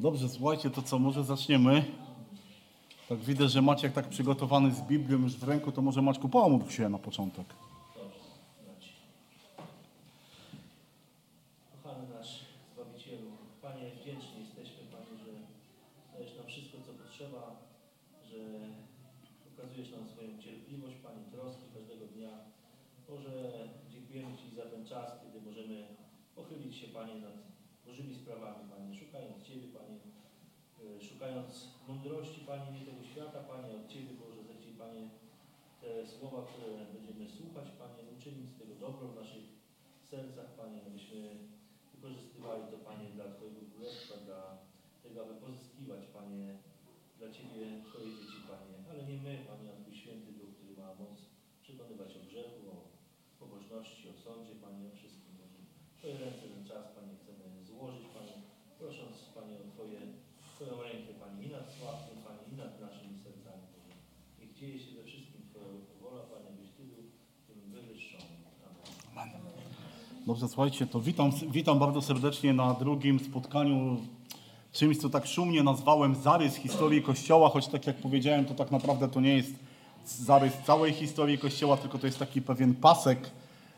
Dobrze, słuchajcie, to co, może zaczniemy? Tak widzę, że Maciek tak przygotowany z Biblią już w ręku, to może Maćku pomódl się na początek. Kochany nasz Zbawicielu, Panie, wdzięczni jesteśmy, Panie, że dajesz nam wszystko, co potrzeba, że okazujesz nam swoją cierpliwość, Panie, troskę każdego dnia. Boże, dziękujemy Ci za ten czas, kiedy możemy pochylić się, Panie, nad Bożymi sprawami, Panie, szukając Ciebie, Panie, e, szukając mądrości, Panie, nie tego świata, Panie, od Ciebie, Boże, za Ci, Panie, te słowa, które będziemy słuchać, Panie, uczynić z tego dobro w naszych sercach, Panie, abyśmy wykorzystywali to, Panie, dla Twojego królestwa, dla tego, aby pozyskiwać, Panie, dla Ciebie Twoje dzieci, Panie. Ale nie my, Panie, a Twój święty Duch, który ma moc przekonywać o grzechu, o pobożności, o sądzie, Panie, o wszystkim. Boże. W Twoje ręce ten czas, Panie, chcemy złożyć, Panie, prosząc, Panie, o Twoje, Twoją rękę, Panie, i nad sławnym, Panie, i nad naszymi sercami, Boże. Niech dzieje się we wszystkim Twoja wola, Panie, byś Ty był tym wywyższony. Amen. Dobrze, słuchajcie, to witam, witam bardzo serdecznie na drugim spotkaniu czymś, co tak szumnie nazwałem zarys historii Kościoła, choć tak jak powiedziałem, to tak naprawdę to nie jest zarys całej historii Kościoła, tylko to jest taki pewien pasek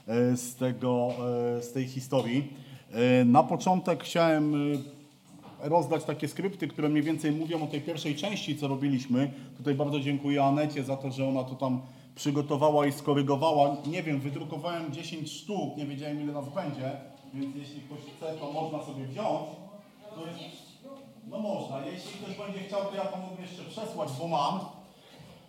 e, z, tego, e, z tej historii. E, Na początek chciałem rozdać takie skrypty, które mniej więcej mówią o tej pierwszej części, co robiliśmy. Tutaj bardzo dziękuję Anecie za to, że ona to tam przygotowała i skorygowała. Nie wiem, wydrukowałem 10 sztuk, nie wiedziałem ile nas będzie, więc jeśli ktoś chce, to można sobie wziąć. To jest, no można, jeśli ktoś będzie chciał, to ja to jeszcze przesłać, bo mam.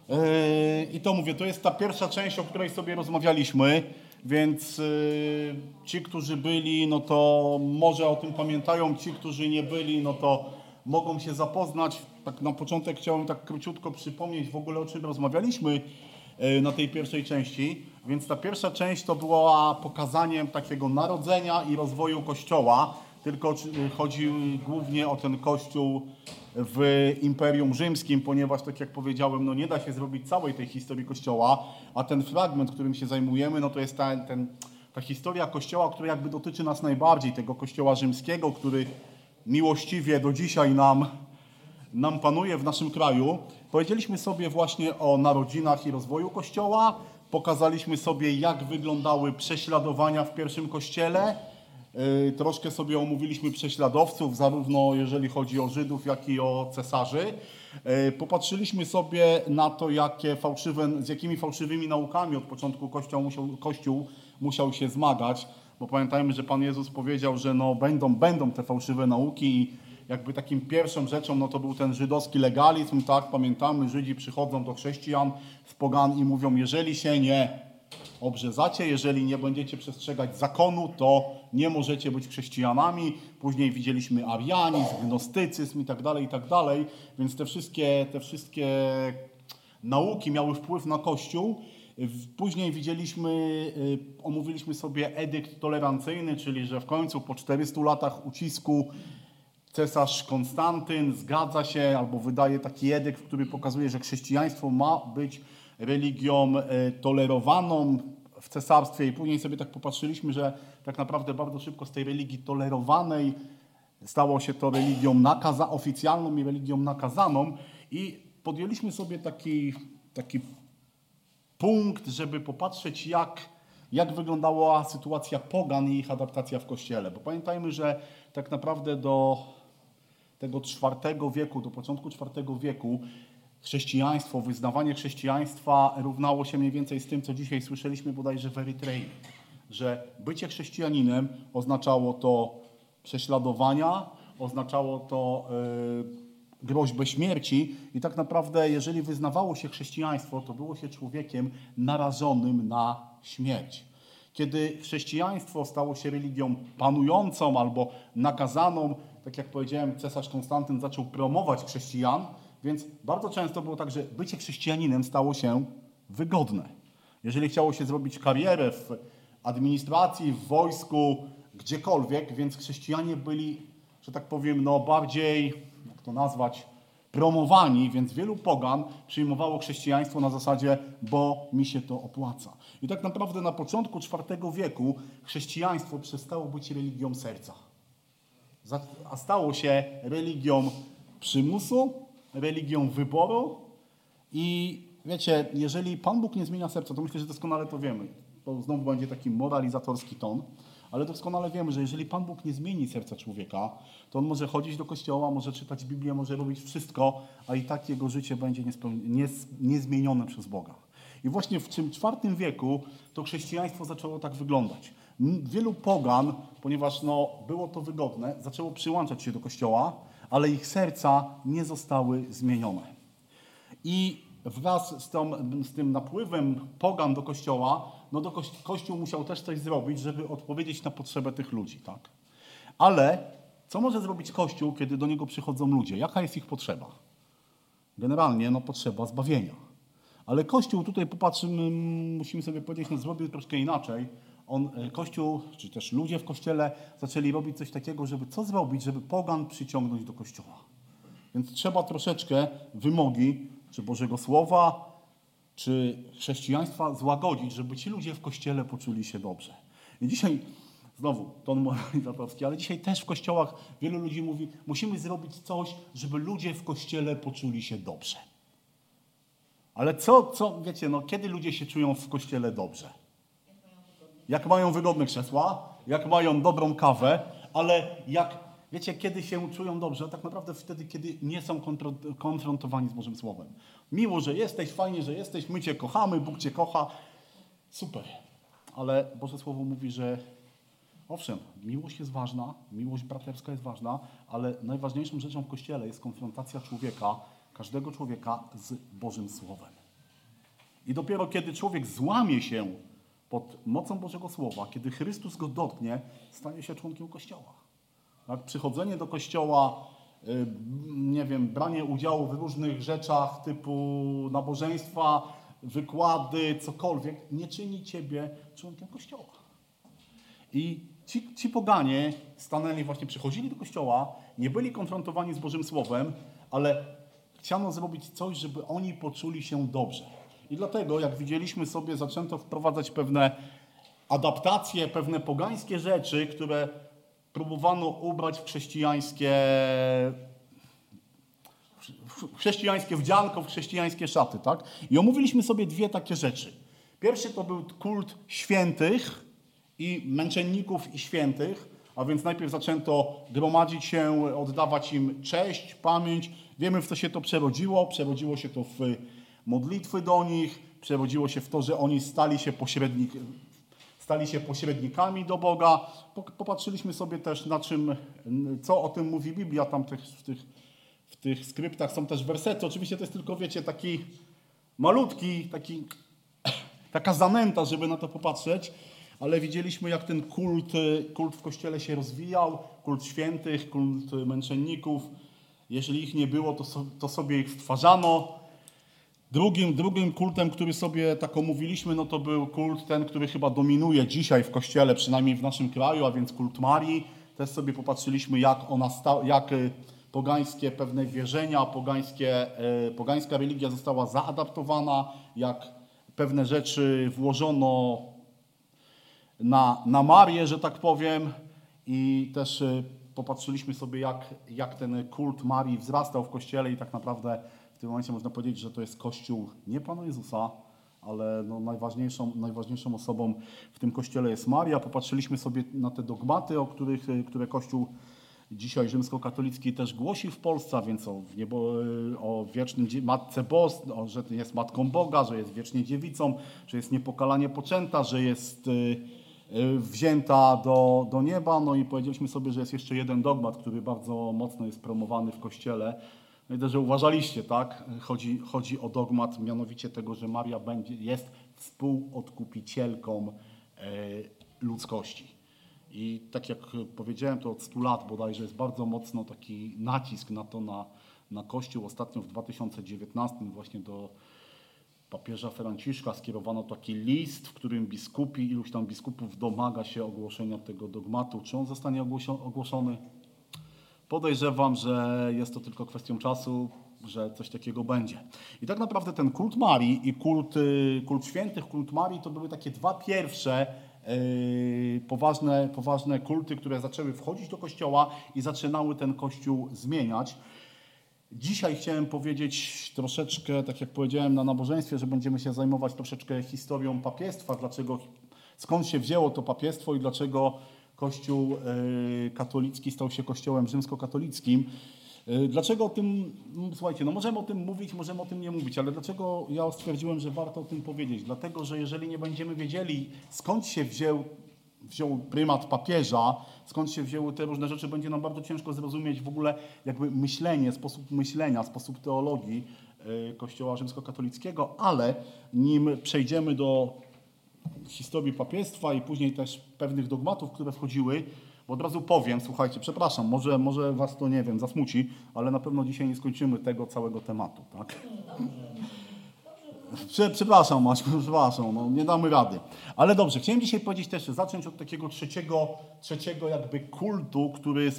Yy, I to mówię, to jest ta pierwsza część, o której sobie rozmawialiśmy, więc yy, ci, którzy byli, no to może o tym pamiętają, ci, którzy nie byli, no to mogą się zapoznać. Tak na początek chciałem tak króciutko przypomnieć w ogóle o czym rozmawialiśmy na tej pierwszej części. Więc ta pierwsza część to była pokazaniem takiego narodzenia i rozwoju Kościoła, tylko czy- chodzi głównie o ten Kościół w Imperium Rzymskim, ponieważ tak jak powiedziałem, no nie da się zrobić całej tej historii Kościoła, a ten fragment, którym się zajmujemy, no to jest ta, ten, ta historia Kościoła, która jakby dotyczy nas najbardziej, tego Kościoła rzymskiego, który miłościwie do dzisiaj nam, nam panuje w naszym kraju. Powiedzieliśmy sobie właśnie o narodzinach i rozwoju Kościoła, pokazaliśmy sobie jak wyglądały prześladowania w pierwszym Kościele, Yy, Troszkę sobie omówiliśmy prześladowców, zarówno jeżeli chodzi o Żydów, jak i o cesarzy. Yy, Popatrzyliśmy sobie na to, jakie fałszywe, z jakimi fałszywymi naukami od początku Kościół musiał, Kościół musiał się zmagać, bo pamiętajmy, że Pan Jezus powiedział, że no będą, będą te fałszywe nauki i jakby takim pierwszą rzeczą no to był ten żydowski legalizm, tak, pamiętamy, Żydzi przychodzą do chrześcijan z pogan i mówią, jeżeli się nie obrzezacie, jeżeli nie będziecie przestrzegać zakonu, to nie możecie być chrześcijanami. Później widzieliśmy arianizm, gnostycyzm i tak dalej, i tak dalej. Więc te wszystkie, te wszystkie nauki miały wpływ na Kościół. W- Później widzieliśmy, y, omówiliśmy sobie edykt tolerancyjny, czyli że w końcu po 400 latach ucisku cesarz Konstantyn zgadza się albo wydaje taki edykt, który pokazuje, że chrześcijaństwo ma być religią e, tolerowaną w cesarstwie i później sobie tak popatrzyliśmy, że tak naprawdę bardzo szybko z tej religii tolerowanej stało się to religią nakaza, oficjalną i religią nakazaną i podjęliśmy sobie taki, taki punkt, żeby popatrzeć, jak, jak wyglądała sytuacja pogan i ich adaptacja w kościele. Bo pamiętajmy, że tak naprawdę do tego IV wieku, do początku IV wieku, chrześcijaństwo, wyznawanie chrześcijaństwa równało się mniej więcej z tym, co dzisiaj słyszeliśmy bodajże w Erytrei. Że bycie chrześcijaninem oznaczało to prześladowania, oznaczało to yy, groźbę śmierci i tak naprawdę, jeżeli wyznawało się chrześcijaństwo, to było się człowiekiem narażonym na śmierć. Kiedy chrześcijaństwo stało się religią panującą albo nakazaną, tak jak powiedziałem, cesarz Konstantyn zaczął promować chrześcijan, więc bardzo często było tak, że bycie chrześcijaninem stało się wygodne. Jeżeli chciało się zrobić karierę w administracji, w wojsku, gdziekolwiek, więc chrześcijanie byli, że tak powiem, no bardziej, jak to nazwać, promowani, więc wielu pogan przyjmowało chrześcijaństwo na zasadzie, bo mi się to opłaca. I tak naprawdę na początku IV wieku chrześcijaństwo przestało być religią serca. A stało się religią przymusu, religią wyboru i wiecie, jeżeli Pan Bóg nie zmienia serca, to myślę, że doskonale to wiemy. To znowu będzie taki moralizatorski ton, ale doskonale wiemy, że jeżeli Pan Bóg nie zmieni serca człowieka, to on może chodzić do kościoła, może czytać Biblię, może robić wszystko, a i tak jego życie będzie niezmienione przez Boga. I właśnie w tym czwartym wieku to chrześcijaństwo zaczęło tak wyglądać. Wielu pogan, ponieważ no, było to wygodne, zaczęło przyłączać się do kościoła, ale ich serca nie zostały zmienione. I wraz z, tą, z tym napływem pogan do kościoła, no do kości- kościół musiał też coś zrobić, żeby odpowiedzieć na potrzebę tych ludzi, tak? Ale co może zrobić kościół, kiedy do niego przychodzą ludzie? Jaka jest ich potrzeba? Generalnie no, potrzeba zbawienia. Ale Kościół, tutaj popatrzymy, musimy sobie powiedzieć, no, zrobił troszkę inaczej. On, e, Kościół, czy też ludzie w Kościele zaczęli robić coś takiego, żeby co zrobić, żeby pogan przyciągnąć do Kościoła. Więc trzeba troszeczkę wymogi, czy Bożego Słowa, czy chrześcijaństwa złagodzić, żeby ci ludzie w Kościele poczuli się dobrze. I dzisiaj, znowu, ton moralizatorski, ale dzisiaj też w kościołach wielu ludzi mówi, musimy zrobić coś, żeby ludzie w Kościele poczuli się dobrze. Ale co, co, wiecie, no kiedy ludzie się czują w Kościele dobrze? Jak mają wygodne krzesła, jak mają dobrą kawę, ale jak, wiecie, kiedy się czują dobrze? Tak naprawdę wtedy, kiedy nie są konfrontowani z Bożym Słowem. Miło, że jesteś, fajnie, że jesteś, my Cię kochamy, Bóg Cię kocha, super. Ale Boże Słowo mówi, że owszem, miłość jest ważna, miłość braterska jest ważna, ale najważniejszą rzeczą w Kościele jest konfrontacja człowieka, każdego człowieka z Bożym Słowem. I dopiero kiedy człowiek złamie się pod mocą Bożego Słowa, kiedy Chrystus go dotknie, stanie się członkiem Kościoła. Tak? Przychodzenie do Kościoła, y, nie wiem, branie udziału w różnych rzeczach typu nabożeństwa, wykłady, cokolwiek, nie czyni ciebie członkiem Kościoła. I ci, ci poganie stanęli właśnie, przychodzili do kościoła, nie byli konfrontowani z Bożym Słowem, ale chciano zrobić coś, żeby oni poczuli się dobrze. I dlatego, jak widzieliśmy sobie, zaczęto wprowadzać pewne adaptacje, pewne pogańskie rzeczy, które próbowano ubrać w chrześcijańskie, w chrześcijańskie wdzianko, w chrześcijańskie szaty, tak? I omówiliśmy sobie dwie takie rzeczy. Pierwszy to był kult świętych i męczenników i świętych, a więc najpierw zaczęto gromadzić się, oddawać im cześć, pamięć. Wiemy, w co się to przerodziło. Przerodziło się to w modlitwy do nich, przerodziło się w to, że oni stali się pośrednik, stali się pośrednikami do Boga. Po- Popatrzyliśmy sobie też na czym, co o tym mówi Biblia, tam tych, w, tych, w tych skryptach są też wersety. Oczywiście to jest tylko, wiecie, taki malutki, taki, taka zanęta, żeby na to popatrzeć, ale widzieliśmy, jak ten kult, kult w Kościele się rozwijał, kult świętych, kult męczenników. Jeżeli ich nie było, to, so, to sobie ich stwarzano. Drugim, drugim kultem, który sobie tak omówiliśmy, no to był kult ten, który chyba dominuje dzisiaj w Kościele, przynajmniej w naszym kraju, a więc kult Marii. Też sobie popatrzyliśmy, jak ona sta, jak y, pogańskie pewne wierzenia, pogańskie, y, pogańska religia została zaadaptowana, jak pewne rzeczy włożono na, na Marię, że tak powiem. I też y, popatrzyliśmy sobie, jak, jak ten kult Marii wzrastał w Kościele i tak naprawdę w tym momencie można powiedzieć, że to jest Kościół nie Pana Jezusa, ale no najważniejszą, najważniejszą osobą w tym Kościele jest Maria. Popatrzyliśmy sobie na te dogmaty, o których, które Kościół dzisiaj rzymskokatolicki też głosi w Polsce, więc o, niebo, y, o wiecznym Matce Bos, że jest Matką Boga, że jest wiecznie dziewicą, że jest niepokalanie poczęta, że jest y, y, wzięta do, do nieba. No i powiedzieliśmy sobie, że jest jeszcze jeden dogmat, który bardzo mocno jest promowany w Kościele. No i też, że uważaliście, tak? Chodzi, chodzi o dogmat mianowicie tego, że Maria będzie, jest współodkupicielką e, ludzkości. I tak jak powiedziałem, to od 100 lat bodajże jest bardzo mocno taki nacisk na to, na, na Kościół. Ostatnio w 2019 właśnie do papieża Franciszka skierowano taki list, w którym biskupi, iluś tam biskupów domaga się ogłoszenia tego dogmatu. Czy on zostanie ogłoszony? Podejrzewam, że jest to tylko kwestią czasu, że coś takiego będzie. I tak naprawdę ten kult Marii i kult, y, kult świętych, kult Marii to były takie dwa pierwsze yy, poważne, poważne kulty, które zaczęły wchodzić do kościoła i zaczynały ten kościół zmieniać. Dzisiaj chciałem powiedzieć troszeczkę, tak jak powiedziałem na nabożeństwie, że będziemy się zajmować troszeczkę historią papiestwa, dlaczego, skąd się wzięło to papiestwo i dlaczego Kościół yy, katolicki stał się kościołem rzymskokatolickim. Yy, Dlaczego o tym, słuchajcie, no możemy o tym mówić, możemy o tym nie mówić, ale dlaczego ja stwierdziłem, że warto o tym powiedzieć? Dlatego, że jeżeli nie będziemy wiedzieli, skąd się wziął, wziął prymat papieża, skąd się wzięły te różne rzeczy, będzie nam bardzo ciężko zrozumieć w ogóle jakby myślenie, sposób myślenia, sposób teologii yy, Kościoła rzymskokatolickiego, ale nim przejdziemy do historii papiestwa i później też pewnych dogmatów, które wchodziły, bo od razu powiem, słuchajcie, przepraszam, może, może was to, nie wiem, zasmuci, ale na pewno dzisiaj nie skończymy tego całego tematu, tak? Prze, przepraszam, Maćku, przepraszam, no, nie damy rady. Ale dobrze, chciałem dzisiaj powiedzieć też, zacząć od takiego trzeciego, trzeciego jakby kultu, który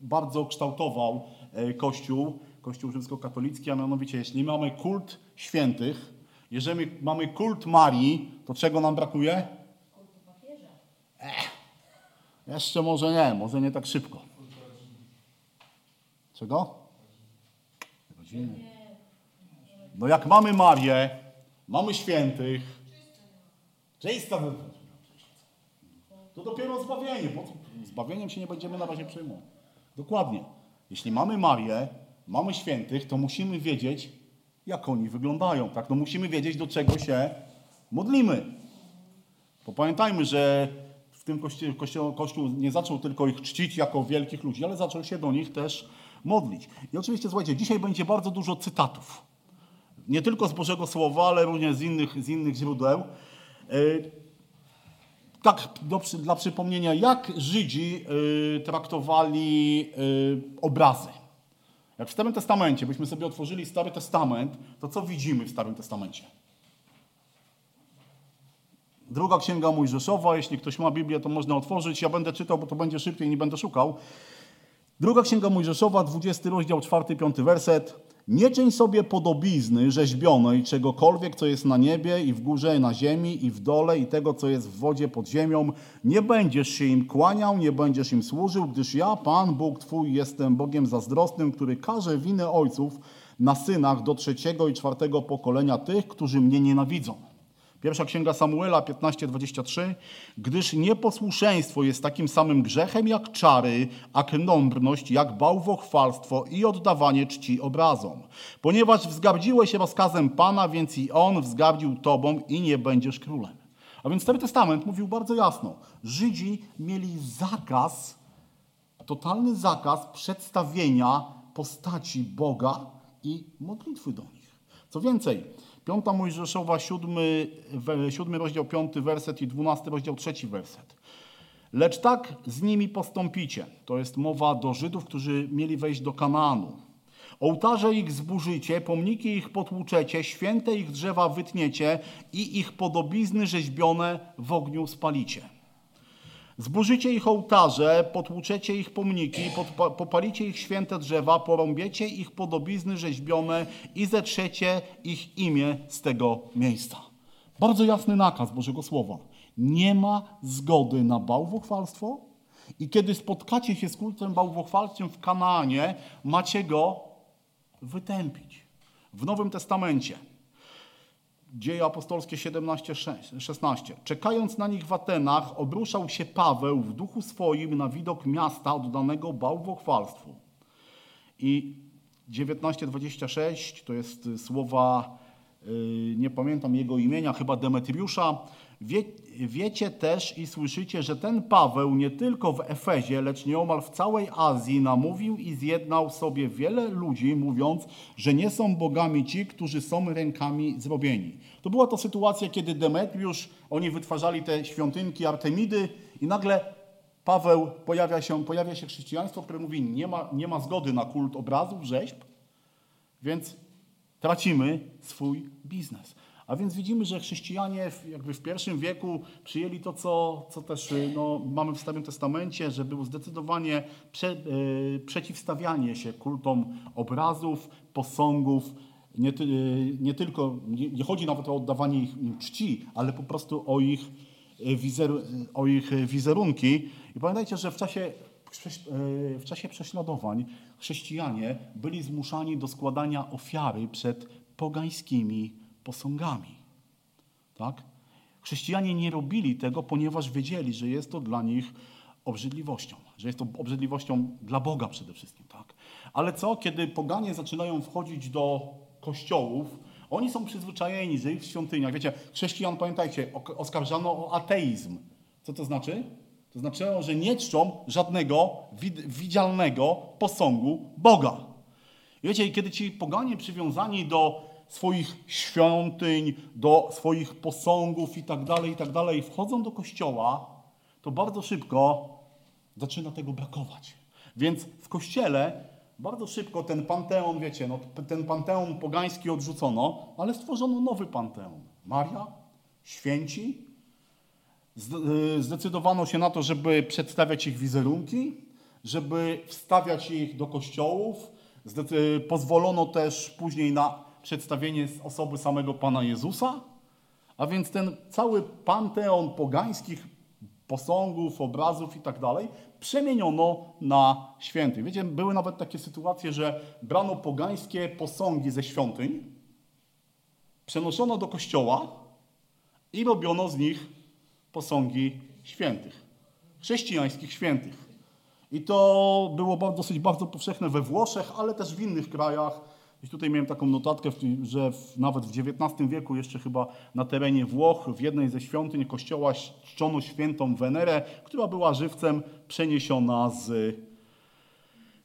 bardzo kształtował e, Kościół, Kościół rzymskokatolicki, a mianowicie jeśli mamy kult świętych, jeżeli mamy kult Marii, to czego nam brakuje? Jeszcze może nie, może nie tak szybko. Czego? Rodziny. No jak mamy Marię, mamy świętych, czysta. To dopiero zbawienie. Zbawieniem się nie będziemy na razie przejmować. Dokładnie. Jeśli mamy Marię, mamy świętych, to musimy wiedzieć, jak oni wyglądają. Tak? No musimy wiedzieć, do czego się modlimy. Bo pamiętajmy, że w tym kościół, kościół, kościół nie zaczął tylko ich czcić jako wielkich ludzi, ale zaczął się do nich też modlić. I oczywiście, słuchajcie, dzisiaj będzie bardzo dużo cytatów. Nie tylko z Bożego Słowa, ale również z innych, z innych źródeł. Yy, tak, do, dla przypomnienia, jak Żydzi yy, traktowali yy, obrazy. Jak w Starym Testamencie, byśmy sobie otworzyli Stary Testament, to co widzimy w Starym Testamencie? Druga księga Mojżeszowa, jeśli ktoś ma Biblię, to można otworzyć. Ja będę czytał, bo to będzie szybciej, nie będę szukał. Druga księga Mojżeszowa, 20 rozdział, 4-5 werset. Nie czyń sobie podobizny rzeźbionej czegokolwiek, co jest na niebie i w górze, i na ziemi, i w dole, i tego, co jest w wodzie pod ziemią. Nie będziesz się im kłaniał, nie będziesz im służył, gdyż ja, Pan Bóg Twój, jestem Bogiem zazdrosnym, który każe winę ojców na synach do trzeciego i czwartego pokolenia tych, którzy mnie nienawidzą. Pierwsza księga Samuela 15:23 Gdyż nieposłuszeństwo jest takim samym grzechem jak czary, a knąbrność jak bałwochwalstwo i oddawanie czci obrazom. Ponieważ wzgardziłeś rozkazem Pana, więc i On wzgardził Tobą i nie będziesz królem. A więc Stary Testament mówił bardzo jasno. Żydzi mieli zakaz, totalny zakaz przedstawienia postaci Boga i modlitwy do nich. Co więcej, Piąta Mojżeszowa, siódmy, siódmy rozdział, piąty werset i dwunasty rozdział, trzeci werset. Lecz tak z nimi postąpicie. To jest mowa do Żydów, którzy mieli wejść do Kanaanu. Ołtarze ich zburzycie, pomniki ich potłuczecie, święte ich drzewa wytniecie i ich podobizny rzeźbione w ogniu spalicie. Zburzycie ich ołtarze, potłuczecie ich pomniki, podpa- popalicie ich święte drzewa, porąbiecie ich podobizny rzeźbione i zetrzecie ich imię z tego miejsca. Bardzo jasny nakaz Bożego Słowa. Nie ma zgody na bałwochwalstwo i kiedy spotkacie się z kultem bałwochwalczym w Kanaanie, macie go wytępić. W Nowym Testamencie Dzieje apostolskie 17, 16. Czekając na nich w Atenach, obruszał się Paweł w duchu swoim na widok miasta oddanego bałwochwalstwu. I 19:26 to jest słowa, y, nie pamiętam jego imienia, chyba Demetriusza. Wie, wiecie też i słyszycie, że ten Paweł nie tylko w Efezie, lecz nieomal w całej Azji namówił i zjednał sobie wiele ludzi, mówiąc, że nie są bogami ci, którzy są rękami zrobieni. To była to sytuacja, kiedy Demetriusz, oni wytwarzali te świątynki Artemidy i nagle Paweł pojawia się, pojawia się chrześcijaństwo, które mówi, nie ma, nie ma zgody na kult obrazów, rzeźb, więc tracimy swój biznes. A więc widzimy, że chrześcijanie jakby w pierwszym wieku przyjęli to, co, co też y, no, mamy w Starym Testamencie, że było zdecydowanie prze, y, przeciwstawianie się kultom obrazów, posągów. Nie, ty- y, nie tylko, nie, nie chodzi nawet o oddawanie ich czci, ale po prostu o ich y, wizer, o ich wizerunki. I pamiętajcie, że w czasie, w czasie prześladowań chrześcijanie byli zmuszani do składania ofiary przed pogańskimi posągami. Tak? Chrześcijanie nie robili tego, ponieważ wiedzieli, że jest to dla nich obrzydliwością, że jest to obrzydliwością dla Boga przede wszystkim. Tak? Ale co, kiedy poganie zaczynają wchodzić do kościołów, oni są przyzwyczajeni, że ich w świątyniach, wiecie, chrześcijan, pamiętajcie, oskarżano o ateizm. Co to znaczy? To znaczyło, że nie czczą żadnego wid- widzialnego posągu Boga. I Wiecie, kiedy ci poganie przywiązani do swoich świątyń, do swoich posągów i tak dalej, i tak dalej, wchodzą do kościoła, to bardzo szybko zaczyna tego brakować. Więc w kościele bardzo szybko ten panteon, wiecie, no, ten panteon pogański odrzucono, ale stworzono nowy panteon. Maria, święci, y, Zdecydowano się na to, żeby przedstawiać ich wizerunki, żeby wstawiać ich do kościołów. Zdecy- Pozwolono też później na przedstawienie osoby samego Pana Jezusa. A więc ten cały panteon pogańskich posągów, obrazów i tak dalej przemieniono na świętych. Wiecie, były nawet takie sytuacje, że brano pogańskie posągi ze świątyń, przenoszono do kościoła i robiono z nich posągi świętych, chrześcijańskich świętych. I to było dosyć bardzo powszechne we Włoszech, ale też w innych krajach. I tutaj miałem taką notatkę, że nawet w XIX wieku jeszcze chyba na terenie Włoch w jednej ze świątyń kościoła czczono świętą Wenerę, która była żywcem przeniesiona z,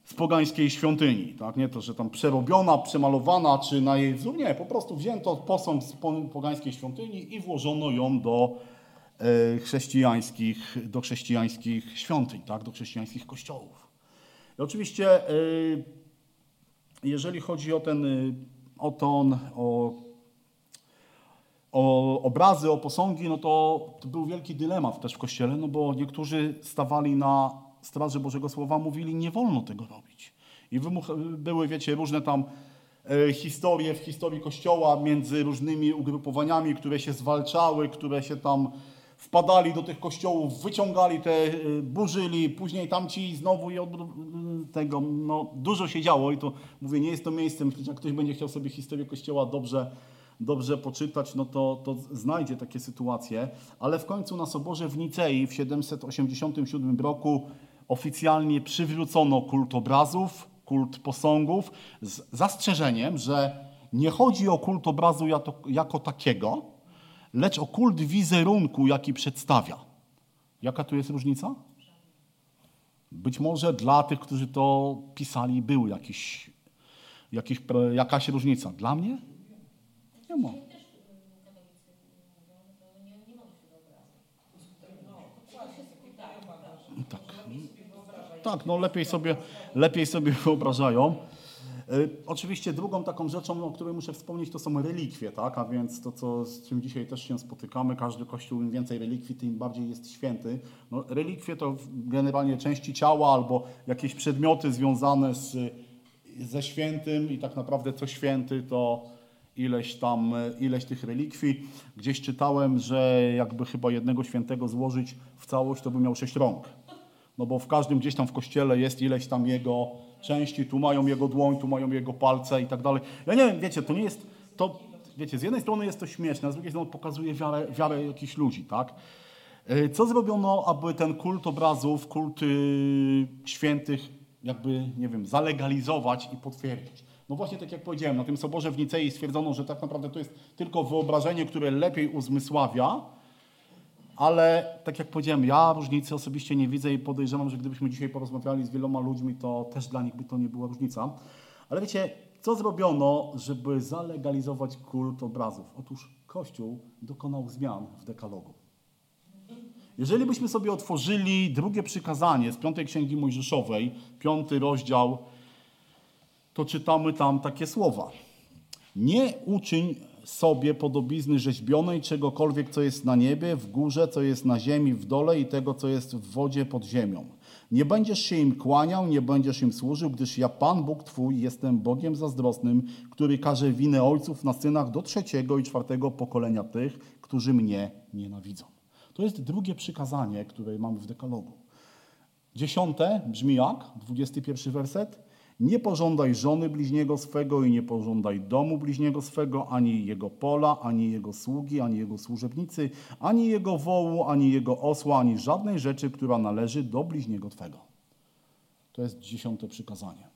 z pogańskiej świątyni. Tak? Nie to, że tam przerobiona, przemalowana, czy na jej wzór. Nie, po prostu wzięto posąg z po- pogańskiej świątyni i włożono ją do e, chrześcijańskich, do chrześcijańskich świątyń, tak? do chrześcijańskich kościołów. I oczywiście, e, jeżeli chodzi o ten, e, o, ton, o, o obrazy, o posągi, no to, to był wielki dylemat też w kościele, no bo niektórzy stawali na straży Bożego Słowa, mówili, nie wolno tego robić. I były, wiecie, różne tam e, historie w historii Kościoła między różnymi ugrupowaniami, które się zwalczały, które się tam wpadali do tych kościołów, wyciągali te, e, burzyli, później tamci znowu i od tego, no dużo się działo i to mówię, nie jest to miejscem, jak ktoś będzie chciał sobie historię Kościoła dobrze, dobrze poczytać, no to, to znajdzie takie sytuacje, ale w końcu na Soborze w Nicei w 787 roku oficjalnie przywrócono kult obrazów, kult posągów z zastrzeżeniem, że nie chodzi o kult obrazu jako takiego, lecz o kult wizerunku, jaki przedstawia. Jaka tu jest różnica? Być może dla tych, którzy to pisali, był jakiś, jakiś, jakaś różnica. Dla mnie? Nie ma. Tak. Tak, no lepiej sobie, lepiej sobie wyobrażają. Y, Oczywiście drugą taką rzeczą, o której muszę wspomnieć, to są relikwie, tak? A więc to, co, z czym dzisiaj też się spotykamy, każdy kościół im więcej relikwii, tym bardziej jest święty. No, relikwie to generalnie części ciała albo jakieś przedmioty związane z, ze świętym i tak naprawdę co święty to ileś tam, ileś tych relikwii. Gdzieś czytałem, że jakby chyba jednego świętego złożyć w całość, to by miał sześć rąk. No bo w każdym gdzieś tam w kościele jest ileś tam jego części, tu mają jego dłoń, tu mają jego palce i tak dalej. Ja nie wiem, wiecie, to nie jest, to, wiecie, z jednej strony jest to śmieszne, a z drugiej strony pokazuje wiarę, wiarę jakichś ludzi, tak? Y, Co zrobiono, aby ten kult obrazów, kult y, świętych jakby, nie wiem, zalegalizować i potwierdzić? No właśnie tak jak powiedziałem, na tym Soborze w Nicei stwierdzono, że tak naprawdę to jest tylko wyobrażenie, które lepiej uzmysławia, ale tak jak powiedziałem, ja różnicy osobiście nie widzę i podejrzewam, że gdybyśmy dzisiaj porozmawiali z wieloma ludźmi, to też dla nich by to nie była różnica. Ale wiecie, co zrobiono, żeby zalegalizować kult obrazów? Otóż Kościół dokonał zmian w dekalogu. Jeżeli byśmy sobie otworzyli drugie przykazanie z piątej księgi Mojżeszowej, piąty rozdział, to czytamy tam takie słowa. Nie uczyń sobie podobizny rzeźbionej czegokolwiek, co jest na niebie, w górze, co jest na ziemi, w dole i tego, co jest w wodzie pod ziemią. Nie będziesz się im kłaniał, nie będziesz im służył, gdyż ja, Pan Bóg Twój, jestem Bogiem zazdrosnym, który każe winę ojców na synach do trzeciego i czwartego pokolenia tych, którzy mnie nienawidzą. To jest drugie przykazanie, które mamy w dekalogu. Dziesiąte brzmi jak? 21 werset. Nie pożądaj żony bliźniego swego i nie pożądaj domu bliźniego swego, ani jego pola, ani jego sługi, ani jego służebnicy, ani jego wołu, ani jego osła, ani żadnej rzeczy, która należy do bliźniego twego. To jest dziesiąte przykazanie.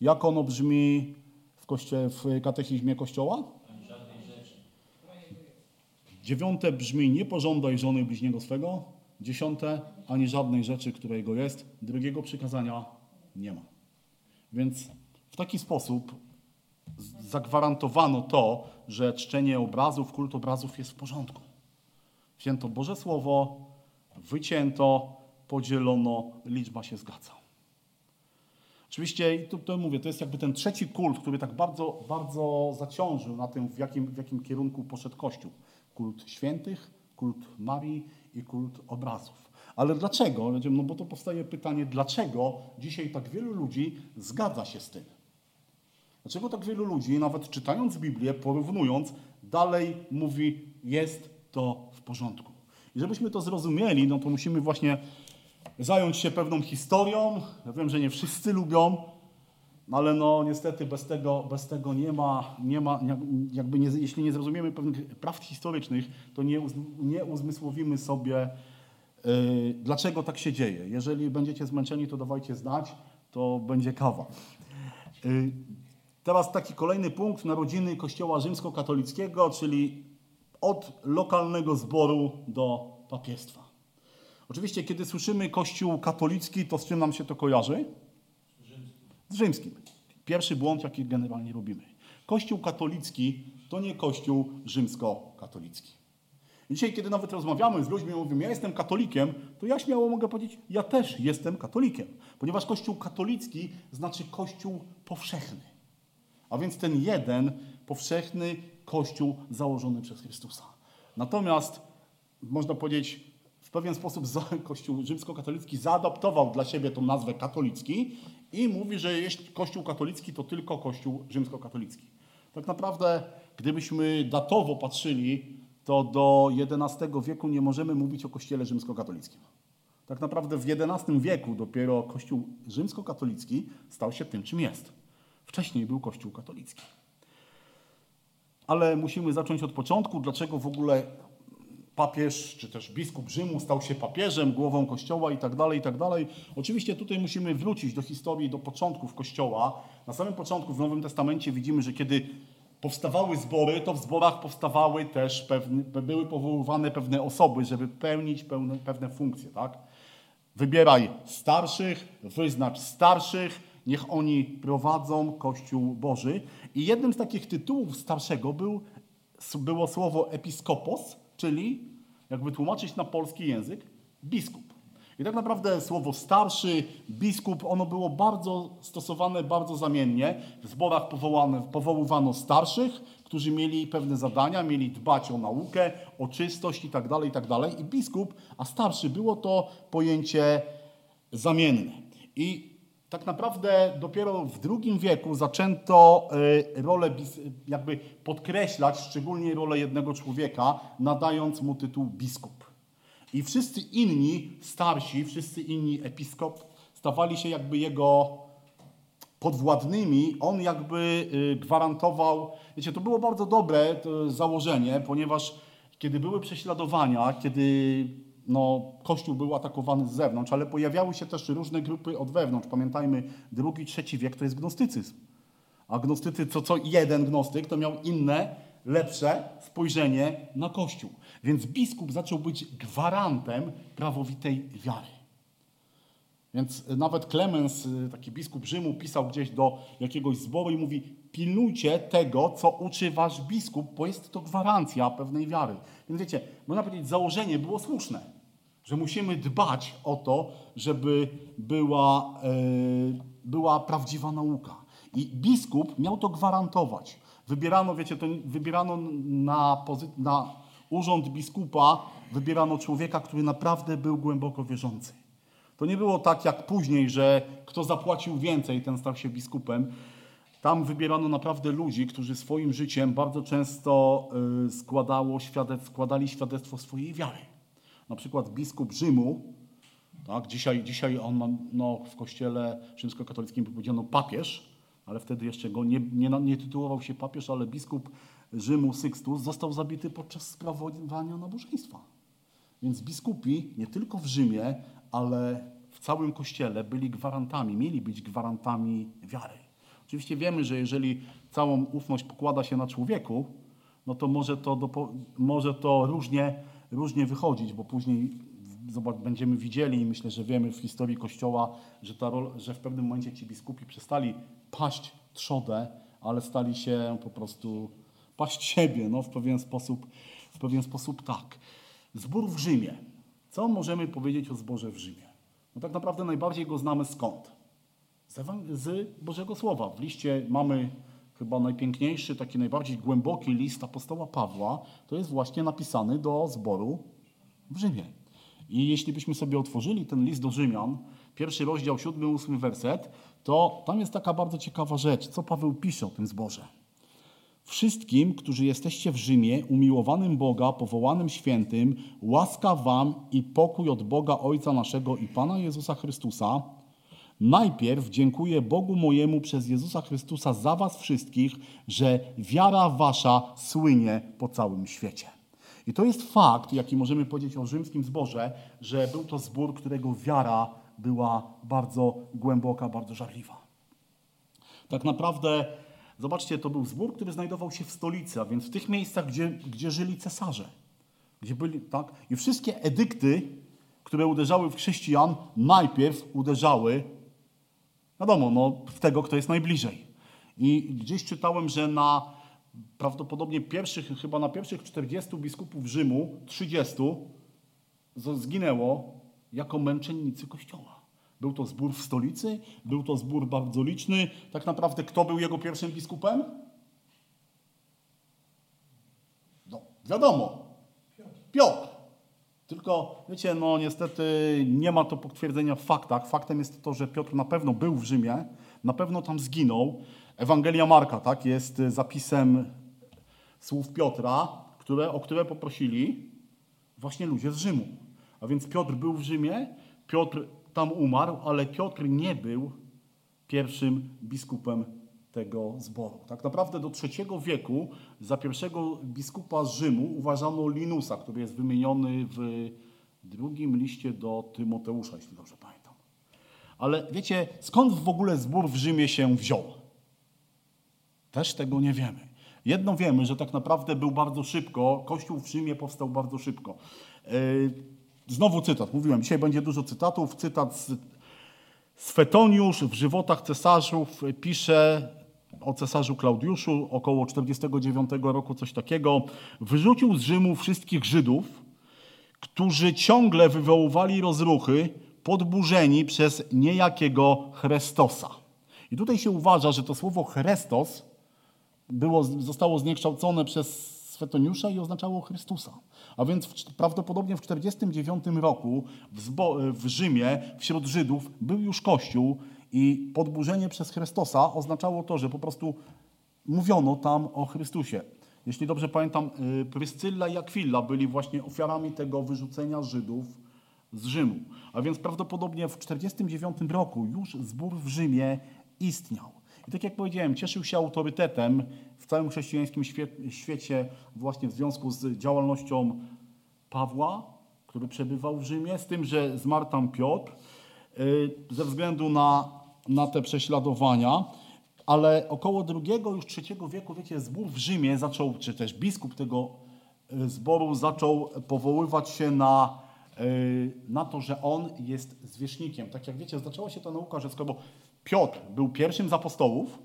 Jak ono brzmi w, koście, w katechizmie Kościoła? Dziewiąte brzmi nie pożądaj żony bliźniego swego. Dziesiąte ani żadnej rzeczy, która jego jest. Drugiego przykazania nie ma. Więc w taki sposób zagwarantowano to, że czczenie obrazów, kult obrazów jest w porządku. Wzięto Boże Słowo, wycięto, podzielono, liczba się zgadza. Oczywiście, to, to mówię, to jest jakby ten trzeci kult, który tak bardzo, bardzo zaciążył na tym, w jakim, w jakim kierunku poszedł Kościół. Kult świętych, kult Marii i kult obrazów. Ale dlaczego? No bo to powstaje pytanie, dlaczego dzisiaj tak wielu ludzi zgadza się z tym? Dlaczego tak wielu ludzi, nawet czytając Biblię, porównując, dalej mówi, jest to w porządku? I żebyśmy to zrozumieli, no to musimy właśnie zająć się pewną historią. Ja wiem, że nie wszyscy lubią, ale no niestety bez tego, bez tego nie ma, nie ma jakby nie, jeśli nie zrozumiemy pewnych prawd historycznych, to nie, uz, nie uzmysłowimy sobie, dlaczego tak się dzieje. Jeżeli będziecie zmęczeni, to dawajcie znać, to będzie kawa. Yy, teraz taki kolejny punkt, narodziny Kościoła Rzymskokatolickiego, czyli od lokalnego zboru do papiestwa. Oczywiście, kiedy słyszymy Kościół katolicki, to z czym nam się to kojarzy? Z rzymskim. Pierwszy błąd, jaki generalnie robimy. Kościół katolicki to nie Kościół rzymskokatolicki. Dzisiaj, kiedy nawet rozmawiamy z ludźmi, mówimy, ja jestem katolikiem, to ja śmiało mogę powiedzieć, ja też jestem katolikiem. Ponieważ Kościół katolicki znaczy Kościół powszechny. A więc ten jeden powszechny Kościół założony przez Chrystusa. Natomiast można powiedzieć, pewien sposób Kościół rzymskokatolicki zaadoptował dla siebie tą nazwę katolicki i mówi, że jeśli Kościół katolicki to tylko Kościół rzymskokatolicki. Tak naprawdę, gdybyśmy datowo patrzyli, to do XI wieku nie możemy mówić o Kościele rzymskokatolickim. Tak naprawdę w XI wieku dopiero Kościół rzymskokatolicki stał się tym, czym jest. Wcześniej był Kościół katolicki. Ale musimy zacząć od początku, dlaczego w ogóle papież czy też biskup Rzymu stał się papieżem, głową kościoła i tak dalej, i tak dalej. Oczywiście tutaj musimy wrócić do historii, do początków kościoła. Na samym początku w Nowym Testamencie widzimy, że kiedy powstawały zbory, to w zborach powstawały też pewne, były powoływane pewne osoby, żeby pełnić pełne, pewne funkcje, tak? Wybieraj starszych, wyznacz starszych, niech oni prowadzą Kościół Boży. I jednym z takich tytułów starszego był, było słowo episkopos, czyli, jak wytłumaczyć na polski język, biskup. I tak naprawdę słowo starszy, biskup, ono było bardzo stosowane, bardzo zamiennie. W zborach powoływano starszych, którzy mieli pewne zadania, mieli dbać o naukę, o czystość itd., tak itd. Tak I biskup, a starszy było to pojęcie zamienne. I tak naprawdę dopiero w II wieku zaczęto e, rolę, jakby podkreślać szczególnie rolę jednego człowieka, nadając mu tytuł biskup. I wszyscy inni starsi, wszyscy inni episkop stawali się jakby jego podwładnymi. On jakby e, gwarantował, wiecie, to było bardzo dobre założenie, ponieważ kiedy były prześladowania, kiedy no, Kościół był atakowany z zewnątrz, ale pojawiały się też różne grupy od wewnątrz. Pamiętajmy, drugi, trzeci wiek to jest gnostycyzm. A gnostycy, co, co jeden gnostyk, to miał inne, lepsze spojrzenie na Kościół. Więc biskup zaczął być gwarantem prawowitej wiary. Więc nawet Klemens, taki biskup Rzymu, pisał gdzieś do jakiegoś zboru i mówi: pilnujcie tego, co uczy wasz biskup, bo jest to gwarancja pewnej wiary. Więc wiecie, można powiedzieć, założenie było słuszne, że musimy dbać o to, żeby była, yy, była prawdziwa nauka. I biskup miał to gwarantować. Wybierano, wiecie, to wybierano na, na urząd biskupa, wybierano człowieka, który naprawdę był głęboko wierzący. To nie było tak jak później, że kto zapłacił więcej, ten stał się biskupem. Tam wybierano naprawdę ludzi, którzy swoim życiem bardzo często y, składało składali świadectwo swojej wiary. na przykład biskup Rzymu, tak, dzisiaj, dzisiaj on ma, no, w kościele rzymskokatolickim powiedziano papież, ale wtedy jeszcze go nie, nie, nie tytułował się papież, ale biskup Rzymu Sykstus został zabity podczas sprawowania nabożeństwa. Więc biskupi nie tylko w Rzymie, ale w całym kościele byli gwarantami, mieli być gwarantami wiary. Oczywiście wiemy, że jeżeli całą ufność pokłada się na człowieku, no to może to, może to różnie, różnie wychodzić, bo później zobacz, będziemy widzieli i myślę, że wiemy w historii Kościoła, że, ta, że w pewnym momencie ci biskupi przestali paść trzodę, ale stali się po prostu paść siebie, no w pewien sposób, w pewien sposób tak. Zbór w Rzymie. Co możemy powiedzieć o zborze w Rzymie? No tak naprawdę najbardziej go znamy skąd? Z, Bożego Słowa. W liście mamy chyba najpiękniejszy, taki najbardziej głęboki list apostoła Pawła. To jest właśnie napisany do zboru w Rzymie. I jeśli byśmy sobie otworzyli ten list do Rzymian, pierwszy rozdział, siódmy, ósmy werset, to tam jest taka bardzo ciekawa rzecz, co Paweł pisze o tym zborze. Wszystkim, którzy jesteście w Rzymie, umiłowanym Boga, powołanym świętym, łaska wam i pokój od Boga Ojca naszego i Pana Jezusa Chrystusa. Najpierw dziękuję Bogu mojemu przez Jezusa Chrystusa za was wszystkich, że wiara wasza słynie po całym świecie. I to jest fakt, jaki możemy powiedzieć o rzymskim zborze, że był to zbór, którego wiara była bardzo głęboka, bardzo żarliwa. Tak naprawdę, zobaczcie, to był zbór, który znajdował się w stolicy, a więc w tych miejscach, gdzie, gdzie żyli cesarze. Gdzie byli, tak? I wszystkie edykty, które uderzały w chrześcijan, najpierw uderzały, wiadomo, no, w tego, kto jest najbliżej. I gdzieś czytałem, że na prawdopodobnie pierwszych, chyba na pierwszych 40 biskupów Rzymu, 30 zginęło jako męczennicy Kościoła. Był to zbór w stolicy, był to zbór bardzo liczny. Tak naprawdę kto był jego pierwszym biskupem? No, wiadomo. Piotr. Tylko, wiecie, no niestety nie ma to potwierdzenia w faktach. Faktem jest to, że Piotr na pewno był w Rzymie, na pewno tam zginął. Ewangelia Marka, tak, jest zapisem słów Piotra, które, o które poprosili właśnie ludzie z Rzymu. A więc Piotr był w Rzymie, Piotr tam umarł, ale Piotr nie był pierwszym biskupem tego zboru. Tak naprawdę do III wieku za pierwszego biskupa z Rzymu uważano Linusa, który jest wymieniony w drugim liście do Tymoteusza, jeśli dobrze pamiętam. Ale wiecie, skąd w ogóle zbór w Rzymie się wziął? Też tego nie wiemy. Jedno wiemy, że tak naprawdę był bardzo szybko, Kościół w Rzymie powstał bardzo szybko. E, znowu cytat, mówiłem, dzisiaj będzie dużo cytatów. Cytat z Swetoniusz w żywotach cesarzów pisze o cesarzu Klaudiuszu około 49 roku, coś takiego. Wyrzucił z Rzymu wszystkich Żydów, którzy ciągle wywoływali rozruchy, podburzeni przez niejakiego Chrystosa. I tutaj się uważa, że to słowo Chrystos było, zostało zniekształcone przez Swetoniusza i oznaczało Chrystusa. A więc w, prawdopodobnie w 49 roku w, Zbo, w Rzymie wśród Żydów był już Kościół i podburzenie przez Chrystusa oznaczało to, że po prostu mówiono tam o Chrystusie. Jeśli dobrze pamiętam, y, Pryscylla i Aquilla byli właśnie ofiarami tego wyrzucenia Żydów z Rzymu. A więc prawdopodobnie w 49 roku już zbór w Rzymie istniał. I tak jak powiedziałem, cieszył się autorytetem w całym chrześcijańskim świecie właśnie w związku z działalnością Pawła, który przebywał w Rzymie, z tym, że zmarł tam Piotr y, ze względu na, na te prześladowania. Ale około drugiego, już trzeciego wieku, wiecie, zbór w Rzymie zaczął, czy też biskup tego y, zboru zaczął powoływać się na, y, na to, że on jest zwierzchnikiem. Tak jak wiecie, zaczęła się ta nauka, że skoro Piotr był pierwszym z apostołów,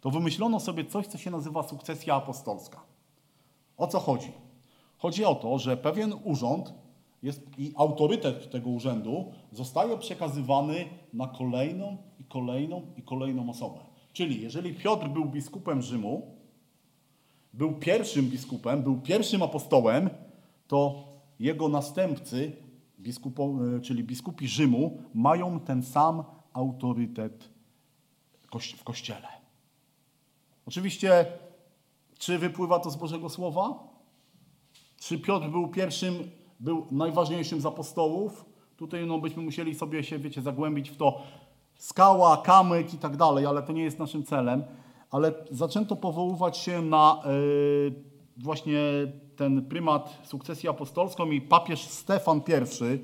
to wymyślono sobie coś, co się nazywa sukcesja apostolska. O co chodzi? Chodzi o to, że pewien urząd jest, i autorytet tego urzędu zostaje przekazywany na kolejną i kolejną i kolejną osobę. Czyli jeżeli Piotr był biskupem Rzymu, był pierwszym biskupem, był pierwszym apostołem, to jego następcy, biskupo, czyli biskupi Rzymu, mają ten sam autorytet w Kościele. Oczywiście, czy wypływa to z Bożego Słowa? Czy Piotr był pierwszym był najważniejszym z apostołów. Tutaj no, byśmy musieli sobie się, wiecie, zagłębić w to skała, kamyk i tak dalej, ale to nie jest naszym celem. Ale zaczęto powoływać się na yy, właśnie ten prymat sukcesji apostolską i papież Stefan I,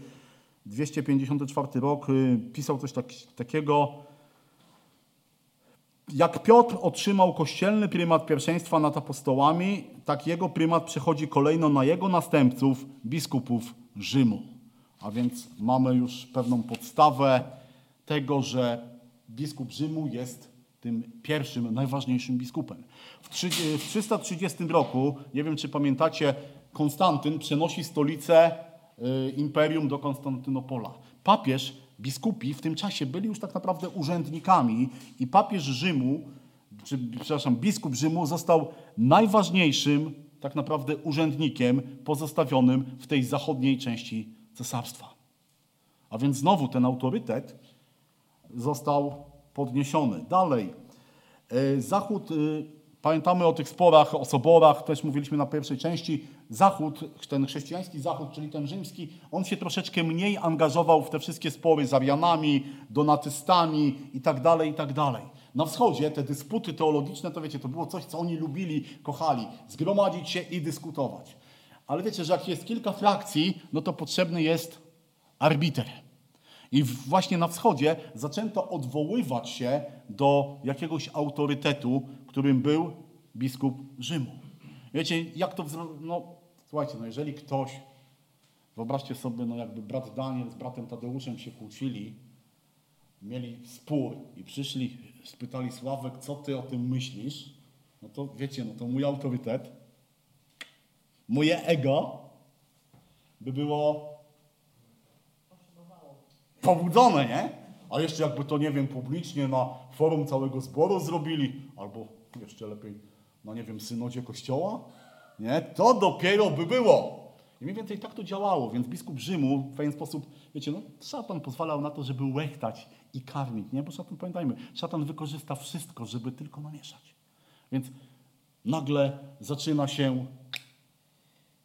254 rok, yy, pisał coś tak, takiego, jak Piotr otrzymał kościelny prymat pierwszeństwa nad apostołami, tak jego prymat przechodzi kolejno na jego następców, biskupów Rzymu. A więc mamy już pewną podstawę tego, że biskup Rzymu jest tym pierwszym, najważniejszym biskupem. W 330 roku, nie wiem czy pamiętacie, Konstantyn przenosi stolicę y, imperium do Konstantynopola. Papież biskupi w tym czasie byli już tak naprawdę urzędnikami i papież Rzymu, czy przepraszam, biskup Rzymu został najważniejszym tak naprawdę urzędnikiem pozostawionym w tej zachodniej części cesarstwa. A więc znowu ten autorytet został podniesiony. Dalej, e, Zachód, e, pamiętamy o tych sporach, o soborach, też mówiliśmy na pierwszej części, Zachód, ten chrześcijański Zachód, czyli ten rzymski, on się troszeczkę mniej angażował w te wszystkie spory z Arianami, donatystami i tak dalej, i tak dalej. Na wschodzie te dysputy teologiczne, to wiecie, to było coś, co oni lubili, kochali, zgromadzić się i dyskutować. Ale wiecie, że jak jest kilka frakcji, no to potrzebny jest arbiter. I właśnie na wschodzie zaczęto odwoływać się do jakiegoś autorytetu, którym był biskup Rzymu. Wiecie, jak to... No, słuchajcie, no jeżeli ktoś... Wyobraźcie sobie, no jakby brat Daniel z bratem Tadeuszem się kłócili, mieli spór i przyszli, spytali Sławek, co ty o tym myślisz? No to wiecie, no to mój autorytet, moje ego by było pobudzone, nie? A jeszcze jakby to, nie wiem, publicznie na forum całego zboru zrobili, albo jeszcze lepiej na, nie wiem, synodzie kościoła, nie? To dopiero by było. I mniej więcej tak to działało, więc biskup Rzymu w pewien sposób, wiecie, no szatan pozwalał na to, żeby łechtać i karmić, nie? Bo szatan, pamiętajmy, szatan wykorzysta wszystko, żeby tylko namieszać. Więc nagle zaczyna się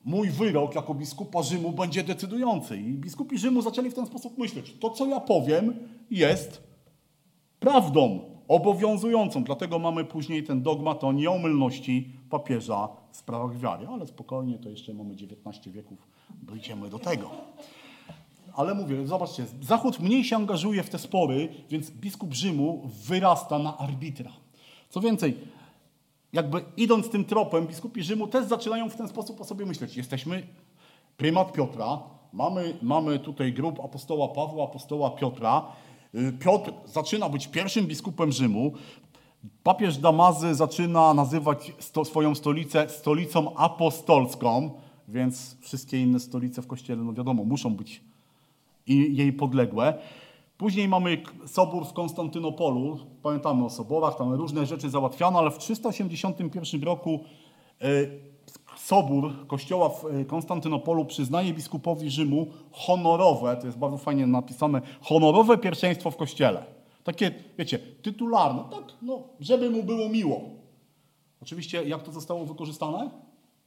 mój wyrok jako biskupa Rzymu będzie decydujący. I biskupi Rzymu zaczęli w ten sposób myśleć. To, co ja powiem, jest prawdą obowiązującą. Dlatego mamy później ten dogmat o nieomylności papieża w sprawach wiary. Ale spokojnie, to jeszcze mamy 19 wieków, dojdziemy do tego. Ale mówię, zobaczcie, Zachód mniej się angażuje w te spory, więc biskup Rzymu wyrasta na arbitra. Co więcej, jakby idąc tym tropem, biskupi Rzymu też zaczynają w ten sposób o sobie myśleć. Jesteśmy prymat Piotra, mamy, mamy tutaj grup apostoła Pawła, apostoła Piotra. Y, Piotr zaczyna być pierwszym biskupem Rzymu. Papież Damazy zaczyna nazywać sto, swoją stolicę stolicą apostolską, więc wszystkie inne stolice w kościele, no wiadomo, muszą być jej podległe. Później mamy sobór w Konstantynopolu. Pamiętamy o soborach, tam różne rzeczy załatwiano, ale w 381 roku e, sobór kościoła w e, Konstantynopolu przyznaje biskupowi Rzymu honorowe, to jest bardzo fajnie napisane, honorowe pierwszeństwo w kościele. Takie, wiecie, tytularne, tak, no, żeby mu było miło. Oczywiście, jak to zostało wykorzystane?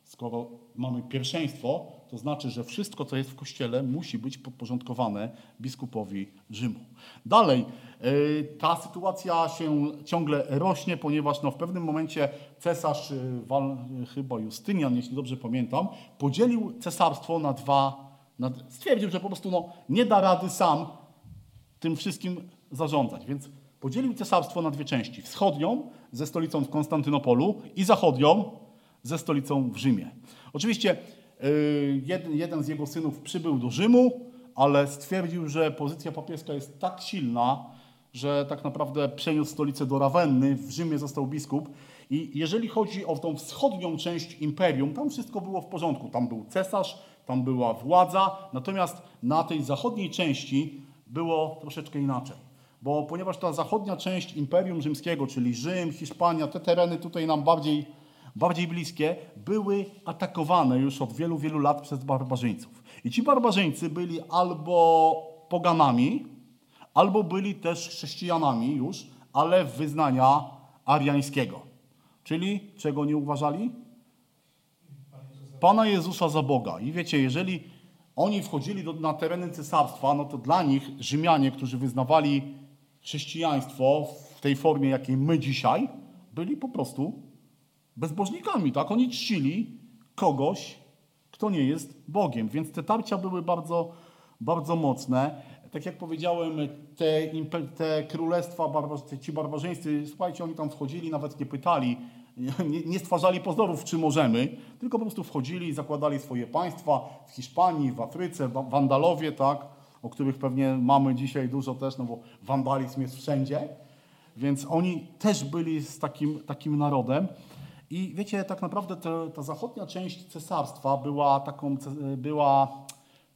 Skoro mamy pierwszeństwo, to znaczy, że wszystko, co jest w Kościele, musi być podporządkowane biskupowi Rzymu. Dalej, y, ta sytuacja się ciągle rośnie, ponieważ no, w pewnym momencie cesarz, y, chyba Justynian, jeśli dobrze pamiętam, podzielił cesarstwo na dwa, na, stwierdził, że po prostu no, nie da rady sam tym wszystkim zarządzać, więc podzielił cesarstwo na dwie części. Wschodnią ze stolicą w Konstantynopolu i zachodnią ze stolicą w Rzymie. Oczywiście y, jeden, jeden z jego synów przybył do Rzymu, ale stwierdził, że pozycja papieska jest tak silna, że tak naprawdę przeniósł stolicę do Rawenny, w Rzymie został biskup. I jeżeli chodzi o tą wschodnią część imperium, tam wszystko było w porządku. Tam był cesarz, tam była władza, natomiast na tej zachodniej części było troszeczkę inaczej. Bo ponieważ ta zachodnia część imperium rzymskiego, czyli Rzym, Hiszpania, te tereny tutaj nam bardziej bardziej bliskie, były atakowane już od wielu, wielu lat przez barbarzyńców. I ci barbarzyńcy byli albo poganami, albo byli też chrześcijanami już, ale wyznania ariańskiego. Czyli czego nie uważali? Pana Jezusa za Boga. I wiecie, jeżeli oni wchodzili do, na tereny cesarstwa, no to dla nich Rzymianie, którzy wyznawali chrześcijaństwo w tej formie, jakiej my dzisiaj, byli po prostu bezbożnikami, tak? Oni czcili kogoś, kto nie jest Bogiem. Więc te tarcia były bardzo, bardzo mocne. Tak jak powiedziałem, te, te królestwa, ci barbarzyńcy, słuchajcie, oni tam wchodzili, nawet nie pytali, nie, nie stwarzali pozorów, czy możemy, tylko po prostu wchodzili, zakładali swoje państwa w Hiszpanii, w Afryce, wa- Wandalowie, tak, o których pewnie mamy dzisiaj dużo też, no bo wandalizm jest wszędzie. Więc oni też byli z takim, takim narodem. I wiecie, tak naprawdę te, ta zachodnia część cesarstwa była taką, była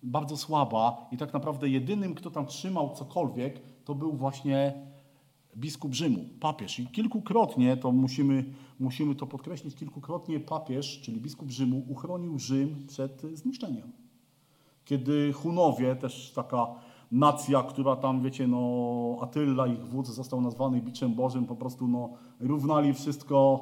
bardzo słaba i tak naprawdę jedynym, kto tam trzymał cokolwiek, to był właśnie biskup Rzymu, papież. I kilkukrotnie, to musimy, musimy to podkreślić, kilkukrotnie papież, czyli biskup Rzymu, uchronił Rzym przed zniszczeniem kiedy Hunowie, też taka nacja, która tam, wiecie, no, Atylla, ich wódz, został nazwany biczem Bożym, po prostu no, równali wszystko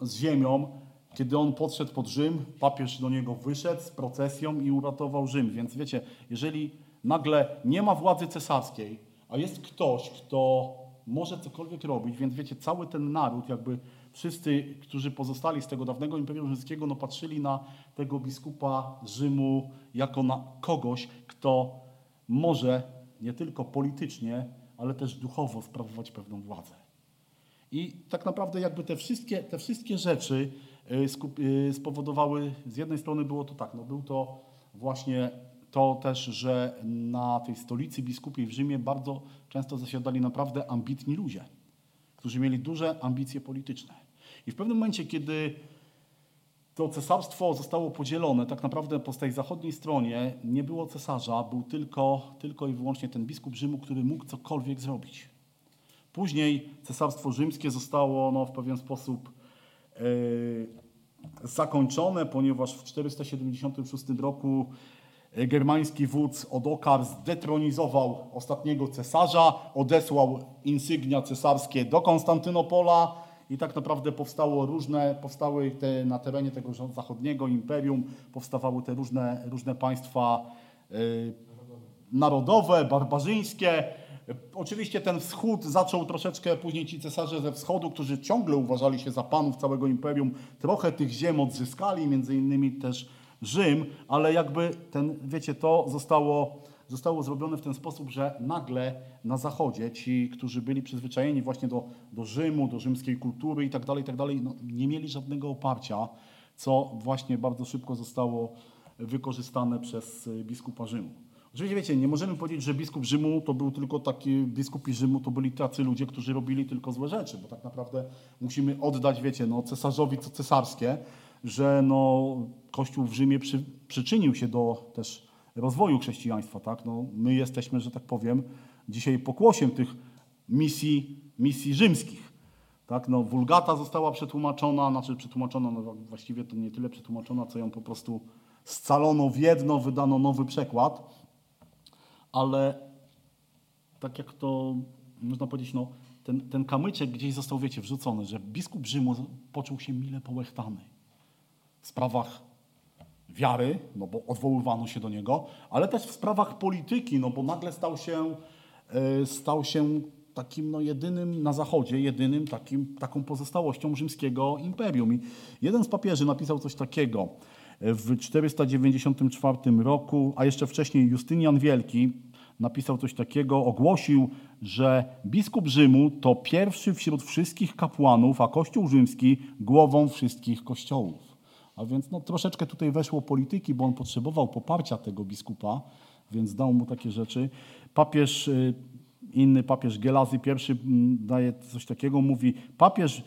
z ziemią. Kiedy on podszedł pod Rzym, papież do niego wyszedł z procesją i uratował Rzym. Więc wiecie, jeżeli nagle nie ma władzy cesarskiej, a jest ktoś, kto może cokolwiek robić, więc wiecie, cały ten naród, jakby wszyscy, którzy pozostali z tego dawnego Imperium Rzymskiego, no patrzyli na tego biskupa Rzymu jako na kogoś, kto może nie tylko politycznie, ale też duchowo sprawować pewną władzę. I tak naprawdę jakby te wszystkie, te wszystkie rzeczy y, y, spowodowały, z jednej strony było to tak, no był to właśnie to też, że na tej stolicy biskupiej w Rzymie bardzo często zasiadali naprawdę ambitni ludzie, którzy mieli duże ambicje polityczne. I w pewnym momencie, kiedy to cesarstwo zostało podzielone, tak naprawdę po tej zachodniej stronie nie było cesarza, był tylko, tylko i wyłącznie ten biskup Rzymu, który mógł cokolwiek zrobić. Później cesarstwo rzymskie zostało no, w pewien sposób e, zakończone, ponieważ w 476 roku germański wódz Odokar zdetronizował ostatniego cesarza, odesłał insygnia cesarskie do Konstantynopola i tak naprawdę powstało różne, powstały te, na terenie tego zachodniego imperium, powstawały te różne, różne państwa e, narodowe, barbarzyńskie. Oczywiście ten wschód zaczął troszeczkę później ci cesarze ze wschodu, którzy ciągle uważali się za panów całego imperium, trochę tych ziem odzyskali, między innymi też Rzym, ale jakby ten, wiecie, to zostało, zostało zrobione w ten sposób, że nagle na zachodzie ci, którzy byli przyzwyczajeni właśnie do, do Rzymu, do rzymskiej kultury i tak dalej, tak dalej, no, nie mieli żadnego oparcia, co właśnie bardzo szybko zostało wykorzystane przez y, biskupa Rzymu. Oczywiście wiecie, nie możemy powiedzieć, że biskup Rzymu to był tylko taki, biskupi Rzymu to byli tacy ludzie, którzy robili tylko złe rzeczy, bo tak naprawdę musimy oddać, wiecie, no, cesarzowi co cesarskie, że no, Kościół w Rzymie przy, przyczynił się do też rozwoju chrześcijaństwa, tak? No, my jesteśmy, że tak powiem, dzisiaj pokłosiem tych misji, misji rzymskich. Tak, no, Wulgata została przetłumaczona, znaczy przetłumaczona, no, właściwie to nie tyle przetłumaczona, co ją po prostu scalono w jedno, wydano nowy przekład, ale tak jak to można powiedzieć, no, ten, ten kamyczek gdzieś został, wiecie, wrzucony, że biskup Rzymu poczuł się mile połechtany w sprawach wiary, no bo odwoływano się do niego, ale też w sprawach polityki, no bo nagle stał się, e, stał się takim no, jedynym na zachodzie, jedynym takim, taką pozostałością rzymskiego imperium. I jeden z papieży napisał coś takiego w 494 roku, a jeszcze wcześniej Justynian Wielki napisał coś takiego, ogłosił, że biskup Rzymu to pierwszy wśród wszystkich kapłanów, a Kościół rzymski głową wszystkich kościołów. A więc no, troszeczkę tutaj weszło polityki, bo on potrzebował poparcia tego biskupa, więc dał mu takie rzeczy. Papież, y, inny papież Gelazy I mm, daje coś takiego, mówi, papież,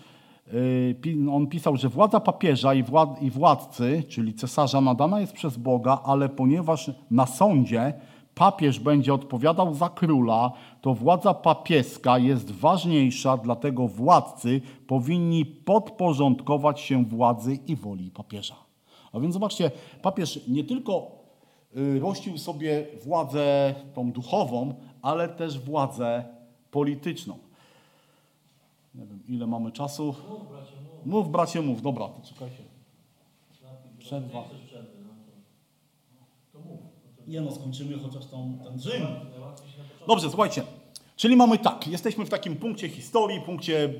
y, on pisał, że władza papieża i władcy, czyli cesarza, nadana jest przez Boga, ale ponieważ na sądzie papież będzie odpowiadał za króla, to władza papieska jest ważniejsza, dlatego władcy powinni podporządkować się władzy i woli papieża. A więc zobaczcie, papież nie tylko y, rościł sobie władzę tą duchową, ale też władzę polityczną. Nie wiem, ile mamy czasu. Mów, bracie, mów. Mów, bracie, mów. Dobra, czekajcie. Przerwa. Nie chcesz przerwy, no to, to mów. Nie no, skończymy chociaż tą, ten Rzym. Dobrze, słuchajcie. Czyli mamy tak, jesteśmy w takim punkcie historii, punkcie,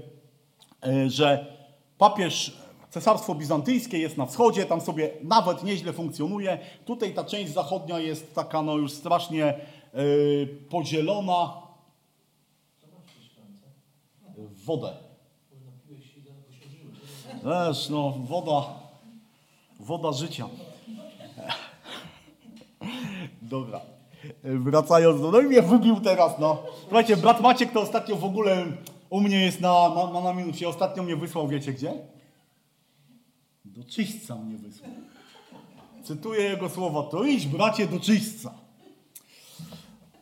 e, że papież, cesarstwo bizantyjskie jest na wschodzie, tam sobie nawet nieźle funkcjonuje. Tutaj ta część zachodnia jest taka no już strasznie e, podzielona wodę. Też, no, woda, woda życia. Dobra. Wracając do... No i mnie wybił teraz, no. Słuchajcie, brat Maciek to ostatnio w ogóle u mnie jest na, na, na, minusie. Ostatnio mnie wysłał, wiecie gdzie? Do czyśćca mnie wysłał. Cytuję jego słowa. To idź, bracie, do czyśćca.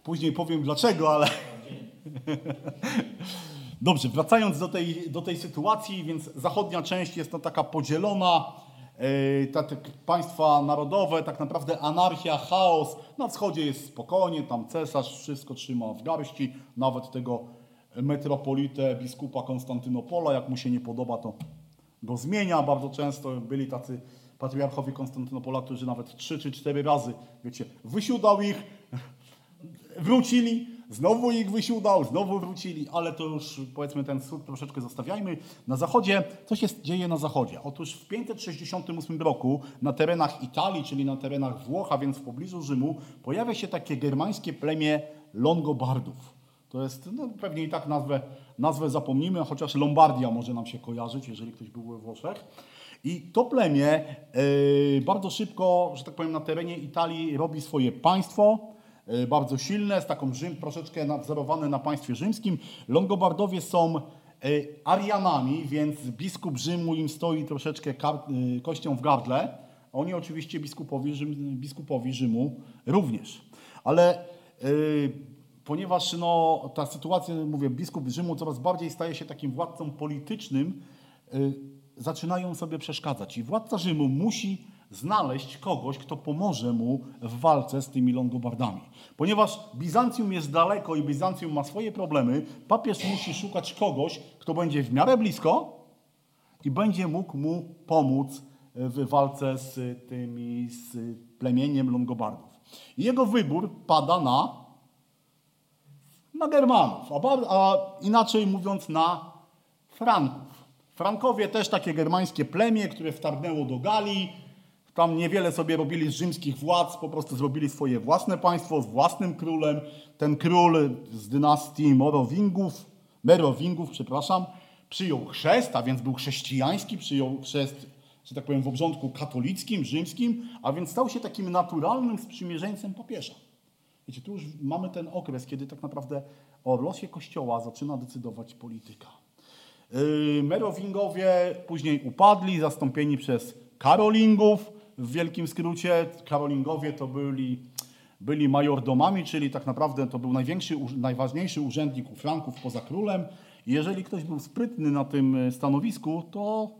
Później powiem dlaczego, ale... Dobrze, wracając do tej, do tej sytuacji, więc zachodnia część jest to taka podzielona, yy, tak, państwa narodowe, tak naprawdę anarchia, chaos. Na wschodzie jest spokojnie, tam cesarz wszystko trzyma w garści, nawet tego metropolitę, biskupa Konstantynopola, jak mu się nie podoba, to go zmienia. Bardzo często byli tacy patriarchowie Konstantynopola, którzy nawet trzy czy cztery razy, wiecie, wysiudał ich, wrócili, znowu ich wysiudał, znowu wrócili, ale to już powiedzmy ten wschód troszeczkę zostawiajmy. Na zachodzie, co się dzieje na zachodzie? Otóż w 568 roku na terenach Italii, czyli na terenach Włoch, a więc w pobliżu Rzymu, pojawia się takie germańskie plemię Longobardów. To jest, no pewnie i tak nazwę, nazwę zapomnimy, chociaż Lombardia może nam się kojarzyć, jeżeli ktoś był we Włoszech. I to plemię yy, bardzo szybko, że tak powiem, na terenie Italii robi swoje państwo, bardzo silne, z taką Rzym troszeczkę na- wzorowane na państwie rzymskim. Longobardowie są yy, Arianami, więc biskup Rzymu im stoi troszeczkę yy, kością w gardle. Oni oczywiście biskupowi, Rzym, biskupowi Rzymu również. Ale ponieważ no, ta sytuacja, mówię, biskup Rzymu coraz bardziej staje się takim władcą politycznym, zaczynają sobie przeszkadzać. I władca Rzymu musi znaleźć kogoś, kto pomoże mu w walce z tymi Longobardami. Ponieważ Bizancjum jest daleko i Bizancjum ma swoje problemy, papież musi szukać kogoś, kto będzie w miarę blisko i będzie mógł mu pomóc w walce z tymi, z plemieniem Longobardów. Jego wybór pada na na Germanów, a, bar- a inaczej mówiąc na Franków. Frankowie też takie germańskie plemię, które wtargnęło do Galii. Tam niewiele sobie robili z rzymskich władz, po prostu zrobili swoje własne państwo z własnym królem. Ten król z dynastii Morowingów, Merowingów, przepraszam, przyjął chrzest, a więc był chrześcijański, przyjął chrzest, że tak powiem, w obrządku katolickim, rzymskim, a więc stał się takim naturalnym sprzymierzeńcem papieża. Wiecie, tu już mamy ten okres, kiedy tak naprawdę o losie Kościoła zaczyna decydować polityka. Yy, Merowingowie później upadli, zastąpieni przez Karolingów. W wielkim skrócie Karolingowie to byli, byli majordomami, czyli tak naprawdę to był największy, najważniejszy urzędnik u Franków poza królem. Jeżeli ktoś był sprytny na tym y, stanowisku, to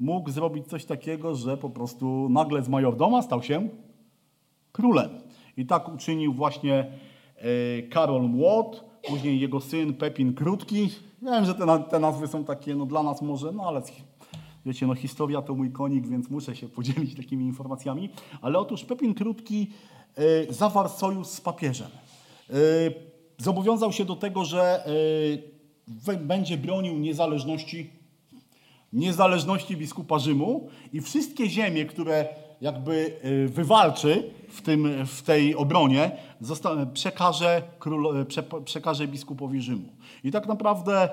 mógł zrobić coś takiego, że po prostu nagle z majordoma stał się królem. I tak uczynił właśnie e, Karol Młot, później jego syn Pepin Krótki. Wiem, że te, te nazwy są takie no, dla nas może, no ale wiecie, no historia to mój konik, więc muszę się podzielić takimi informacjami. Ale otóż Pepin Krótki e, zawarł sojusz z papieżem. E, zobowiązał się do tego, że e, będzie bronił niezależności niezależności biskupa Rzymu i wszystkie ziemie, które jakby wywalczy w, tym, w tej obronie, przekaże, król, prze, przekaże biskupowi Rzymu. I tak naprawdę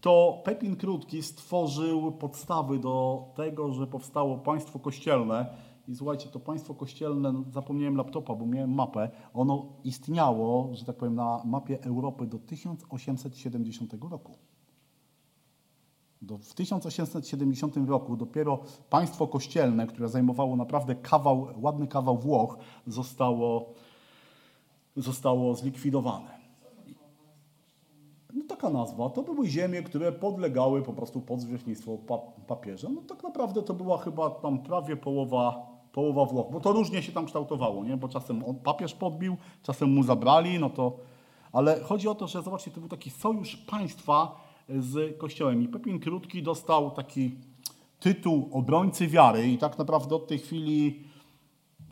to Pepin Krótki stworzył podstawy do tego, że powstało państwo kościelne. I słuchajcie, to państwo kościelne, no, zapomniałem laptopa, bo miałem mapę, ono istniało, że tak powiem, na mapie Europy do 1870 roku. Do, w 1870 roku dopiero państwo kościelne, które zajmowało naprawdę kawał, ładny kawał Włoch, zostało, zostało zlikwidowane. Taka nazwa. To były ziemie, które podlegały po prostu pod zwierzchnictwo pa, papieża. No tak naprawdę to była chyba tam prawie połowa, połowa Włoch, bo to różnie się tam kształtowało, nie? bo czasem papież podbił, czasem mu zabrali, no to... Ale chodzi o to, że zobaczcie, to był taki sojusz państwa z Kościołem. I Pepin Krótki dostał taki tytuł obrońcy wiary i tak naprawdę od tej chwili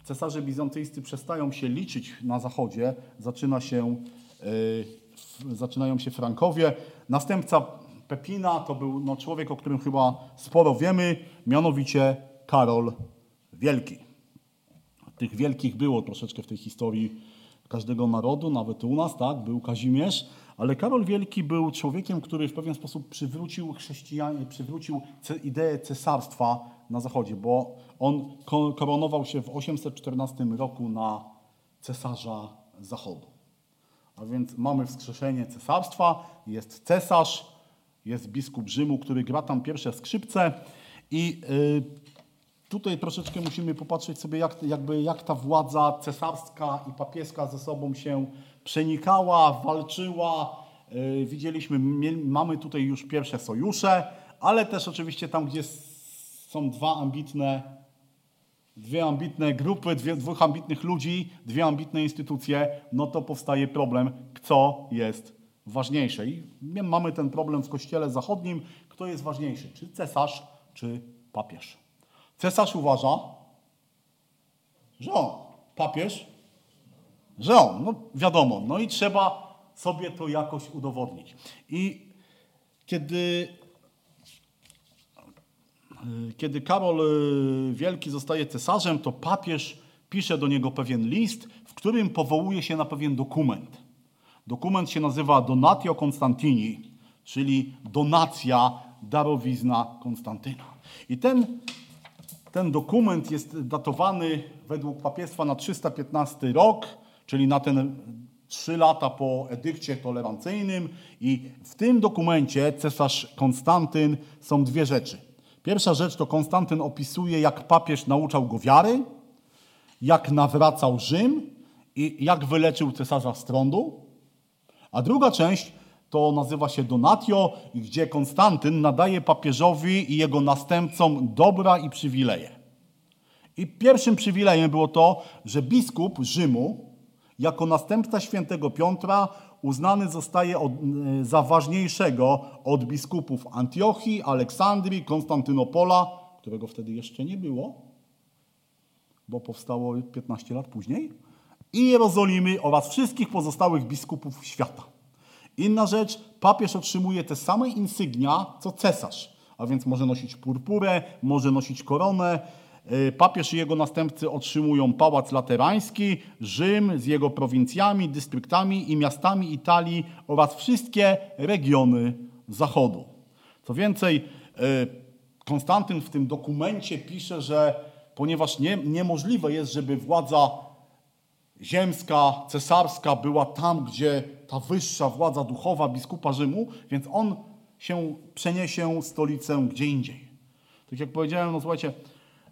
cesarze bizantyjscy przestają się liczyć na zachodzie, zaczyna się, y, f- zaczynają się Frankowie. Następca Pepina to był no, człowiek, o którym chyba sporo wiemy, mianowicie Karol Wielki. Tych wielkich było troszeczkę w tej historii każdego narodu, nawet u nas, tak, był Kazimierz, ale Karol Wielki był człowiekiem, który w pewien sposób przywrócił chrześcijanie, przywrócił ideę cesarstwa na zachodzie, bo on ko- koronował się w 814 roku na cesarza zachodu. A więc mamy wskrzeszenie cesarstwa, jest cesarz, jest biskup Rzymu, który gra tam pierwsze skrzypce i y, tutaj troszeczkę musimy popatrzeć sobie, jak, jakby, jak ta władza cesarska i papieska ze sobą się przenikała, walczyła. Y, widzieliśmy, mamy tutaj już pierwsze sojusze, ale też oczywiście tam, gdzie są dwa ambitne dwie ambitne grupy, dwie, dwóch ambitnych ludzi, dwie ambitne instytucje, no to powstaje problem, co jest ważniejsze. I my mamy ten problem w Kościele Zachodnim, kto jest ważniejszy, czy cesarz, czy papież. Cesarz uważa, że on, papież, że on, no wiadomo, no i trzeba sobie to jakoś udowodnić. I kiedy kiedy Karol y, Wielki zostaje cesarzem, to papież pisze do niego pewien list, w którym powołuje się na pewien dokument. Dokument się nazywa Donatio Constantini, czyli donacja, darowizna Konstantyna. I ten, ten dokument jest datowany według papiestwa na 315 rok, czyli na ten trzy lata po edykcie tolerancyjnym. I w tym dokumencie cesarz Konstantyn są dwie rzeczy. Pierwsza rzecz to Konstantyn opisuje, jak papież nauczał go wiary, jak nawracał Rzym i jak wyleczył cesarza z trądu. A druga część to nazywa się Donatio, gdzie Konstantyn nadaje papieżowi i jego następcom dobra i przywileje. I pierwszym przywilejem było to, że biskup Rzymu jako następca świętego Piotra uznany zostaje od, y, za ważniejszego od biskupów Antiochii, Aleksandrii, Konstantynopola, którego wtedy jeszcze nie było, bo powstało 15 lat później, i Jerozolimy oraz wszystkich pozostałych biskupów świata. Inna rzecz, papież otrzymuje te same insygnia, co cesarz, a więc może nosić purpurę, może nosić koronę. Y, Papież i jego następcy otrzymują pałac laterański, Rzym z jego prowincjami, dystryktami i miastami Italii oraz wszystkie regiony zachodu. Co więcej, y, Konstantyn w tym dokumencie pisze, że ponieważ nie, niemożliwe jest, żeby władza ziemska, cesarska była tam, gdzie ta wyższa władza duchowa biskupa Rzymu, więc on się przeniesie stolicę gdzie indziej. Tak jak powiedziałem, no słuchajcie,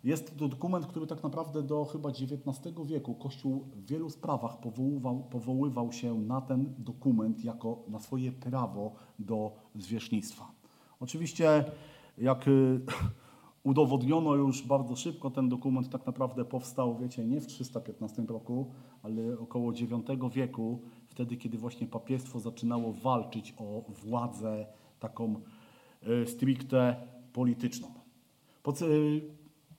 jest to dokument, który tak naprawdę do chyba XIX wieku Kościół w wielu sprawach powoływał, powoływał się na ten dokument jako na swoje prawo do zwierzchnictwa. Oczywiście, jak y, udowodniono już bardzo szybko, ten dokument tak naprawdę powstał, wiecie, nie w 315 roku, ale około IX wieku, wtedy, kiedy właśnie papiestwo zaczynało walczyć o władzę taką y, stricte polityczną.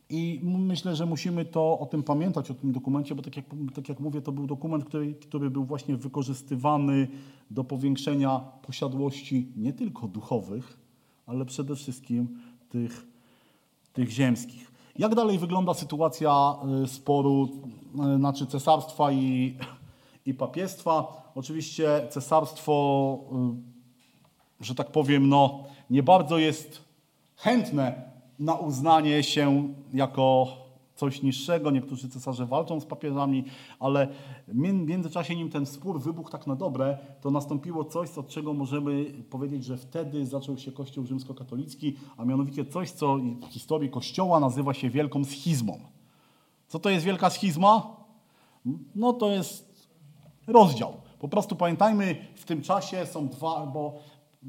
I myślę, że musimy to o tym pamiętać, o tym dokumencie, bo tak jak, tak jak mówię, to był dokument, który, który był właśnie wykorzystywany do powiększenia posiadłości nie tylko duchowych, ale przede wszystkim tych, tych ziemskich. Jak dalej wygląda sytuacja y, sporu y, znaczy cesarstwa i, i papiestwa? Oczywiście cesarstwo, y, że tak powiem, no, nie bardzo jest chętne na uznanie się jako coś niższego. Niektórzy cesarze walczą z papieżami, ale w międzyczasie, nim ten spór wybuchł tak na dobre, to nastąpiło coś, od czego możemy powiedzieć, że wtedy zaczął się Kościół rzymskokatolicki, a mianowicie coś, co w historii Kościoła nazywa się wielką schizmą. Co to jest wielka schizma? No to jest rozdział. Po prostu pamiętajmy, w tym czasie są dwa, bo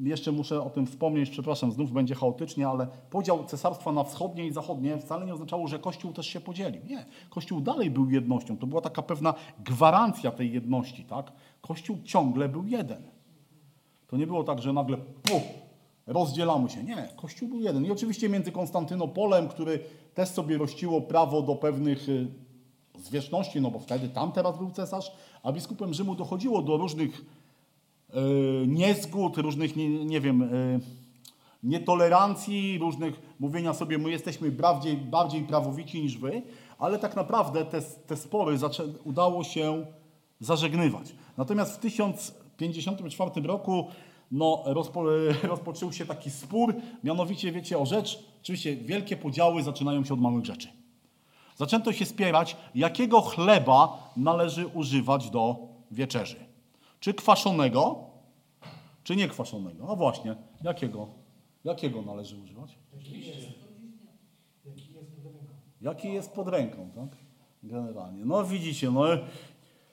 jeszcze muszę o tym wspomnieć, przepraszam, znów będzie chaotycznie, ale podział cesarstwa na wschodnie i zachodnie wcale nie oznaczało, że Kościół też się podzielił. Nie, Kościół dalej był jednością. To była taka pewna gwarancja tej jedności, tak? Kościół ciągle był jeden. To nie było tak, że nagle puf, rozdzielamy się. Nie, Kościół był jeden. I oczywiście między Konstantynopolem, który też sobie rościło prawo do pewnych y, zwierzchności, no bo wtedy tam teraz był cesarz, a biskupem Rzymu dochodziło do różnych niezgód, różnych, nie, nie wiem, e, nietolerancji, różnych mówienia sobie, my jesteśmy bardziej, bardziej prawowici niż wy, ale tak naprawdę te, te spory udało się zażegnywać. Natomiast w 1054 roku no, rozpo, rozpoczął się taki spór, mianowicie wiecie o rzecz, oczywiście wielkie podziały zaczynają się od małych rzeczy. Zaczęto się spierać, jakiego chleba należy używać do wieczerzy. Czy kwaszonego, czy niekwaszonego? No właśnie, jakiego? Jakiego należy używać? Jaki jest pod ręką, tak? Generalnie. No widzicie, no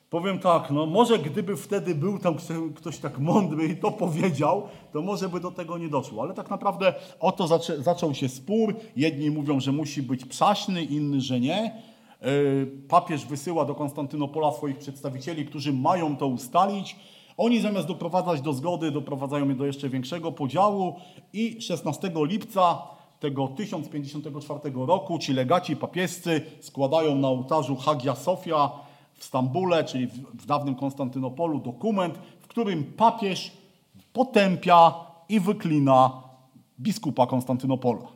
powiem tak, no może gdyby wtedy był tam kto- ktoś tak mądry i to powiedział, to może by do tego nie doszło. Ale tak naprawdę oto zaczę, zaczął się spór. Jedni mówią, że musi być przaśny, inni, że nie. Yy, Papież wysyła do Konstantynopola swoich przedstawicieli, którzy mają to ustalić. Oni zamiast doprowadzać do zgody, doprowadzają je do jeszcze większego podziału i 16 lipca tego 1054 roku ci legaci papiescy składają na ołtarzu Hagia Sofia w Stambule, czyli w dawnym Konstantynopolu, dokument, w którym papież potępia i wyklina biskupa Konstantynopola.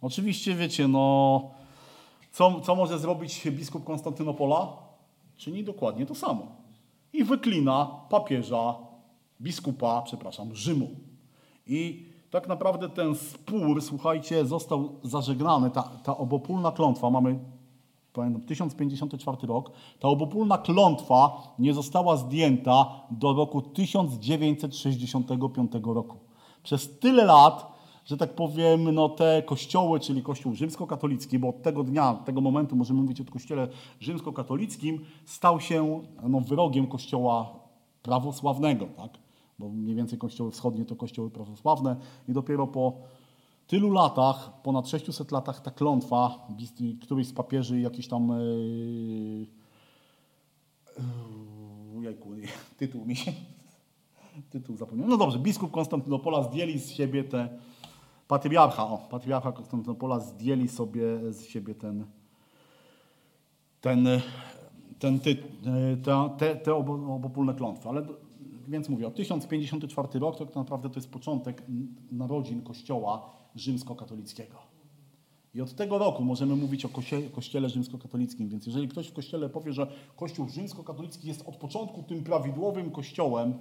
Oczywiście wiecie, no co, co może zrobić biskup Konstantynopola? Czyni dokładnie to samo. I wyklina papieża, biskupa, przepraszam, Rzymu. I tak naprawdę ten spór, słuchajcie, został zażegnany. Ta, ta obopólna klątwa, mamy pamiętam, 1054 rok, ta obopólna klątwa nie została zdjęta do roku 1965 roku. Przez tyle lat, że tak powiem, no te kościoły, czyli kościół rzymskokatolicki, bo od tego dnia, tego momentu możemy mówić o kościele rzymskokatolickim, stał się no, wyrogiem kościoła prawosławnego, tak? bo mniej więcej kościoły wschodnie to kościoły prawosławne i dopiero po tylu latach, ponad 600 latach ta klątwa, któryś z papieży jakiś tam yy, yy, jajku, tytuł mi się tytuł zapomniałem. No dobrze, biskup Konstantynopola zdjęli z siebie te patriarcha, o, patriarcha Konstantynopola zdjęli sobie z siebie ten ten, ten ty, te, te, te obo- obopólne klątwy. Ale więc mówię, o 1054 rok to tak naprawdę to jest początek narodzin kościoła rzymskokatolickiego. I od tego roku możemy mówić o koście- kościele rzymskokatolickim. Więc jeżeli ktoś w kościele powie, że kościół rzymskokatolicki jest od początku tym prawidłowym kościołem,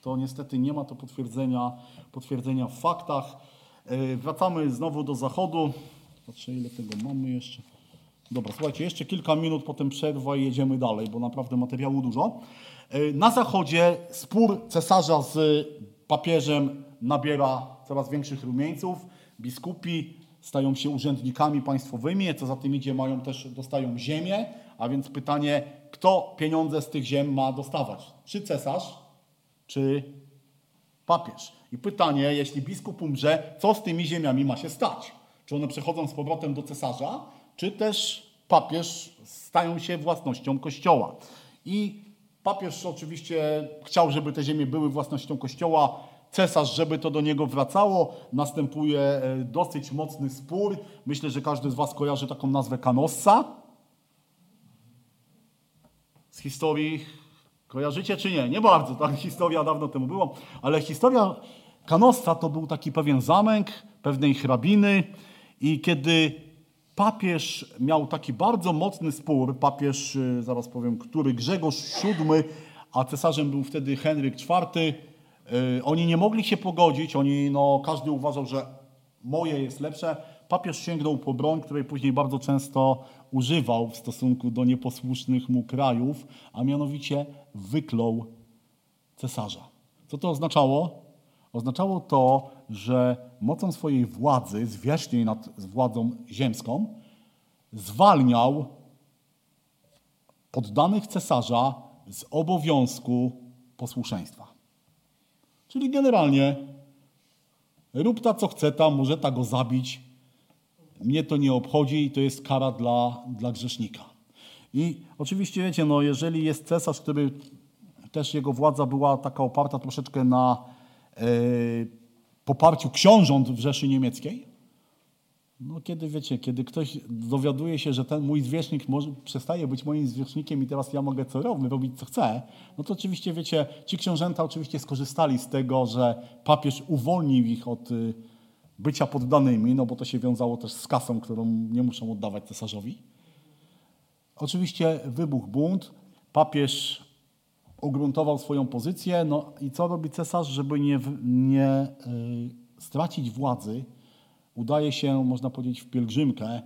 to niestety nie ma to potwierdzenia, potwierdzenia w faktach. Yy, Wracamy znowu do zachodu. Patrzę, ile tego mamy jeszcze. Dobra, słuchajcie, jeszcze kilka minut, potem przerwa i jedziemy dalej, bo naprawdę materiału dużo. Yy, Na zachodzie spór cesarza z papieżem nabiera coraz większych rumieńców. Biskupi stają się urzędnikami państwowymi, co za tym idzie, mają też, dostają ziemię, a więc pytanie, kto pieniądze z tych ziem ma dostawać? Czy cesarz, czy papież. I pytanie, jeśli biskup umrze, co z tymi ziemiami ma się stać? Czy one przechodzą z powrotem do cesarza, czy też papież stają się własnością kościoła? I papież oczywiście chciał, żeby te ziemie były własnością kościoła, cesarz, żeby to do niego wracało. Następuje e, dosyć mocny spór. Myślę, że każdy z Was kojarzy taką nazwę Canossa z historii. Kojarzycie czy nie? Nie bardzo, tak? Historia dawno temu było, ale historia Canossa to był taki pewien zamek pewnej hrabiny i kiedy papież miał taki bardzo mocny spór, papież, y, zaraz powiem, który Grzegorz VII, a cesarzem był wtedy Henryk IV, y, oni nie mogli się pogodzić, oni, no, każdy uważał, że moje jest lepsze. Papież sięgnął po broń, której później bardzo często używał w stosunku do nieposłusznych mu krajów, a mianowicie wyklął cesarza. Co to oznaczało? Oznaczało to, że mocą swojej władzy, zwierzchniej nad władzą ziemską, zwalniał poddanych cesarza z obowiązku posłuszeństwa. Czyli generalnie rób ta co chce ta, może ta go zabić. Mnie to nie obchodzi i to jest kara dla, dla grzesznika. I oczywiście wiecie, no jeżeli jest cesarz, który też jego władza była taka oparta troszeczkę na e, poparciu książąt w Rzeszy Niemieckiej, No kiedy wiecie, kiedy ktoś dowiaduje się, że ten mój zwierzchnik może, przestaje być moim zwierzchnikiem i teraz ja mogę co robić, robić co chcę, no to oczywiście wiecie, ci książęta oczywiście skorzystali z tego, że papież uwolnił ich od y, bycia poddanymi, no bo to się wiązało też z kasą, którą nie muszą oddawać cesarzowi. Oczywiście wybuchł bunt, papież ugruntował swoją pozycję, no i co robi cesarz, żeby nie, nie y, stracić władzy, udaje się, można powiedzieć, w pielgrzymkę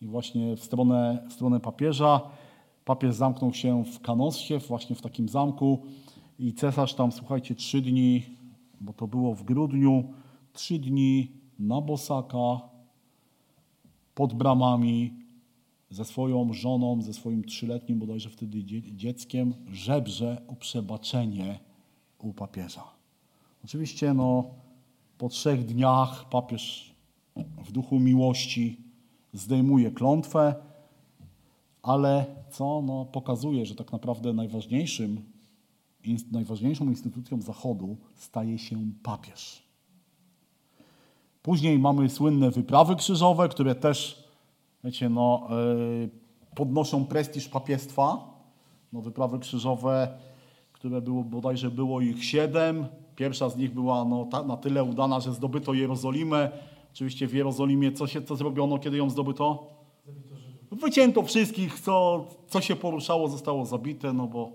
i właśnie w stronę, w stronę papieża. Papież zamknął się w Kanossie, właśnie w takim zamku i cesarz tam, słuchajcie, trzy dni, bo to było w grudniu, trzy dni na bosaka, pod bramami, ze swoją żoną, ze swoim trzyletnim bodajże wtedy dzie- dzieckiem, żebrze o przebaczenie u papieża. Oczywiście no, po trzech dniach papież w duchu miłości zdejmuje klątwę, ale co no, pokazuje, że tak naprawdę najważniejszym, najważniejszą instytucją Zachodu staje się papież. Później mamy słynne wyprawy krzyżowe, które też, wiecie, no, yy, podnoszą prestiż papiestwa. No, wyprawy krzyżowe, które było, bodajże było ich siedem. Pierwsza z nich była no, ta, na tyle udana, że zdobyto Jerozolimę. Oczywiście w Jerozolimie co, się, co zrobiono, kiedy ją zdobyto? Wycięto wszystkich, co, co się poruszało, zostało zabite, no bo,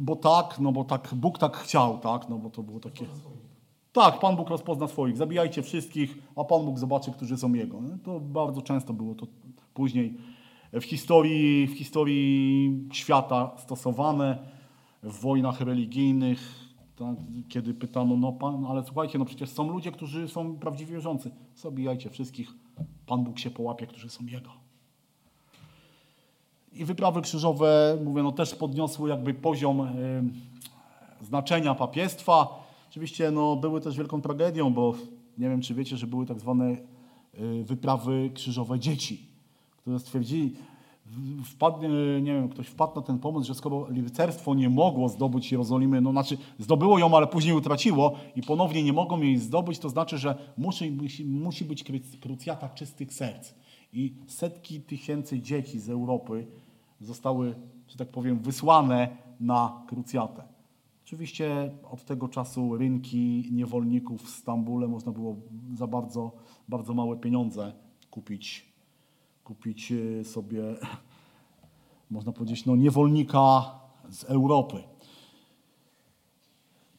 bo tak, no bo tak, Bóg tak chciał, tak, no bo to było takie... Tak, Pan Bóg rozpozna swoich. Zabijajcie wszystkich, a Pan Bóg zobaczy, którzy są Jego. No, To bardzo często było to później w historii, w historii świata stosowane, w wojnach religijnych, tak, kiedy pytano, no Pan, ale słuchajcie, no przecież są ludzie, którzy są prawdziwie wierzący. Zabijajcie wszystkich, Pan Bóg się połapie, którzy są Jego. I wyprawy krzyżowe, mówię, no też podniosły jakby poziom y, znaczenia papiestwa. Oczywiście no, były też wielką tragedią, bo nie wiem, czy wiecie, że były tak zwane y, wyprawy krzyżowe dzieci, które stwierdzili, wpadł, y, nie wiem, ktoś wpadł na ten pomysł, że skoro rycerstwo nie mogło zdobyć Jerozolimy, no znaczy zdobyło ją, ale później utraciło i ponownie nie mogą jej zdobyć, to znaczy, że musi, musi, musi być kru- krucjata czystych serc. I setki tysięcy dzieci z Europy zostały, że tak powiem, wysłane na krucjatę. Oczywiście od tego czasu rynki niewolników w Stambule można było za bardzo, bardzo małe pieniądze kupić, kupić e, sobie, można powiedzieć, no, niewolnika z Europy.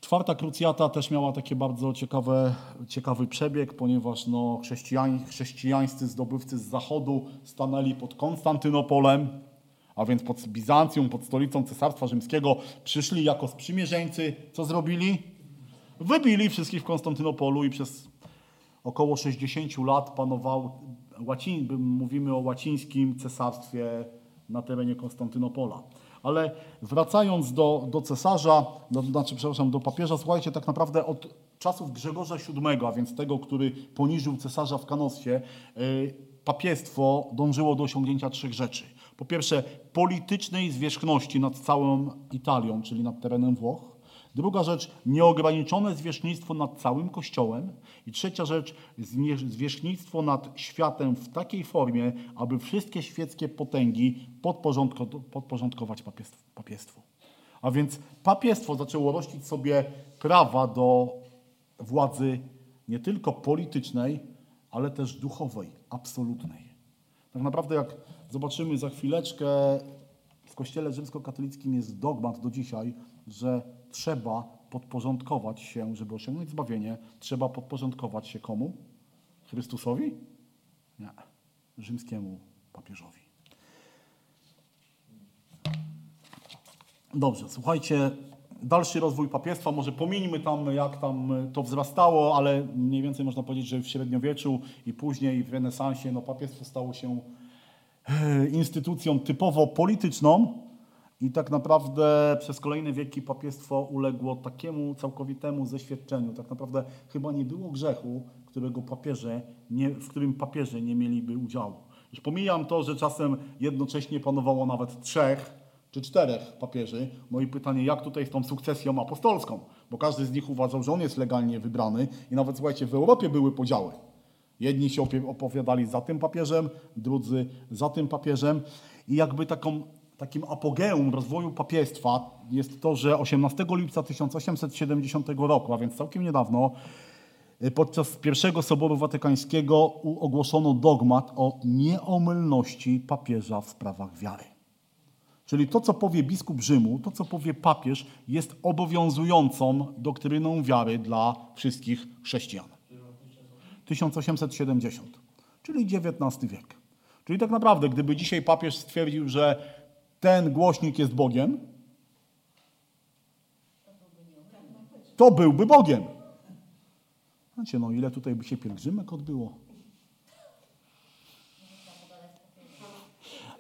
Czwarta krucjata też miała taki bardzo ciekawe, ciekawy przebieg, ponieważ no, chrześcijań, chrześcijańscy zdobywcy z zachodu stanęli pod Konstantynopolem, a więc pod Bizancjum, pod stolicą Cesarstwa Rzymskiego, przyszli jako sprzymierzeńcy. Co zrobili? Wybili wszystkich w Konstantynopolu i przez około 60 lat panował, łaciń, mówimy o łacińskim cesarstwie na terenie Konstantynopola. Ale wracając do, do cesarza, do, znaczy, przepraszam, do papieża, słuchajcie, tak naprawdę od czasów Grzegorza VII, a więc tego, który poniżył cesarza w Kanossie, y, papiestwo dążyło do osiągnięcia trzech rzeczy. Po pierwsze, politycznej zwierzchności nad całą Italią, czyli nad terenem Włoch. Druga rzecz, nieograniczone zwierzchnictwo nad całym Kościołem. I trzecia rzecz, zwierzchnictwo nad światem w takiej formie, aby wszystkie świeckie potęgi podporządko- podporządkować papiestw- papiestwu. A więc papiestwo zaczęło rościć sobie prawa do władzy nie tylko politycznej, ale też duchowej, absolutnej. Tak naprawdę jak zobaczymy za chwileczkę, w kościele rzymskokatolickim jest dogmat do dzisiaj, że trzeba podporządkować się, żeby osiągnąć zbawienie, trzeba podporządkować się komu? Chrystusowi? Nie. Rzymskiemu papieżowi. Dobrze, słuchajcie, dalszy rozwój papiestwa, może pomieńmy tam, jak tam to wzrastało, ale mniej więcej można powiedzieć, że w średniowieczu i później w renesansie no, papiestwo stało się instytucją typowo polityczną i tak naprawdę przez kolejne wieki papiestwo uległo takiemu całkowitemu zeświadczeniu. Tak naprawdę chyba nie było grzechu, którego papieże nie, w którym papieże nie mieliby udziału. Już pomijam to, że czasem jednocześnie panowało nawet trzech czy czterech papieży. No i pytanie, jak tutaj z tą sukcesją apostolską? Bo każdy z nich uważał, że on jest legalnie wybrany i nawet, słuchajcie, w Europie były podziały. Jedni się opowiadali za tym papieżem, drudzy za tym papieżem. I jakby taką, takim apogeum rozwoju papiestwa jest to, że 18 lipca 1870 roku, a więc całkiem niedawno, y, podczas pierwszego Soboru Watykańskiego ogłoszono dogmat o nieomylności papieża w sprawach wiary. Czyli to, co powie biskup Rzymu, to, co powie papież, jest obowiązującą doktryną wiary dla wszystkich chrześcijan. 1870, czyli XIX wiek. Czyli tak naprawdę, gdyby dzisiaj papież stwierdził, że ten głośnik jest Bogiem, to byłby Bogiem. Znacie, no ile tutaj by się pielgrzymek odbyło?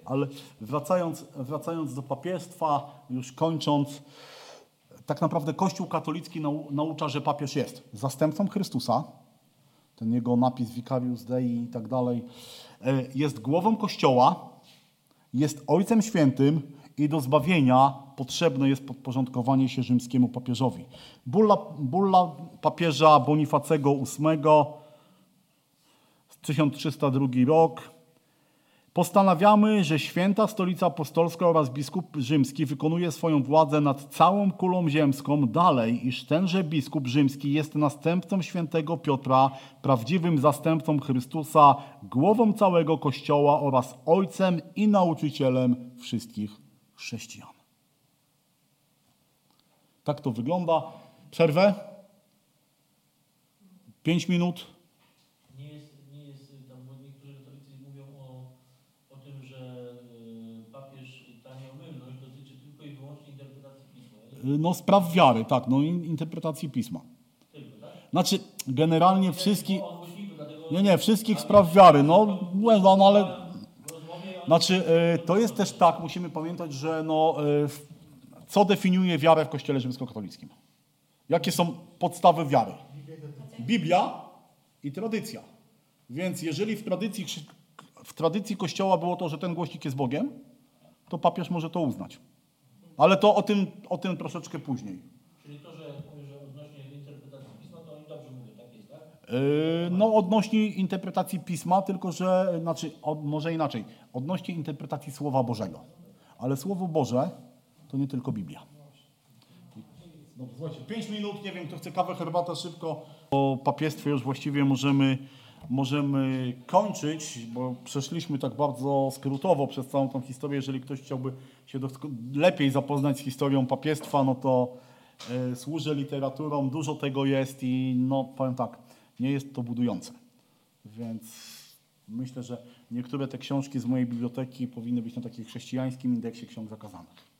Ale wracając, wracając do papiestwa, już kończąc, tak naprawdę Kościół katolicki nau, naucza, że papież jest zastępcą Chrystusa, ten jego napis Vicarius Dei i tak dalej, e, jest głową Kościoła, jest Ojcem Świętym i do zbawienia potrzebne jest podporządkowanie się rzymskiemu papieżowi. Bulla, bulla papieża Bonifacego VIII, 1302 rok, Postanawiamy, że święta stolica apostolska oraz biskup rzymski wykonuje swoją władzę nad całą kulą ziemską dalej, iż tenże biskup rzymski jest następcą świętego Piotra, prawdziwym zastępcą Chrystusa, głową całego Kościoła oraz ojcem i nauczycielem wszystkich chrześcijan. Tak to wygląda. Przerwę? Pięć minut. Nie jest, nie jest y, tam, bo niektórzy katolicy mówią o, o tym, że y, papież ta nieomylność dotyczy tylko i wyłącznie interpretacji pisma. Nie? No spraw wiary, tak, no in- interpretacji pisma. Znaczy, generalnie wszystkich, nie, nie, wszystkich spraw wiary, no, no, no ale, znaczy, e, to jest też tak, musimy pamiętać, że no, w- co definiuje wiarę w Kościele rzymskokatolickim? Jakie są podstawy wiary? Biblia i tradycja. Więc jeżeli w tradycji, w tradycji Kościoła było to, że ten głośnik jest Bogiem, to papież może to uznać. Ale to o tym, o tym troszeczkę później. Czyli to, że mówię, że odnośnie interpretacji pisma, to oni dobrze mówią, tak jest, tak? Yy, No, odnośnie interpretacji pisma, tylko że, znaczy, od, może inaczej, odnośnie interpretacji Słowa Bożego. Ale Słowo Boże to nie tylko Biblia. Dobrze, słuchajcie, 5 minut, nie wiem, kto chce kawę, herbatę, szybko. O papiestwie już właściwie możemy, możemy kończyć, bo przeszliśmy tak bardzo skrótowo przez całą tą historię. Jeżeli ktoś chciałby się lepiej zapoznać z historią papiestwa, no to e, służę literaturą, dużo tego jest i no powiem tak, nie jest to budujące. Więc myślę, że niektóre te książki z mojej biblioteki powinny być na takim chrześcijańskim indeksie ksiąg zakazanych.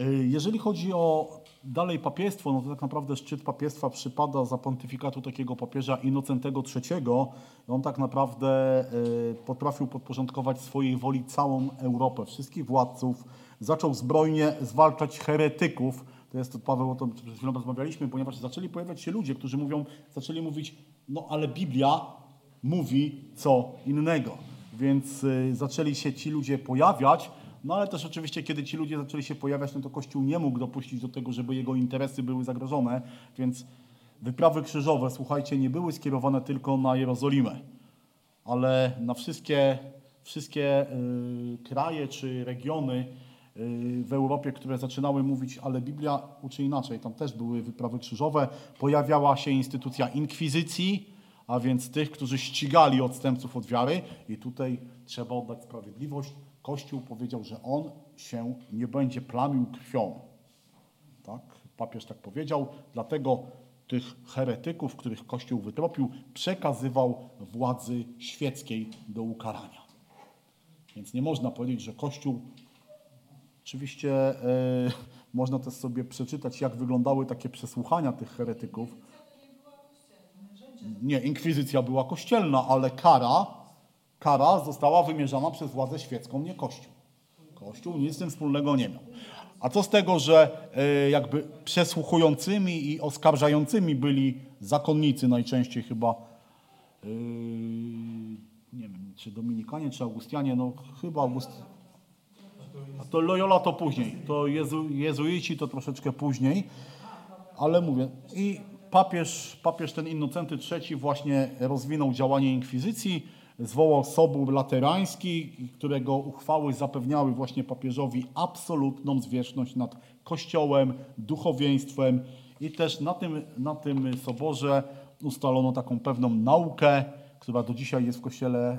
Y, Jeżeli chodzi o dalej papiestwo, no to tak naprawdę szczyt papiestwa przypada za pontyfikatu takiego papieża Innocentego III. On tak naprawdę y, potrafił podporządkować swojej woli całą Europę, wszystkich władców. Zaczął zbrojnie zwalczać heretyków. To jest to, Paweł, o tym przed chwilą rozmawialiśmy, ponieważ zaczęli pojawiać się ludzie, którzy mówią, zaczęli mówić, no ale Biblia mówi co innego. Więc y, zaczęli się ci ludzie pojawiać, no ale też oczywiście, kiedy ci ludzie zaczęli się pojawiać, no to Kościół nie mógł dopuścić do tego, żeby jego interesy były zagrożone, więc wyprawy krzyżowe, słuchajcie, nie były skierowane tylko na Jerozolimę, ale na wszystkie, wszystkie y, kraje czy regiony y, w Europie, które zaczynały mówić, ale Biblia uczy inaczej. Tam też były wyprawy krzyżowe. Pojawiała się instytucja inkwizycji, a więc tych, którzy ścigali odstępców od wiary. I tutaj trzeba oddać sprawiedliwość. Kościół powiedział, że on się nie będzie plamił krwią. Tak? Papież tak powiedział, dlatego tych heretyków, których Kościół wytropił, przekazywał władzy świeckiej do ukarania. Więc nie można powiedzieć, że Kościół. Oczywiście e, można też sobie przeczytać, jak wyglądały takie przesłuchania tych heretyków. Nie, inkwizycja była kościelna, ale kara, kara została wymierzana przez władzę świecką, nie Kościół. Kościół nic z tym wspólnego nie miał. A co z tego, że e, jakby przesłuchującymi i oskarżającymi byli zakonnicy najczęściej chyba, e, nie wiem, czy Dominikanie, czy Augustianie, no chyba August... A to Loyola to później, to jezu, jezuici to troszeczkę później, ale mówię, i papież, papież ten Innocenty III właśnie rozwinął działanie inkwizycji, zwołał sobór laterański, którego uchwały zapewniały właśnie papieżowi absolutną zwierzchność nad Kościołem, duchowieństwem i też na tym, na tym soborze ustalono taką pewną naukę, która do dzisiaj jest w Kościele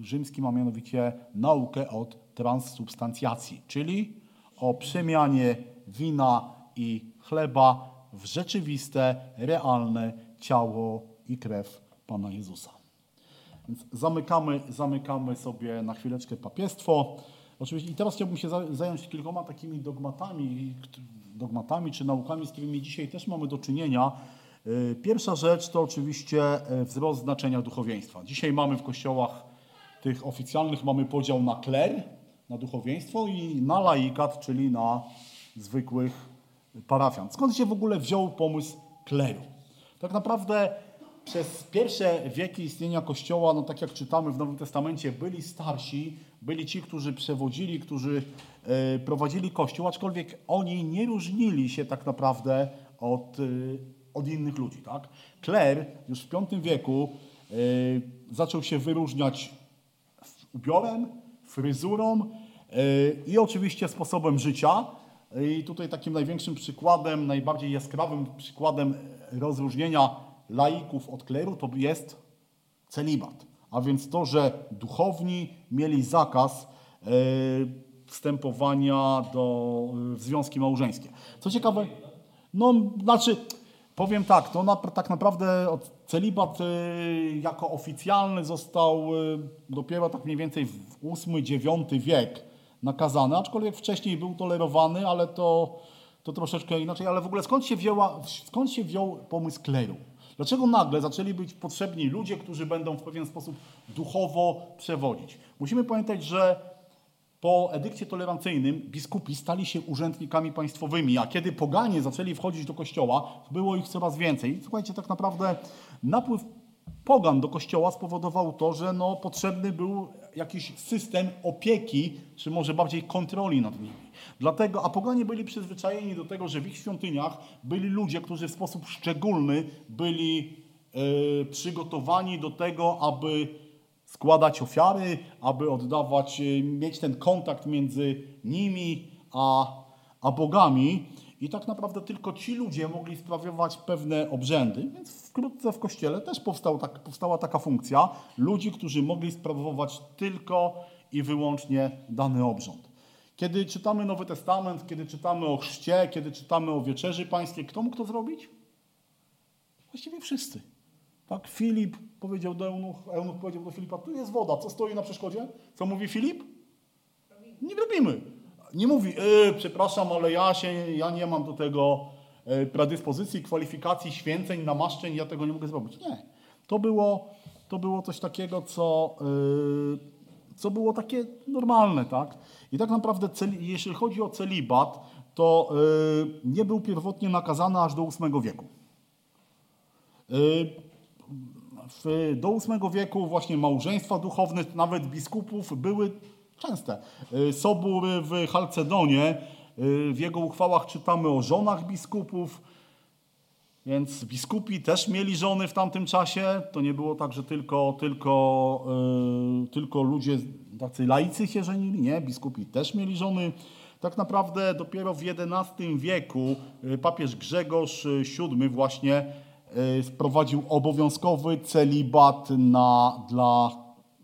y, rzymskim, a mianowicie naukę od transsubstancjacji, czyli o przemianie wina i chleba w rzeczywiste, realne ciało i krew Pana Jezusa. Więc zamykamy, zamykamy sobie na chwileczkę papiestwo. Oczywiście, I teraz chciałbym się zająć kilkoma takimi dogmatami, dogmatami czy naukami, z którymi dzisiaj też mamy do czynienia. Y, pierwsza rzecz to oczywiście y, wzrost znaczenia duchowieństwa. Dzisiaj mamy w kościołach tych oficjalnych mamy podział na kler, na duchowieństwo i na laikat, czyli na zwykłych parafian. Skąd się w ogóle wziął pomysł kleru? Tak naprawdę przez pierwsze wieki istnienia Kościoła, no tak jak czytamy w Nowym Testamencie, byli starsi, byli ci, którzy przewodzili, którzy e, prowadzili Kościół, aczkolwiek oni nie różnili się tak naprawdę od, e, od innych ludzi. Tak? Kler już w V wieku e, zaczął się wyróżniać ubiorem, fryzurą i oczywiście sposobem życia. I tutaj takim największym przykładem, najbardziej jaskrawym przykładem rozróżnienia laików od kleru to jest celibat. A więc to, że duchowni mieli zakaz e, wstępowania do, w związki małżeńskie. Co ciekawe, no znaczy, powiem tak, to na, tak naprawdę celibat e, jako oficjalny został e, dopiero tak mniej więcej w VIII-IX wiek nakazany, aczkolwiek wcześniej był tolerowany, ale to, to troszeczkę inaczej. Ale w ogóle skąd się, wzięła, skąd się wziął pomysł kleru? Dlaczego nagle zaczęli być potrzebni ludzie, którzy będą w pewien sposób duchowo przewodzić? Musimy pamiętać, że po edykcie tolerancyjnym biskupi stali się urzędnikami państwowymi, a kiedy poganie zaczęli wchodzić do kościoła, było ich coraz więcej. Słuchajcie, tak naprawdę napływ pogan do kościoła spowodował to, że no, potrzebny był jakiś system opieki, czy może bardziej kontroli nad nimi. Dlatego, a poganie byli przyzwyczajeni do tego, że w ich świątyniach byli ludzie, którzy w sposób szczególny byli e, przygotowani do tego, aby składać ofiary, aby oddawać, e, mieć ten kontakt między nimi a, a bogami. I tak naprawdę tylko ci ludzie mogli sprawować pewne obrzędy, więc wkrótce w kościele też tak, powstała taka funkcja ludzi, którzy mogli sprawować tylko i wyłącznie dany obrząd. Kiedy czytamy Nowy Testament, kiedy czytamy o chrzcie, kiedy czytamy o wieczerzy pańskiej, kto mógł to zrobić? Właściwie wszyscy. Tak, Filip powiedział do Eunuch, Eunuch powiedział do Filipa, tu jest woda, co stoi na przeszkodzie? Co mówi Filip? Nie robimy. Nie mówi, yy, przepraszam, ale ja, się, ja nie mam do tego e, predyspozycji, kwalifikacji, święceń, namaszczeń, ja tego nie mogę zrobić. Nie. To było, to było coś takiego, co, yy, co było takie normalne, tak? I tak naprawdę, jeśli chodzi o celibat, to yy, nie był pierwotnie nakazany aż do VIII wieku. W, do VIII wieku właśnie małżeństwa duchowne, nawet biskupów, były częste. Y, Sobór w Halcedonie, y, w jego uchwałach czytamy o żonach biskupów, więc biskupi też mieli żony w tamtym czasie. To nie było tak, że tylko, tylko, yy, tylko ludzie, tacy laicy się żenili. Nie, biskupi też mieli żony. Tak naprawdę dopiero w XI wieku papież Grzegorz VII właśnie wprowadził obowiązkowy celibat na, dla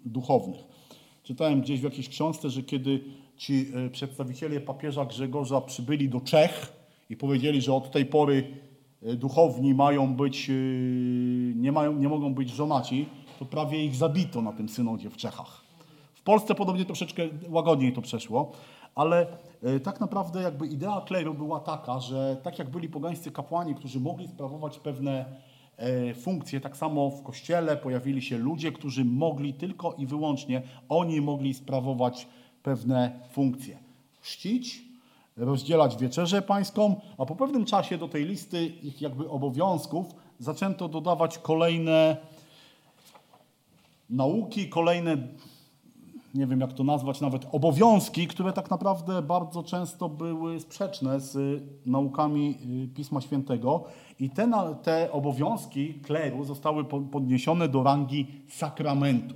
duchownych. Czytałem gdzieś w jakiejś książce, że kiedy ci e, przedstawiciele papieża Grzegorza przybyli do Czech i powiedzieli, że od tej pory e, duchowni mają być, e, nie, mają, nie mogą być żonaci, to prawie ich zabito na tym synodzie w Czechach. W Polsce podobnie troszeczkę łagodniej to przeszło, ale tak naprawdę jakby idea kleru była taka, że tak jak byli pogańscy kapłani, którzy mogli sprawować pewne E, funkcje. Tak samo w kościele pojawili się ludzie, którzy mogli tylko i wyłącznie, oni mogli sprawować pewne funkcje. Chrzcić, rozdzielać wieczerzę pańską, a po pewnym czasie do tej listy ich jakby obowiązków zaczęto dodawać kolejne nauki, kolejne nie wiem jak to nazwać, nawet obowiązki, które tak naprawdę bardzo często były sprzeczne z naukami y, Pisma Świętego. I te, te obowiązki kleru zostały po- podniesione do rangi sakramentu.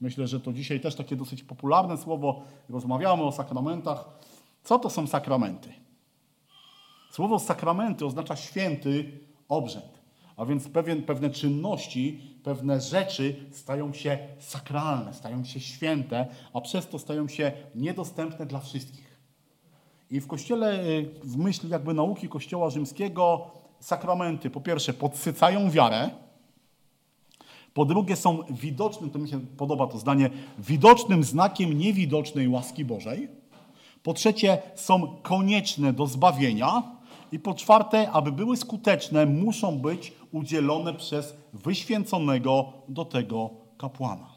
Myślę, że to dzisiaj też takie dosyć popularne słowo. Rozmawiamy o sakramentach. Co to są sakramenty? Słowo sakramenty oznacza święty obrzęd. A więc pewien, pewne czynności, pewne rzeczy stają się sakralne, stają się święte, a przez to stają się niedostępne dla wszystkich. I w kościele, y, w myśl jakby nauki Kościoła rzymskiego, sakramenty po pierwsze podsycają wiarę, po drugie są widocznym, to mi się podoba to zdanie, widocznym znakiem niewidocznej łaski Bożej. Po trzecie, są konieczne do zbawienia. I po czwarte, aby były skuteczne, muszą być udzielone przez wyświęconego do tego kapłana.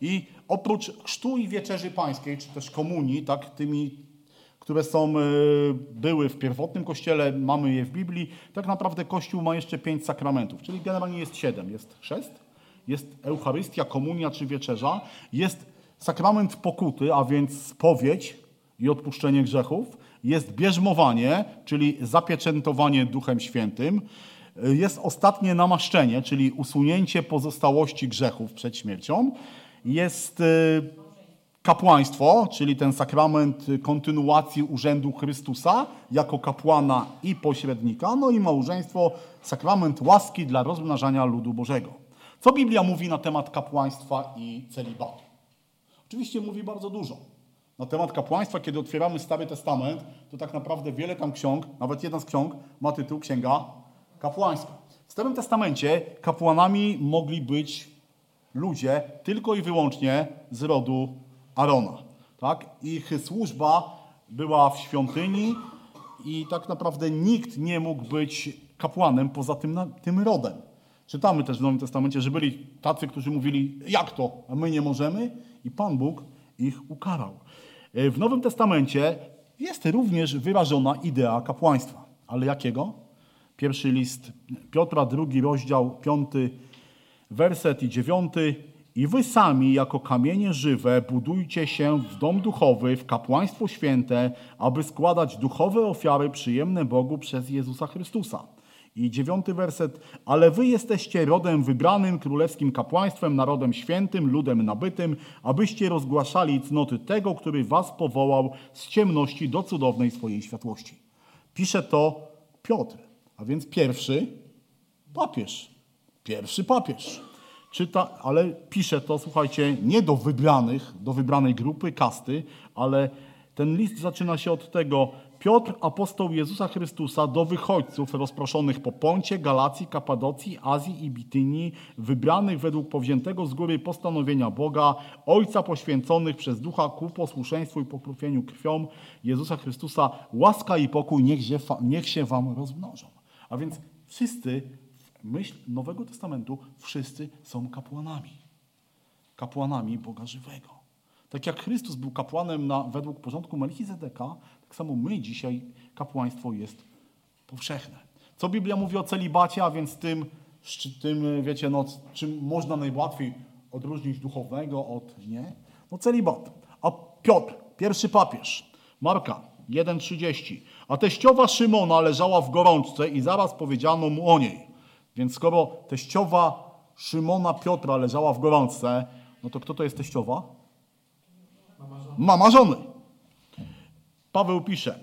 I oprócz chrztu i wieczerzy pańskiej, czy też komunii, tak, tymi, które są, e, były w pierwotnym kościele, mamy je w Biblii, tak naprawdę Kościół ma jeszcze pięć sakramentów, czyli generalnie jest siedem. Jest chrzest, jest Eucharystia, komunia czy wieczerza, jest sakrament pokuty, a więc spowiedź i odpuszczenie grzechów, jest bierzmowanie, czyli zapieczętowanie Duchem Świętym, jest ostatnie namaszczenie, czyli usunięcie pozostałości grzechów przed śmiercią, jest y, kapłaństwo, czyli ten sakrament kontynuacji urzędu Chrystusa jako kapłana i pośrednika, no i małżeństwo, sakrament łaski dla rozmnażania ludu Bożego. Co Biblia mówi na temat kapłaństwa i celibatu? Oczywiście mówi bardzo dużo. Na temat kapłaństwa, kiedy otwieramy Stary Testament, to tak naprawdę wiele tam ksiąg, nawet jedna z ksiąg ma tytuł Księga Kapłańska. W Starym Testamencie kapłanami mogli być ludzie tylko i wyłącznie z rodu Arona. Tak? Ich służba była w świątyni i tak naprawdę nikt nie mógł być kapłanem poza tym, tym rodem. Czytamy też w Nowym Testamencie, że byli tacy, którzy mówili, jak to, a my nie możemy? I Pan Bóg ich ukarał. E, W Nowym Testamencie jest również wyrażona idea kapłaństwa. Ale jakiego? Pierwszy list Piotra, drugi rozdział, piąty werset i dziewiąty. I wy sami, jako kamienie żywe, budujcie się w dom duchowy, w kapłaństwo święte, aby składać duchowe ofiary przyjemne Bogu przez Jezusa Chrystusa. I dziewiąty werset. Ale wy jesteście rodem wybranym, królewskim kapłaństwem, narodem świętym, ludem nabytym, abyście rozgłaszali cnoty tego, który was powołał z ciemności do cudownej swojej światłości. Pisze to Piotr, a więc pierwszy papież. Pierwszy papież. Czyta, ale pisze to, słuchajcie, nie do wybranych, do wybranej grupy, kasty, ale ten list zaczyna się od tego. Piotr, apostoł Jezusa Chrystusa, do wychodźców rozproszonych po Poncie, Galacji, Kapadocji, Azji i Bitynii, wybranych według powziętego z góry postanowienia Boga, Ojca poświęconych przez Ducha ku posłuszeństwu i pokrupieniu krwią Jezusa Chrystusa, łaska i pokój niech się, niech się wam rozmnożą. A więc wszyscy w myśl Nowego Testamentu wszyscy są kapłanami. Kapłanami Boga żywego. Tak jak Chrystus był kapłanem na, według porządku Melchizedeka, tak samo my dzisiaj kapłaństwo jest powszechne. Co Biblia mówi o celibacie, a więc tym, tym wiecie, no, czym można najłatwiej odróżnić duchownego od nie? No celibat. A Piotr, pierwszy papież, Marka 1,30. A teściowa Szymona leżała w gorączce i zaraz powiedziano mu o niej. Więc skoro teściowa Szymona Piotra leżała w gorączce, no to kto to jest teściowa? Mama żony. Paweł pisze,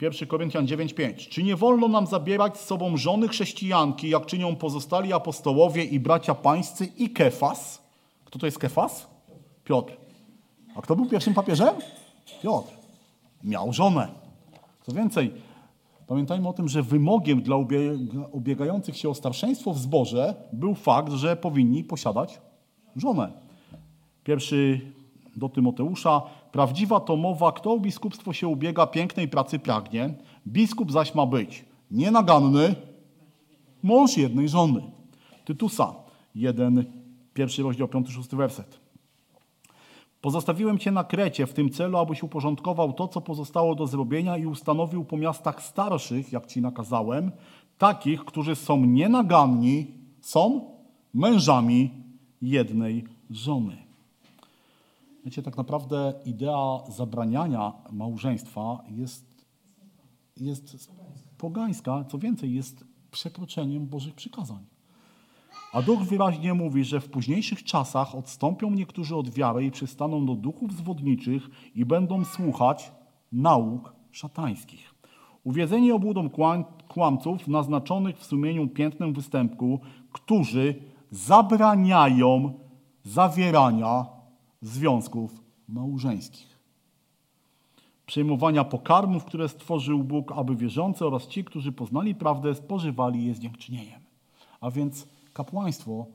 1 Koryntian 9:5. Czy nie wolno nam zabierać z sobą żony chrześcijanki, jak czynią pozostali apostołowie i bracia pańscy i Kefas? Kto to jest Kefas? Piotr. A kto był pierwszym papieżem? Piotr. Miał żonę. Co więcej, pamiętajmy o tym, że wymogiem dla ubie- ubiegających się o starszeństwo w zborze był fakt, że powinni posiadać żonę. Pierwszy do Tymoteusza. Prawdziwa to mowa, kto o biskupstwo się ubiega, pięknej pracy pragnie. Biskup zaś ma być nienaganny, mąż jednej żony. Tytusa 1, pierwszy rozdział, 5-6 werset. Pozostawiłem Cię na Krecie w tym celu, abyś uporządkował to, co pozostało do zrobienia i ustanowił po miastach starszych, jak Ci nakazałem, takich, którzy są nienaganni, są mężami jednej żony. Wiecie, tak naprawdę idea zabraniania małżeństwa jest, jest pogańska, co więcej, jest przekroczeniem Bożych przykazań. A Duch wyraźnie mówi, że w późniejszych czasach odstąpią niektórzy od wiary i przystaną do duchów zwodniczych i będą słuchać nauk szatańskich. Uwiedzeni obłudą kłam, kłamców naznaczonych w sumieniu pięknym występku, którzy zabraniają zawierania związków małżeńskich. Przyjmowania pokarmów, które stworzył Bóg, aby wierzący oraz ci, którzy poznali prawdę, spożywali je z dziękczynieniem. A więc kapłaństwo,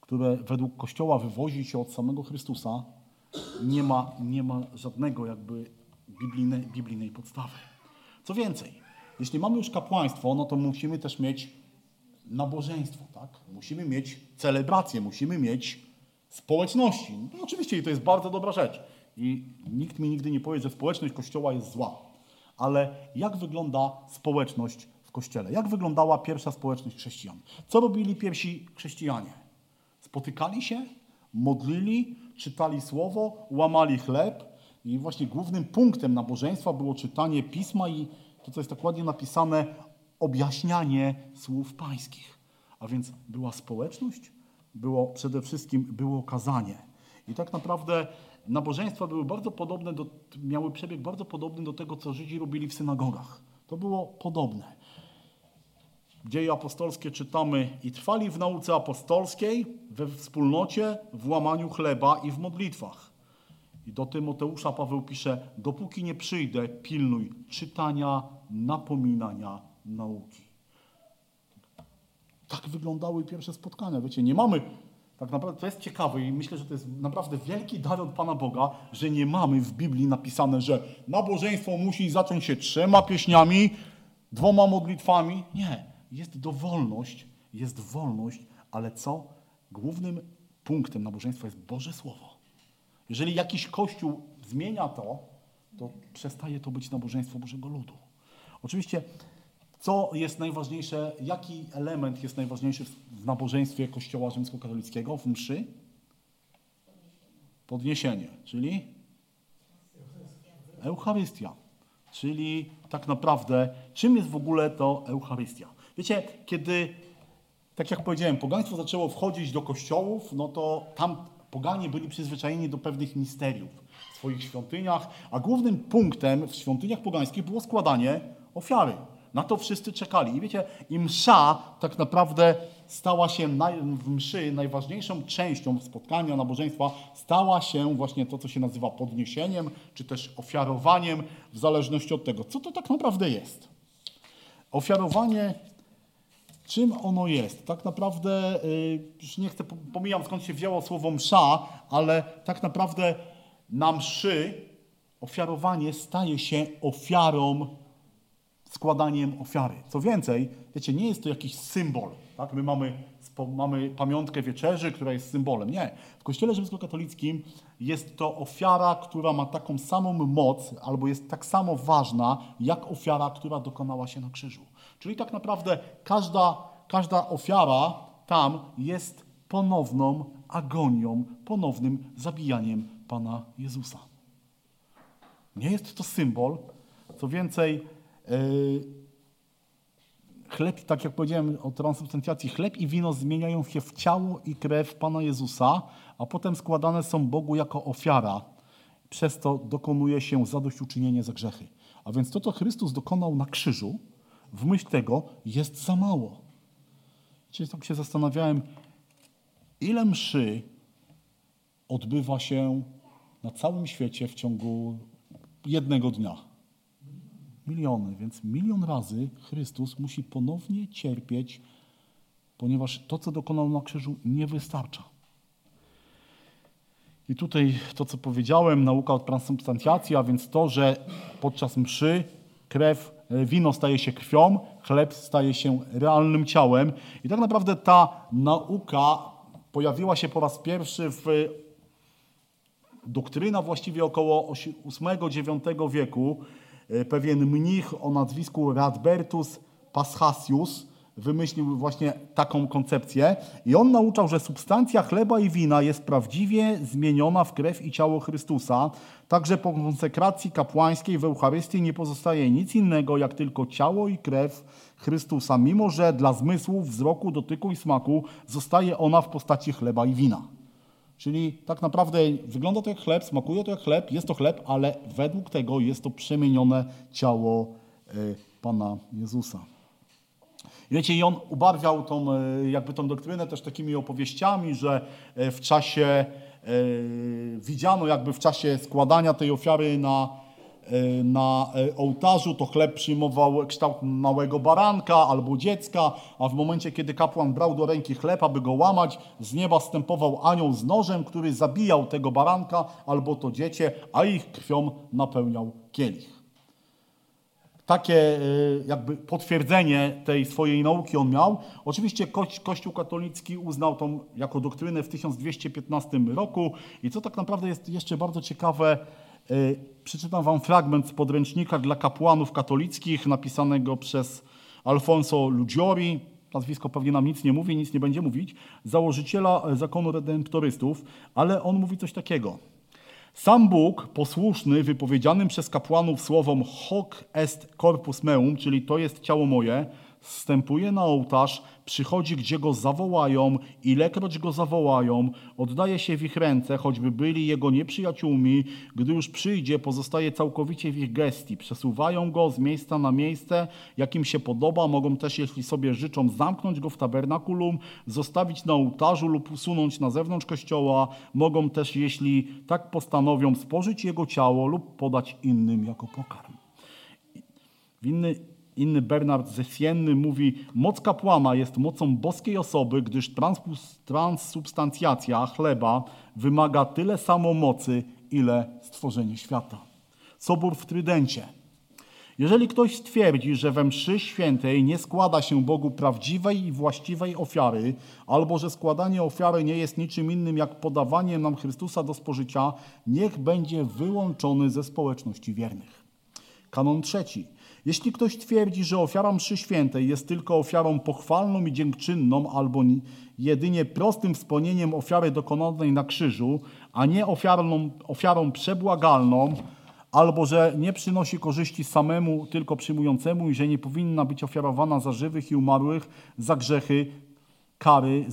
które według Kościoła wywozi się od samego Chrystusa, nie ma, nie ma żadnego jakby biblijnej, biblijnej podstawy. Co więcej, jeśli mamy już kapłaństwo, no to musimy też mieć nabożeństwo, tak? Musimy mieć celebrację, musimy mieć społeczności. No, oczywiście to jest bardzo dobra rzecz i nikt mi nigdy nie powie, że społeczność Kościoła jest zła. Ale jak wygląda społeczność w Kościele? Jak wyglądała pierwsza społeczność chrześcijan? Co robili pierwsi chrześcijanie? Spotykali się, modlili, czytali słowo, łamali chleb i właśnie głównym punktem nabożeństwa było czytanie pisma i to, co jest tak ładnie napisane, objaśnianie słów pańskich. A więc była społeczność, było przede wszystkim było kazanie. I tak naprawdę nabożeństwa były bardzo podobne, do, miały przebieg bardzo podobny do tego, co Żydzi robili w synagogach. To było podobne. Dzieje apostolskie czytamy i trwali w nauce apostolskiej, we wspólnocie, w łamaniu chleba i w modlitwach. I do Tymoteusza Paweł pisze, dopóki nie przyjdę, pilnuj czytania, napominania, nauki. Tak wyglądały pierwsze spotkania. Wiecie, nie mamy, tak naprawdę to jest ciekawe i myślę, że to jest naprawdę wielki dar od Pana Boga, że nie mamy w Biblii napisane, że nabożeństwo musi zacząć się trzema pieśniami, dwoma modlitwami. Nie, jest dowolność, jest wolność, ale co? Głównym punktem nabożeństwa jest Boże Słowo. Jeżeli jakiś kościół zmienia to, to przestaje to być nabożeństwo Bożego Ludu. Oczywiście co jest najważniejsze, jaki element jest najważniejszy w nabożeństwie Kościoła Rzymskokatolickiego, w mszy? Podniesienie, czyli Eucharystia. Czyli tak naprawdę, czym jest w ogóle to Eucharystia? Wiecie, kiedy, tak jak powiedziałem, pogaństwo zaczęło wchodzić do kościołów, no to tam poganie byli przyzwyczajeni do pewnych misteriów w swoich świątyniach, a głównym punktem w świątyniach pogańskich było składanie ofiary. Na to wszyscy czekali. I wiecie, i msza tak naprawdę stała się naj, w mszy najważniejszą częścią spotkania, nabożeństwa, stała się właśnie to, co się nazywa podniesieniem, czy też ofiarowaniem, w zależności od tego, co to tak naprawdę jest. Ofiarowanie, czym ono jest? Tak naprawdę, yy, już nie chcę, pomijam skąd się wzięło słowo msza, ale tak naprawdę na mszy ofiarowanie staje się ofiarą składaniem ofiary. Co więcej, wiecie, nie jest to jakiś symbol. Tak? My mamy, mamy pamiątkę wieczerzy, która jest symbolem. Nie. W Kościele rzymskokatolickim jest to ofiara, która ma taką samą moc, albo jest tak samo ważna, jak ofiara, która dokonała się na krzyżu. Czyli tak naprawdę każda, każda ofiara tam jest ponowną agonią, ponownym zabijaniem Pana Jezusa. Nie jest to symbol, co więcej, chleb, tak jak powiedziałem o transubstancjacji, chleb i wino zmieniają się w ciało i krew Pana Jezusa, a potem składane są Bogu jako ofiara. Przez to dokonuje się zadośćuczynienie za grzechy. A więc to, co Chrystus dokonał na krzyżu, w myśl tego jest za mało. Dzisiaj tak się zastanawiałem, ile mszy odbywa się na całym świecie w ciągu jednego dnia. Miliony, więc milion razy Chrystus musi ponownie cierpieć, ponieważ to, co dokonał na krzyżu, nie wystarcza. I tutaj to, co powiedziałem, nauka o transubstancjacji, a więc to, że podczas mszy krew, e, wino staje się krwią, chleb staje się realnym ciałem. I tak naprawdę ta nauka pojawiła się po raz pierwszy w doktryna właściwie około VIII-IX wieku, E, pewien mnich o nazwisku Radbertus Paschasius wymyślił właśnie taką koncepcję i on nauczał, że substancja chleba i wina jest prawdziwie zmieniona w krew i ciało Chrystusa. Także po konsekracji kapłańskiej w Eucharystii nie pozostaje nic innego, jak tylko ciało i krew Chrystusa, mimo że dla zmysłów, wzroku, dotyku i smaku zostaje ona w postaci chleba i wina. Czyli tak naprawdę wygląda to jak chleb, smakuje to jak chleb, jest to chleb, ale według tego jest to przemienione ciało y, Pana Jezusa. Wiecie, i on ubarwiał tą, e, jakby tą doktrynę też takimi opowieściami, że e, w czasie widziano, jakby w czasie składania tej ofiary na, na ołtarzu, to chleb przyjmował kształt małego baranka albo dziecka, a w momencie, kiedy kapłan brał do ręki chleb, aby go łamać, z nieba stępował anioł z nożem, który zabijał tego baranka albo to dziecię, a ich krwią napełniał kielich takie y, jakby potwierdzenie tej swojej nauki on miał. Oczywiście Kościół katolicki uznał tą jako doktrynę w 1215 roku i co tak naprawdę jest jeszcze bardzo ciekawe, y, przeczytam wam fragment z podręcznika dla kapłanów katolickich napisanego przez Alfonso Lugiori, nazwisko pewnie nam nic nie mówi, nic nie będzie mówić, założyciela zakonu redemptorystów, ale on mówi coś takiego – sam Bóg, posłuszny wypowiedzianym przez kapłanów słowom hoc est corpus meum, czyli to jest ciało moje, wstępuje na ołtarz, przychodzi, gdzie go zawołają, ilekroć go zawołają, oddaje się w ich ręce, choćby byli jego nieprzyjaciółmi, gdy już przyjdzie, pozostaje całkowicie w ich gestii. Przesuwają go z miejsca na miejsce, jakim się podoba, mogą też, jeśli sobie życzą, zamknąć go w tabernakulum, zostawić na ołtarzu lub usunąć na zewnątrz kościoła, mogą też, jeśli tak postanowią, spożyć jego ciało lub podać innym jako pokarm. W inny, Inny Bernard ze Sienny mówi, moc kapłana jest mocą boskiej osoby, gdyż transsubstancjacja chleba wymaga tyle samo mocy, ile stworzenie świata. Sobór w Trydencie. Jeżeli ktoś stwierdzi, że we mszy świętej nie składa się Bogu prawdziwej i właściwej ofiary, albo że składanie ofiary nie jest niczym innym jak podawanie nam Chrystusa do spożycia, niech będzie wyłączony ze społeczności wiernych. Kanon trzeci. Jeśli ktoś twierdzi, że ofiara mszy świętej jest tylko ofiarą pochwalną i dziękczynną albo jedynie prostym wspomnieniem ofiary dokonanej na krzyżu, a nie ofiarą, ofiarą przebłagalną, albo że nie przynosi korzyści samemu, tylko przyjmującemu i że nie powinna być ofiarowana za żywych i umarłych, za grzechy, kary,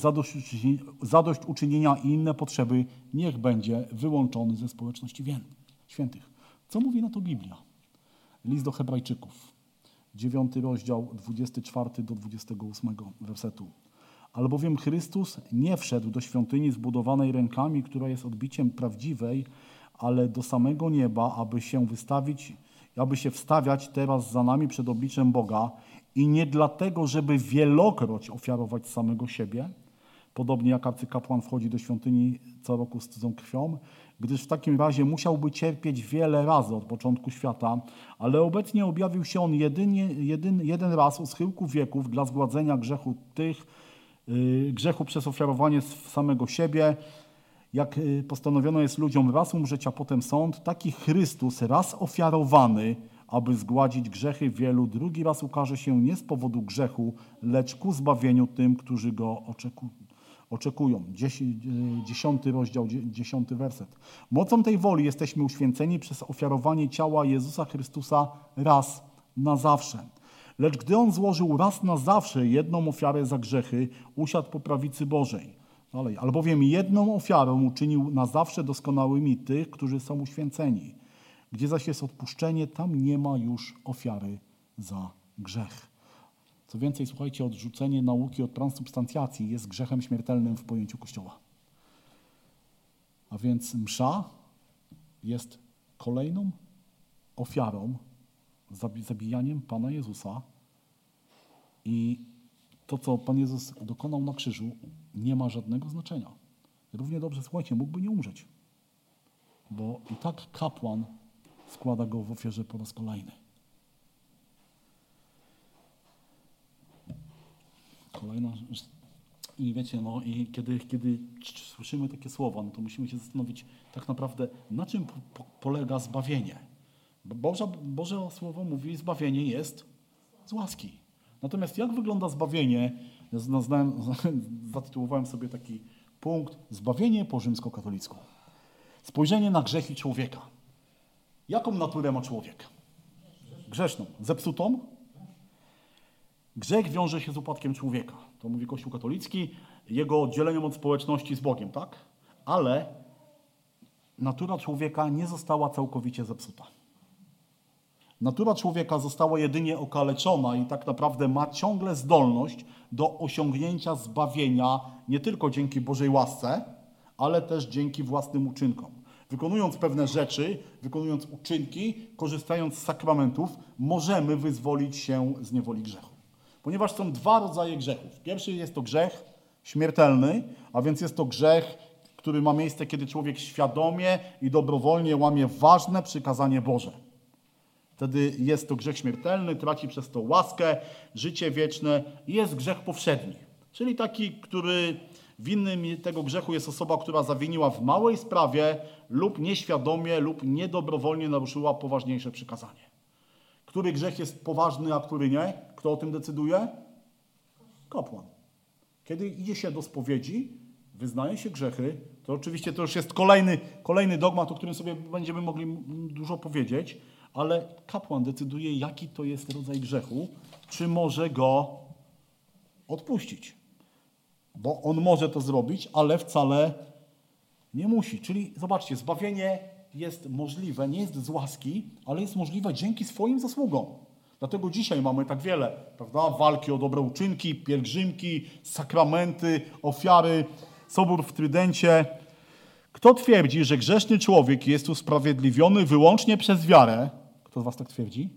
zadośćuczynienia i inne potrzeby, niech będzie wyłączony ze społeczności świętych. Co mówi na to Biblia? List do Hebrajczyków, 9 rozdział, 24 do 28 wersetu. Albowiem Chrystus nie wszedł do świątyni zbudowanej rękami, która jest odbiciem prawdziwej, ale do samego nieba, aby się wystawić, aby się wstawiać teraz za nami przed obliczem Boga i nie dlatego, żeby wielokroć ofiarować samego siebie, podobnie jak arcykapłan wchodzi do świątyni co roku z cudzą krwią, gdyż w takim razie musiałby cierpieć wiele razy od początku świata, ale obecnie objawił się on jedynie, jedyn, jeden raz u schyłku wieków dla zgładzenia grzechu tych, yy, grzechu przez ofiarowanie samego siebie. Jak yy, postanowiono jest ludziom raz umrzeć, a potem sąd, taki Chrystus raz ofiarowany, aby zgładzić grzechy wielu, drugi raz ukaże się nie z powodu grzechu, lecz ku zbawieniu tym, którzy go oczekują oczekują. Dziesiąty rozdział, dziesiąty werset. Mocą tej woli jesteśmy uświęceni przez ofiarowanie ciała Jezusa Chrystusa raz na zawsze. Lecz gdy On złożył raz na zawsze jedną ofiarę za grzechy, usiadł po prawicy Bożej. Dalej. Albowiem jedną ofiarą uczynił na zawsze doskonałymi tych, którzy są uświęceni. Gdzie zaś jest odpuszczenie, tam nie ma już ofiary za grzech. Co więcej, słuchajcie, odrzucenie nauki od transubstancjacji jest grzechem śmiertelnym w pojęciu Kościoła. A więc msza jest kolejną ofiarą, zabijaniem Pana Jezusa i to, co Pan Jezus dokonał na krzyżu, nie ma żadnego znaczenia. Równie dobrze, słuchajcie, mógłby nie umrzeć, bo i tak kapłan składa go w ofierze po raz kolejny. Kolejna I wiecie, no i kiedy, kiedy słyszymy takie słowa, no to musimy się zastanowić tak naprawdę, na czym po, polega zbawienie. Bo Boże, Boże Słowo mówi, zbawienie jest z łaski. Natomiast jak wygląda zbawienie? Ja zatytułowałem sobie taki punkt Zbawienie po rzymskokatolicku. Spojrzenie na grzechy człowieka. Jaką naturę ma człowiek? Grzeszną. Zepsutą? Grzech wiąże się z upadkiem człowieka. To mówi Kościół katolicki, jego oddzieleniem od społeczności z Bogiem, tak? Ale natura człowieka nie została całkowicie zepsuta. Natura człowieka została jedynie okaleczona i tak naprawdę ma ciągle zdolność do osiągnięcia zbawienia nie tylko dzięki Bożej łasce, ale też dzięki własnym uczynkom. Wykonując pewne rzeczy, wykonując uczynki, korzystając z sakramentów, możemy wyzwolić się z niewoli grzechu. Ponieważ są dwa rodzaje grzechów. Pierwszy jest to grzech śmiertelny, a więc jest to grzech, który ma miejsce, kiedy człowiek świadomie i dobrowolnie łamie ważne przykazanie Boże. Wtedy jest to grzech śmiertelny, traci przez to łaskę, życie wieczne i jest grzech powszedni. Czyli taki, który winnym tego grzechu jest osoba, która zawiniła w małej sprawie lub nieświadomie lub niedobrowolnie naruszyła poważniejsze przykazanie. Który grzech jest poważny, a który nie? Kto o tym decyduje? Kapłan. Kiedy idzie się do spowiedzi, wyznaje się grzechy, to oczywiście to już jest kolejny, kolejny dogmat, o którym sobie będziemy mogli dużo powiedzieć, ale kapłan decyduje, jaki to jest rodzaj grzechu, czy może go odpuścić. Bo on może to zrobić, ale wcale nie musi. Czyli zobaczcie, zbawienie jest możliwe, nie jest z łaski, ale jest możliwe dzięki swoim zasługom. Dlatego dzisiaj mamy tak wiele, prawda? Walki o dobre uczynki, pielgrzymki, sakramenty, ofiary, sobór w Trydencie. Kto twierdzi, że grzeszny człowiek jest usprawiedliwiony wyłącznie przez wiarę, kto z Was tak twierdzi?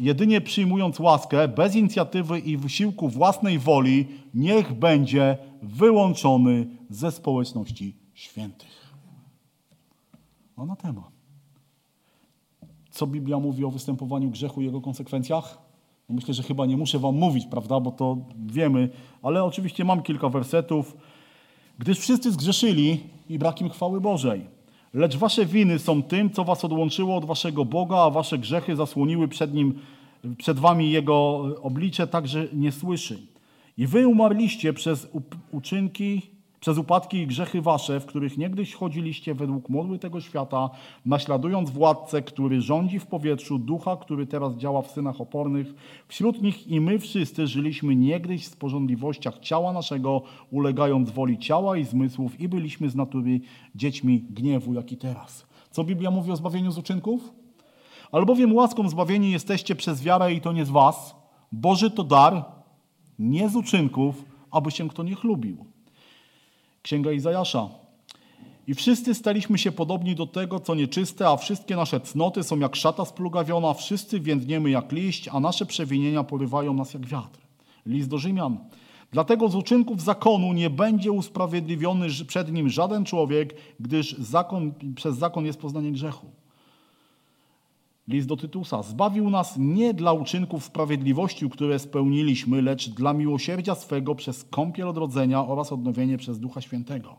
Jedynie przyjmując łaskę, bez inicjatywy i wysiłku własnej woli, niech będzie wyłączony ze społeczności świętych. Anatema. Co Biblia mówi o występowaniu grzechu i jego konsekwencjach? No myślę, że chyba nie muszę Wam mówić, prawda, bo to wiemy, ale oczywiście mam kilka wersetów. Gdyż wszyscy zgrzeszyli i brak im chwały Bożej. Lecz wasze winy są tym, co was odłączyło od waszego Boga, a wasze grzechy zasłoniły przed nim, przed wami jego oblicze, tak że nie słyszy. I wy umarliście przez uczynki przez upadki i grzechy wasze, w których niegdyś chodziliście według modły tego świata, naśladując władcę, który rządzi w powietrzu, ducha, który teraz działa w synach opornych. Wśród nich i my wszyscy żyliśmy niegdyś w porządliwościach ciała naszego, ulegając woli ciała i zmysłów i byliśmy z natury dziećmi gniewu, jak i teraz. Co Biblia mówi o zbawieniu z uczynków? Albowiem łaską zbawieni jesteście przez wiarę i to nie z was. Boży to dar, nie z uczynków, aby się kto nie chlubił. Księga Izajasza. I wszyscy staliśmy się podobni do tego, co nieczyste, a wszystkie nasze cnoty są jak szata splugawiona, wszyscy więdniemy jak liść, a nasze przewinienia porywają nas jak wiatr. List do Rzymian. Dlatego z uczynków zakonu nie będzie usprawiedliwiony przed nim żaden człowiek, gdyż zakon, przez zakon jest poznanie grzechu. List do Tytusa. Zbawił nas nie dla uczynków sprawiedliwości, które spełniliśmy, lecz dla miłosierdzia swego przez kąpiel odrodzenia oraz odnowienie przez Ducha Świętego.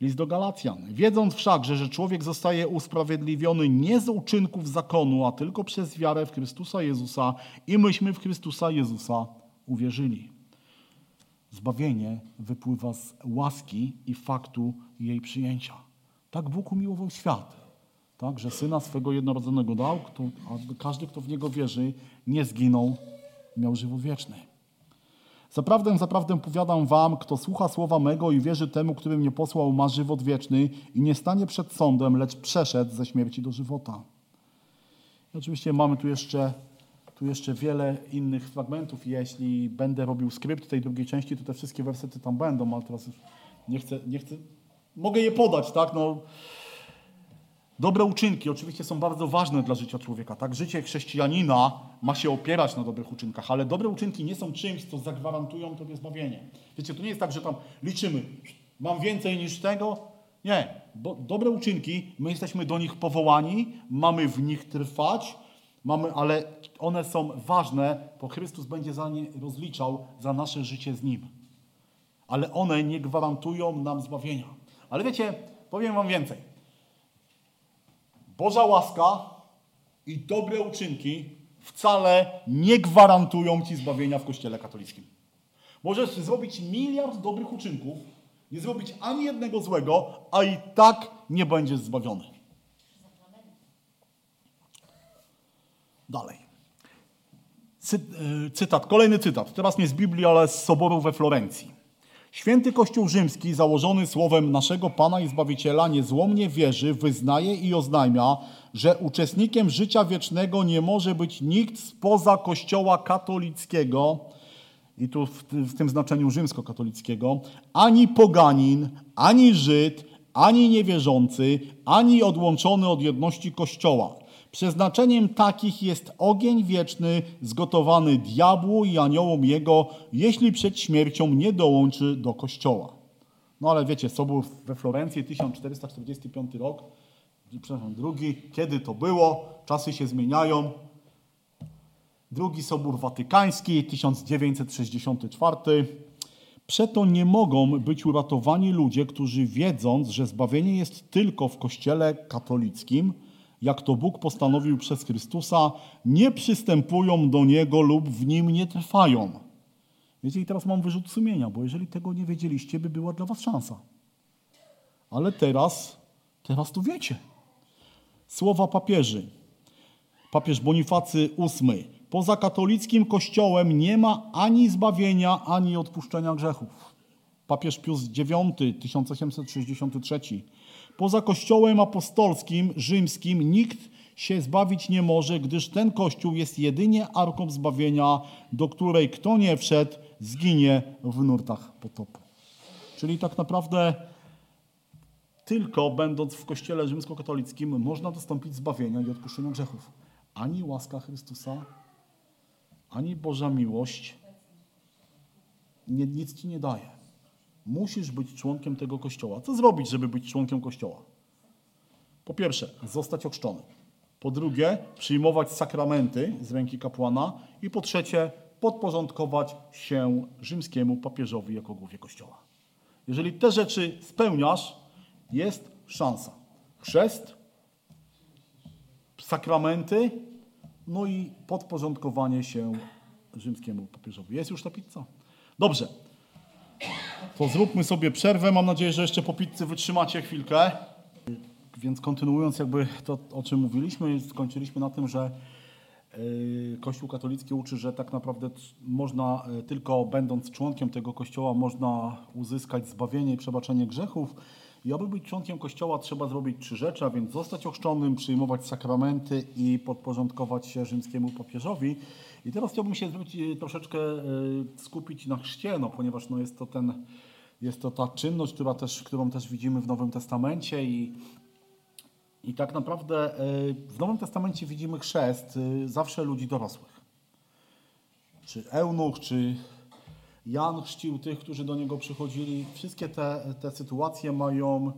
List do Galacjan. Wiedząc wszakże, że człowiek zostaje usprawiedliwiony nie z uczynków zakonu, a tylko przez wiarę w Chrystusa Jezusa i myśmy w Chrystusa Jezusa uwierzyli. Zbawienie wypływa z łaski i faktu jej przyjęcia. Tak Bóg umiłował świat tak, że Syna swego jednorodzonego dał, kto, aby każdy, kto w Niego wierzy, nie zginął, miał żywot wieczny. Zaprawdę, zaprawdę powiadam wam, kto słucha słowa mego i wierzy temu, który mnie posłał, ma żywot wieczny i nie stanie przed sądem, lecz przeszedł ze śmierci do żywota. I oczywiście mamy tu jeszcze, tu jeszcze wiele innych fragmentów. Jeśli będę robił skrypt tej drugiej części, to te wszystkie wersety tam będą, ale teraz nie chcę, nie chcę mogę je podać, tak? No, Dobre uczynki oczywiście są bardzo ważne dla życia człowieka. Tak, życie chrześcijanina ma się opierać na dobrych uczynkach, ale dobre uczynki nie są czymś, co zagwarantują tobie zbawienie. Wiecie, to nie jest tak, że tam liczymy, mam więcej niż tego. Nie, bo dobre uczynki, my jesteśmy do nich powołani, mamy w nich trwać, mamy, ale one są ważne, bo Chrystus będzie za nie rozliczał za nasze życie z Nim. Ale one nie gwarantują nam zbawienia. Ale wiecie, powiem wam więcej. Boża łaska i dobre uczynki wcale nie gwarantują ci zbawienia w Kościele katolickim. Możesz zrobić miliard dobrych uczynków, nie zrobić ani jednego złego, a i tak nie będziesz zbawiony. Dalej. Cy, y, cytat, kolejny cytat, teraz nie z Biblii, ale z Soboru we Florencji. Święty Kościół Rzymski, założony słowem naszego Pana i Zbawiciela, niezłomnie wierzy, wyznaje i oznajmia, że uczestnikiem życia wiecznego nie może być nikt spoza Kościoła katolickiego, i tu w, tym znaczeniu rzymskokatolickiego, ani poganin, ani Żyd, ani niewierzący, ani odłączony od jedności Kościoła. Przeznaczeniem takich jest ogień wieczny zgotowany diabłu i aniołom jego, jeśli przed śmiercią nie dołączy do Kościoła. No ale wiecie, Sobór we Florencji, 1445 rok, przepraszam, drugi, kiedy to było, czasy się zmieniają, Drugi Sobór Watykański, 1964. Przeto nie mogą być uratowani ludzie, którzy wiedząc, że zbawienie jest tylko w Kościele katolickim, jak to Bóg postanowił przez Chrystusa, nie przystępują do Niego lub w Nim nie trwają. Wiecie, i teraz mam wyrzut sumienia, bo jeżeli tego nie wiedzieliście, by była dla was szansa. Ale teraz, teraz to wiecie. Słowa papieży. Papież Bonifacy VIII. Poza katolickim kościołem nie ma ani zbawienia, ani odpuszczenia grzechów. Papież Pius IX, 1863. Poza kościołem apostolskim, rzymskim nikt się zbawić nie może, gdyż ten kościół jest jedynie arką zbawienia, do której kto nie wszedł, zginie w nurtach potopu. Czyli tak naprawdę tylko będąc w kościele rzymskokatolickim można dostąpić zbawienia i odpuszczenia grzechów. Ani łaska Chrystusa, ani Boża miłość nic ci nie daje. Musisz być członkiem tego kościoła. Co zrobić, żeby być członkiem kościoła? Po pierwsze, zostać ochrzczony. Po drugie, przyjmować sakramenty z ręki kapłana. I po trzecie, podporządkować się rzymskiemu papieżowi jako głowie kościoła. Jeżeli te rzeczy spełniasz, jest szansa. Chrzest, sakramenty, no i podporządkowanie się rzymskiemu papieżowi. Jest już ta pizza? Dobrze. To zróbmy sobie przerwę. Mam nadzieję, że jeszcze po pizzy wytrzymacie chwilkę. Więc kontynuując jakby to, o czym mówiliśmy, skończyliśmy na tym, że yy, Kościół katolicki uczy, że tak naprawdę można yy, tylko będąc członkiem tego kościoła można uzyskać zbawienie i przebaczenie grzechów. I aby być członkiem Kościoła trzeba zrobić trzy rzeczy, a więc zostać ochrzczonym, przyjmować sakramenty i podporządkować się rzymskiemu papieżowi. I teraz chciałbym się zwrócić, e, troszeczkę e, skupić na chrzcie, no, ponieważ no, jest, to ten, jest to ta czynność, która też, którą też widzimy w Nowym Testamencie i, i tak naprawdę e, w Nowym Testamencie widzimy chrzest zawsze ludzi dorosłych. Czy eunuch, czy Jan chrzcił tych, którzy do niego przychodzili. Wszystkie te, te sytuacje mają,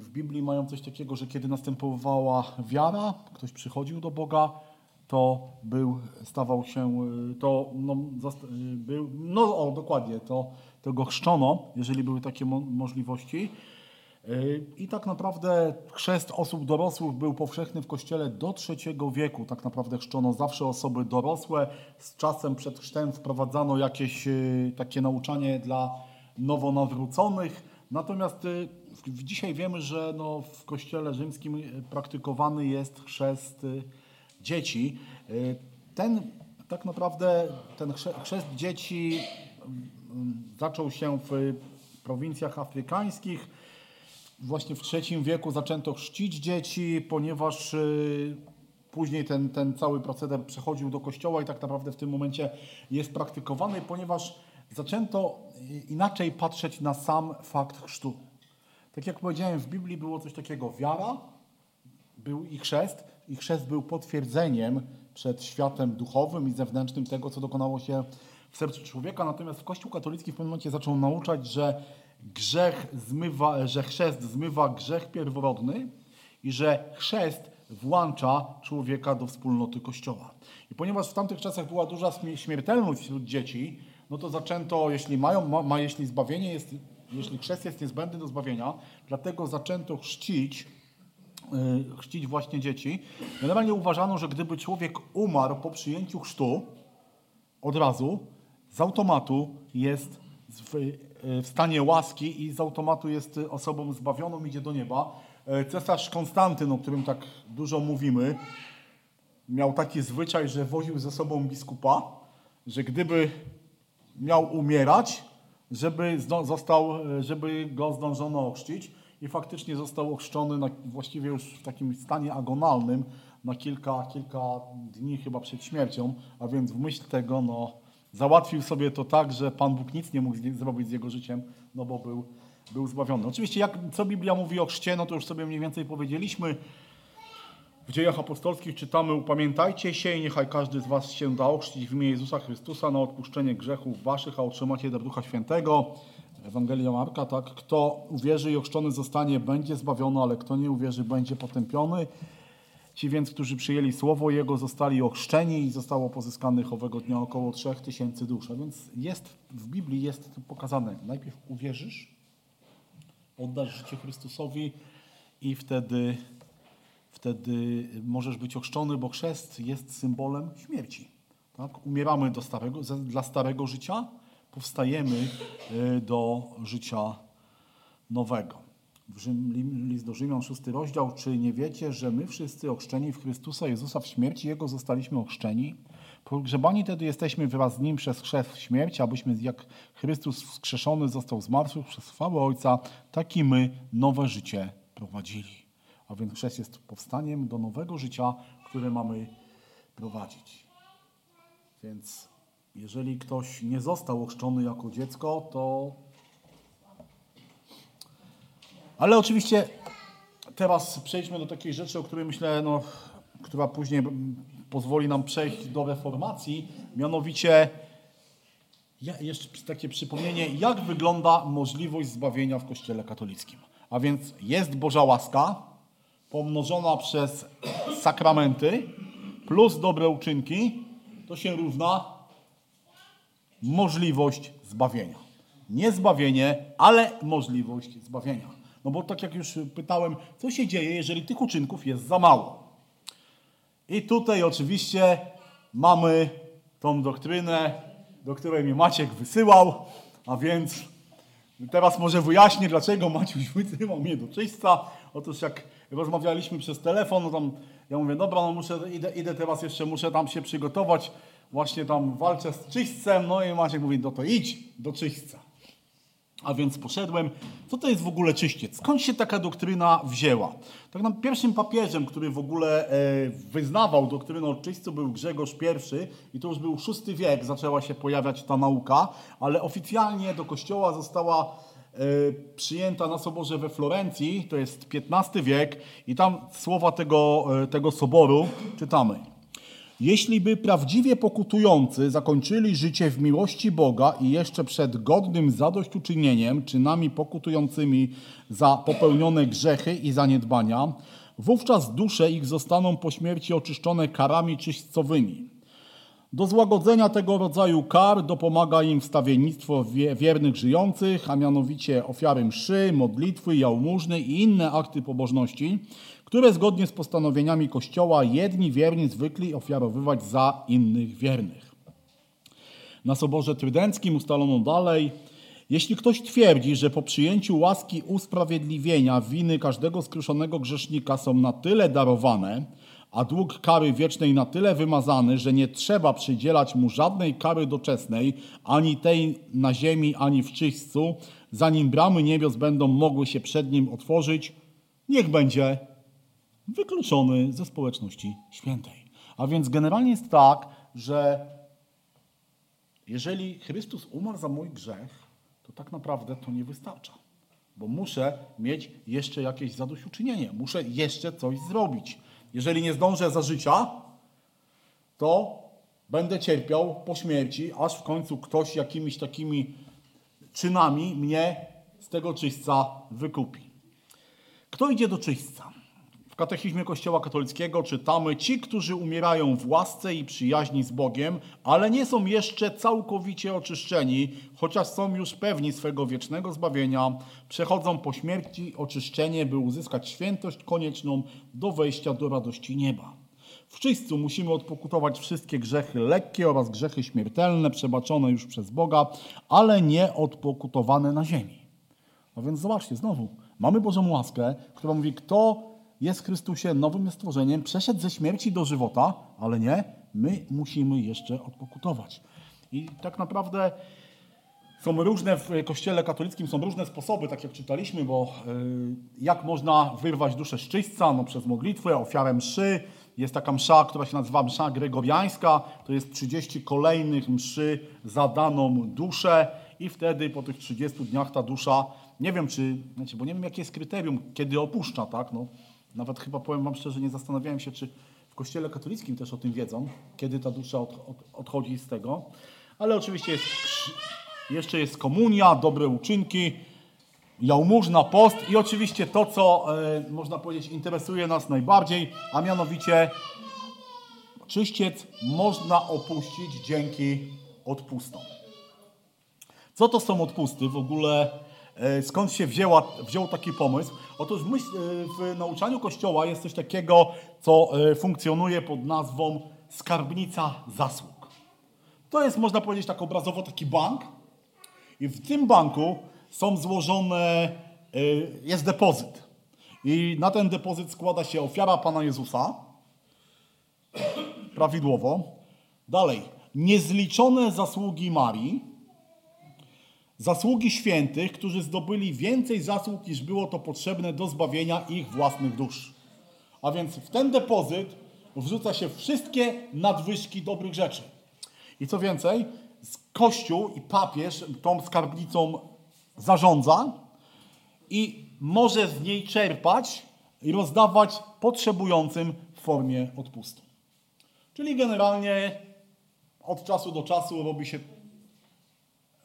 w Biblii mają coś takiego, że kiedy następowała wiara, ktoś przychodził do Boga, to był, stawał się, to no, był, no o, dokładnie, to, to go chrzczono, jeżeli były takie mo możliwości. I tak naprawdę chrzest osób dorosłych był powszechny w Kościele do III wieku. Tak naprawdę chrzczono zawsze osoby dorosłe. Z czasem przed chrztem wprowadzano jakieś y, takie nauczanie dla nowonawróconych. Natomiast y, dzisiaj wiemy, że no, w Kościele rzymskim praktykowany jest chrzest dzieci. Y, ten tak naprawdę ten chrzest dzieci mm, zaczął się w prowincjach afrykańskich. Właśnie w III wieku zaczęto chrzcić dzieci, ponieważ y, później ten, ten cały proceder przechodził do kościoła i tak naprawdę w tym momencie jest praktykowany, ponieważ zaczęto inaczej patrzeć na sam fakt chrztu. Tak jak powiedziałem, w Biblii było coś takiego wiara, był i chrzest, i chrzest był potwierdzeniem przed światem duchowym i zewnętrznym tego, co dokonało się w sercu człowieka. Natomiast Kościół katolicki w pewnym momencie zaczął nauczać, że grzech zmywa, że chrzest zmywa grzech pierworodny i że chrzest włącza człowieka do wspólnoty Kościoła. I ponieważ w tamtych czasach była duża śmiertelność wśród dzieci, no to zaczęto, jeśli mają, ma, ma jeśli zbawienie jest, jeśli chrzest jest niezbędny do zbawienia, dlatego zaczęto chrzcić chrzcić właśnie dzieci. Generalnie uważano, że gdyby człowiek umarł po przyjęciu chrztu, od razu, z automatu jest w, y, w stanie łaski i z automatu jest y, osobą zbawioną, idzie do nieba. E, Cesarz Konstantyn, o którym tak dużo mówimy, miał taki zwyczaj, że woził ze sobą biskupa, że gdyby miał umierać, żeby, został, e, żeby go zdążono ochrzcić i faktycznie został ochrzczony na, właściwie już w takim stanie agonalnym na kilka, kilka dni chyba przed śmiercią, a więc w myśl tego no, załatwił sobie to tak, że Pan Bóg nic nie mógł zrobić z jego życiem, no bo był, był zbawiony. Oczywiście jak, co Biblia mówi o chrzcie, no to już sobie mniej więcej powiedzieliśmy. W dziejach apostolskich czytamy, upamiętajcie się i niechaj każdy z was się da ochrzcić w imię Jezusa Chrystusa na odpuszczenie grzechów waszych, a otrzymacie dar Ducha Świętego. Ewangelia Marka, tak? Kto uwierzy i ochrzczony zostanie, będzie zbawiony, ale kto nie uwierzy, będzie potępiony. Ci więc, którzy przyjęli słowo Jego, zostali ochrzczeni i zostało pozyskanych owego dnia około 3000 dusz. A więc jest, w Biblii jest to pokazane. Najpierw uwierzysz, oddasz życie Chrystusowi i wtedy wtedy możesz być ochrzczony, bo chrzest jest symbolem śmierci. Tak? Umieramy do starego, dla starego życia, powstajemy y, do życia nowego. List do Rzymian, szósty rozdział. Czy nie wiecie, że my wszyscy ochrzczeni w Chrystusa Jezusa w śmierci Jego zostaliśmy ochrzczeni? Pogrzebani tedy jesteśmy wraz z Nim przez chrzest w śmierci, abyśmy jak Chrystus wskrzeszony został z przez chwałę Ojca, tak i my nowe życie prowadzili. A więc chrzest jest powstaniem do nowego życia, które mamy prowadzić. Więc jeżeli ktoś nie został ochrzczony jako dziecko, to. Ale oczywiście teraz przejdźmy do takiej rzeczy, o której myślę, no, która później pozwoli nam przejść do reformacji, mianowicie ja, jeszcze takie przypomnienie, jak wygląda możliwość zbawienia w Kościele katolickim. A więc jest Boża łaska, pomnożona przez sakramenty, plus dobre uczynki, to się równa możliwość zbawienia. Nie zbawienie, ale możliwość zbawienia. No bo tak jak już pytałem, co się dzieje, jeżeli tych uczynków jest za mało? I tutaj oczywiście mamy tą doktrynę, do której mnie Maciek wysyłał, a więc teraz może wyjaśnię, dlaczego Maciuś wysyłał mnie do czyśca. Otóż jak rozmawialiśmy przez telefon, no tam ja mówię, dobra, no muszę, idę, idę teraz jeszcze, muszę tam się przygotować, właśnie tam walczę z czyśćcem, no i Maciek mówi, no to idź do czyśćca. A więc poszedłem. Co to jest w ogóle czyściec? Skąd się taka doktryna wzięła? Tak nam pierwszym papieżem, który w ogóle e, wyznawał doktrynę o czyśćcu był Grzegorz I i to już był VI wiek, zaczęła się pojawiać ta nauka, ale oficjalnie do kościoła została e, przyjęta na soborze we Florencji, to jest XV wiek i tam słowa tego, e, tego soboru czytamy. Jeśli by prawdziwie pokutujący zakończyli życie w miłości Boga i jeszcze przed godnym zadośćuczynieniem, czynami pokutującymi za popełnione grzechy i zaniedbania, wówczas dusze ich zostaną po śmierci oczyszczone karami czyśćcowymi. Do złagodzenia tego rodzaju kar dopomaga im wstawiennictwo wie- wiernych żyjących, a mianowicie ofiary mszy, modlitwy, jałmużny i inne akty pobożności, które zgodnie z postanowieniami Kościoła jedni wierni zwykli ofiarowywać za innych wiernych. Na Soborze Trydenckim ustalono dalej, jeśli ktoś twierdzi, że po przyjęciu łaski usprawiedliwienia winy każdego skruszonego grzesznika są na tyle darowane, a dług kary wiecznej na tyle wymazany, że nie trzeba przydzielać mu żadnej kary doczesnej, ani tej na ziemi, ani w czyśćcu, zanim bramy niebios będą mogły się przed nim otworzyć, niech będzie wykluczony ze społeczności świętej. A więc generalnie jest tak, że jeżeli Chrystus umarł za mój grzech, to tak naprawdę to nie wystarcza. Bo muszę mieć jeszcze jakieś zadośćuczynienie, muszę jeszcze coś zrobić. Jeżeli nie zdążę za życia, to będę cierpiał po śmierci, aż w końcu ktoś jakimiś takimi czynami mnie z tego czyśćca wykupi. Kto idzie do czyśćca? W katechizmie Kościoła katolickiego czytamy: Ci, którzy umierają w łasce i przyjaźni z Bogiem, ale nie są jeszcze całkowicie oczyszczeni, chociaż są już pewni swego wiecznego zbawienia, przechodzą po śmierci oczyszczenie, by uzyskać świętość konieczną do wejścia do radości nieba. W czyśćcu musimy odpokutować wszystkie grzechy lekkie oraz grzechy śmiertelne, przebaczone już przez Boga, ale nie odpokutowane na ziemi. No więc zobaczcie, znowu, mamy Bożą łaskę, która mówi, kto jest w Chrystusie nowym stworzeniem, przeszedł ze śmierci do żywota, ale nie, my musimy jeszcze odpokutować. I tak naprawdę są różne, w kościele katolickim są różne sposoby, tak jak czytaliśmy, bo y, jak można wyrwać duszę z czyśćca? No przez modlitwę, ofiarę mszy. Jest taka msza, która się nazywa msza gregoriańska. To jest 30 kolejnych mszy za daną duszę i wtedy po tych 30 dniach ta dusza, nie wiem czy, znaczy, bo nie wiem jakie jest kryterium, kiedy opuszcza, tak? No, nawet chyba powiem Wam szczerze, nie zastanawiałem się, czy w kościele katolickim też o tym wiedzą, kiedy ta dusza od, od, odchodzi z tego. Ale oczywiście jest, jeszcze jest komunia, dobre uczynki, jałmużna, post i oczywiście to, co e, można powiedzieć interesuje nas najbardziej, a mianowicie czyściec można opuścić dzięki odpustom. Co to są odpusty? W ogóle skąd się wzięła, wziął taki pomysł? Otóż myśl, e, w nauczaniu Kościoła jest coś takiego, co e, funkcjonuje pod nazwą skarbnica zasług. To jest, można powiedzieć tak obrazowo, taki bank i w tym banku są złożone, jest depozyt. I na ten depozyt składa się ofiara Pana Jezusa, prawidłowo. Dalej, niezliczone zasługi Marii, zasługi świętych, którzy zdobyli więcej zasług, niż było to potrzebne do zbawienia ich własnych dusz. A więc w ten depozyt wrzuca się wszystkie nadwyżki dobrych rzeczy. I co więcej, Kościół i papież tą skarbnicą zarządza i może z niej czerpać i rozdawać potrzebującym w formie odpustu. Czyli generalnie od czasu do czasu robi się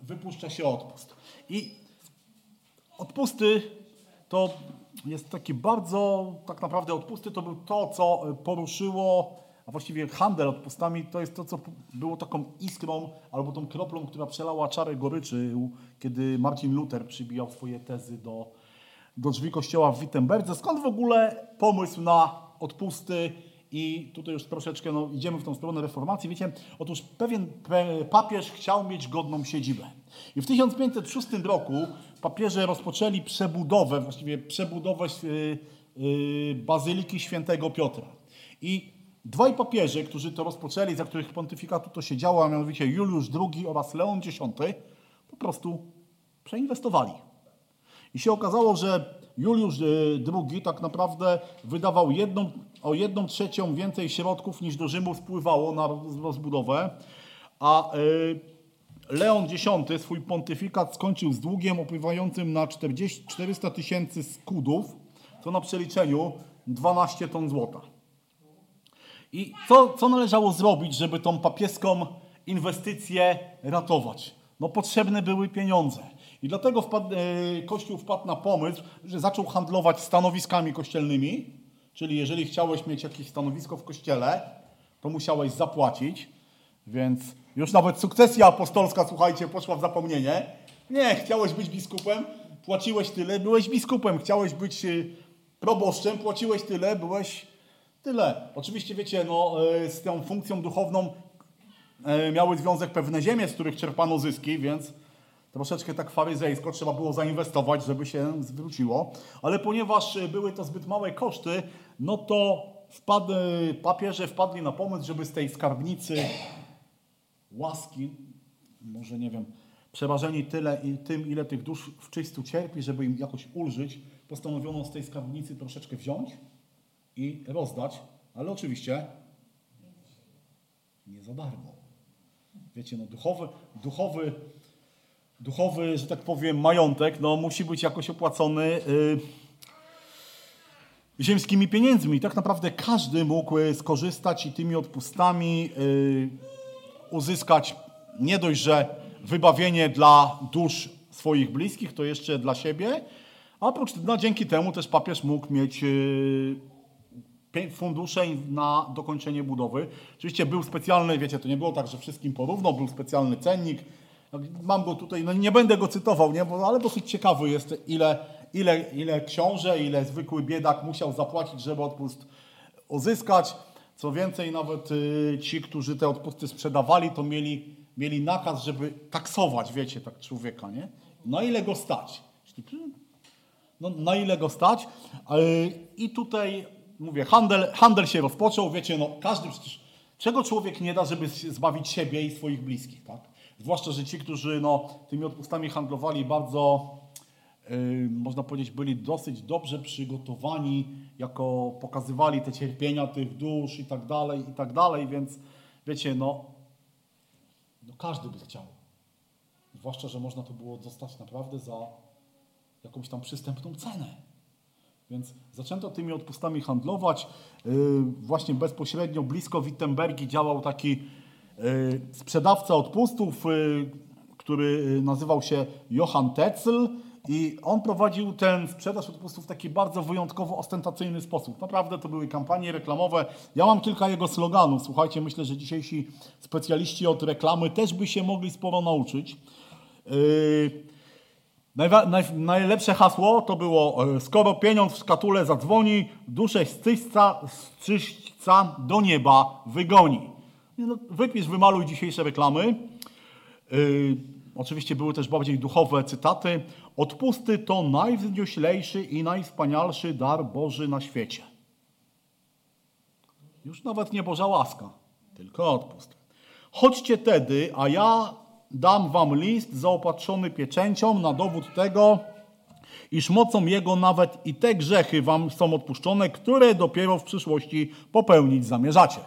wypuszcza się odpust. I odpusty to jest taki bardzo, tak naprawdę odpusty to był to, co poruszyło, a właściwie handel odpustami to jest to, co było taką iskrą albo tą kroplą, która przelała czarę goryczy, kiedy Marcin Luther przybijał swoje tezy do, do drzwi kościoła w Wittenberdze. Skąd w ogóle pomysł na odpusty i tutaj już troszeczkę no, idziemy w tą stronę reformacji. Wiecie, otóż pewien papież chciał mieć godną siedzibę. I w 1506 roku papieże rozpoczęli przebudowę, właściwie przebudowę yy, yy, Bazyliki Świętego Piotra. I dwaj papieże, którzy to rozpoczęli, za których pontyfikatu to się działo, a mianowicie Juliusz II oraz Leon X, po prostu przeinwestowali. I się okazało, że Juliusz II tak naprawdę wydawał jedną o jedną trzecią więcej środków niż do Rzymu spływało na rozbudowę, a y, Leon X swój pontyfikat skończył z długiem opływającym na 40, 400 tysięcy skudów, to na przeliczeniu 12 ton złota. I co, co należało zrobić, żeby tą papieską inwestycję ratować? No potrzebne były pieniądze. I dlatego wpadł, y, Kościół wpadł na pomysł, że zaczął handlować stanowiskami kościelnymi, Czyli jeżeli chciałeś mieć jakieś stanowisko w kościele, to musiałeś zapłacić, więc już nawet sukcesja apostolska, słuchajcie, poszła w zapomnienie. Nie, chciałeś być biskupem, płaciłeś tyle, byłeś biskupem. Chciałeś być y, proboszczem, płaciłeś tyle, byłeś tyle. Oczywiście, wiecie, no, y, z tą funkcją duchowną y, miały związek pewne ziemie, z których czerpano zyski, więc Troszeczkę tak faryzejsko trzeba było zainwestować, żeby się zwróciło, ale ponieważ były to zbyt małe koszty, no to wpadł, papieże wpadli na pomysł, żeby z tej skarbnicy łaski, może nie wiem, przerażeni tyle i tym, ile tych dusz w czystu cierpi, żeby im jakoś ulżyć, postanowiono z tej skarbnicy troszeczkę wziąć i rozdać, ale oczywiście nie za darmo. Wiecie, no duchowy, duchowy duchowy, że tak powiem, majątek, no, musi być jakoś opłacony y, ziemskimi pieniędzmi. I tak naprawdę każdy mógł y, skorzystać i tymi odpustami y, uzyskać nie dość, że wybawienie dla dusz swoich bliskich, to jeszcze dla siebie, a oprócz, no, dzięki temu też papież mógł mieć pie- fundusze na dokończenie budowy. Oczywiście był specjalny, wiecie, to nie było tak, że wszystkim porówno, był specjalny cennik. Mam go tutaj, no nie będę go cytował, nie, bo, ale dosyć ciekawy jest, ile, ile, ile książę, ile zwykły biedak musiał zapłacić, żeby odpust uzyskać. Co więcej, nawet y, ci, którzy te odpusty sprzedawali, to mieli, mieli nakaz, żeby taksować, wiecie, tak człowieka, nie? Na ile go stać? No, na ile go stać? Y, I tutaj, mówię, handel, handel się rozpoczął, wiecie, no każdy przecież, czego człowiek nie da, żeby zbawić siebie i swoich bliskich, tak? Zwłaszcza, że ci, którzy no, tymi odpustami handlowali bardzo, yy, można powiedzieć, byli dosyć dobrze przygotowani, jako pokazywali te cierpienia tych dusz i tak dalej, i tak dalej, więc wiecie, no, no każdy by chciał. Zwłaszcza, że można to było dostać naprawdę za jakąś tam przystępną cenę. Więc zaczęto tymi odpustami handlować. Yy, właśnie bezpośrednio blisko Wittenbergi działał taki sprzedawca odpustów, yy, który nazywał się Johann Tetzel i on prowadził ten sprzedaż odpustów w taki bardzo wyjątkowo ostentacyjny sposób. Naprawdę to były kampanie reklamowe. Ja mam kilka jego sloganów. Słuchajcie, myślę, że dzisiejsi specjaliści od reklamy też by się mogli sporo nauczyć. Najwa, naj, najlepsze hasło to było, e, skoro pieniądz w szkatule zadzwoni, duszę z czyśćca do nieba wygoni. No, wypisz, wymaluj dzisiejsze reklamy. Yy, oczywiście były też bardziej duchowe cytaty. Odpusty to najwznioślejszy i najwspanialszy dar Boży na świecie. Już nawet nie Boża łaska, tylko odpust. Chodźcie tedy, a ja dam wam list zaopatrzony pieczęcią na dowód tego, iż mocą jego nawet i te grzechy wam są odpuszczone, które dopiero w przyszłości popełnić zamierzacie.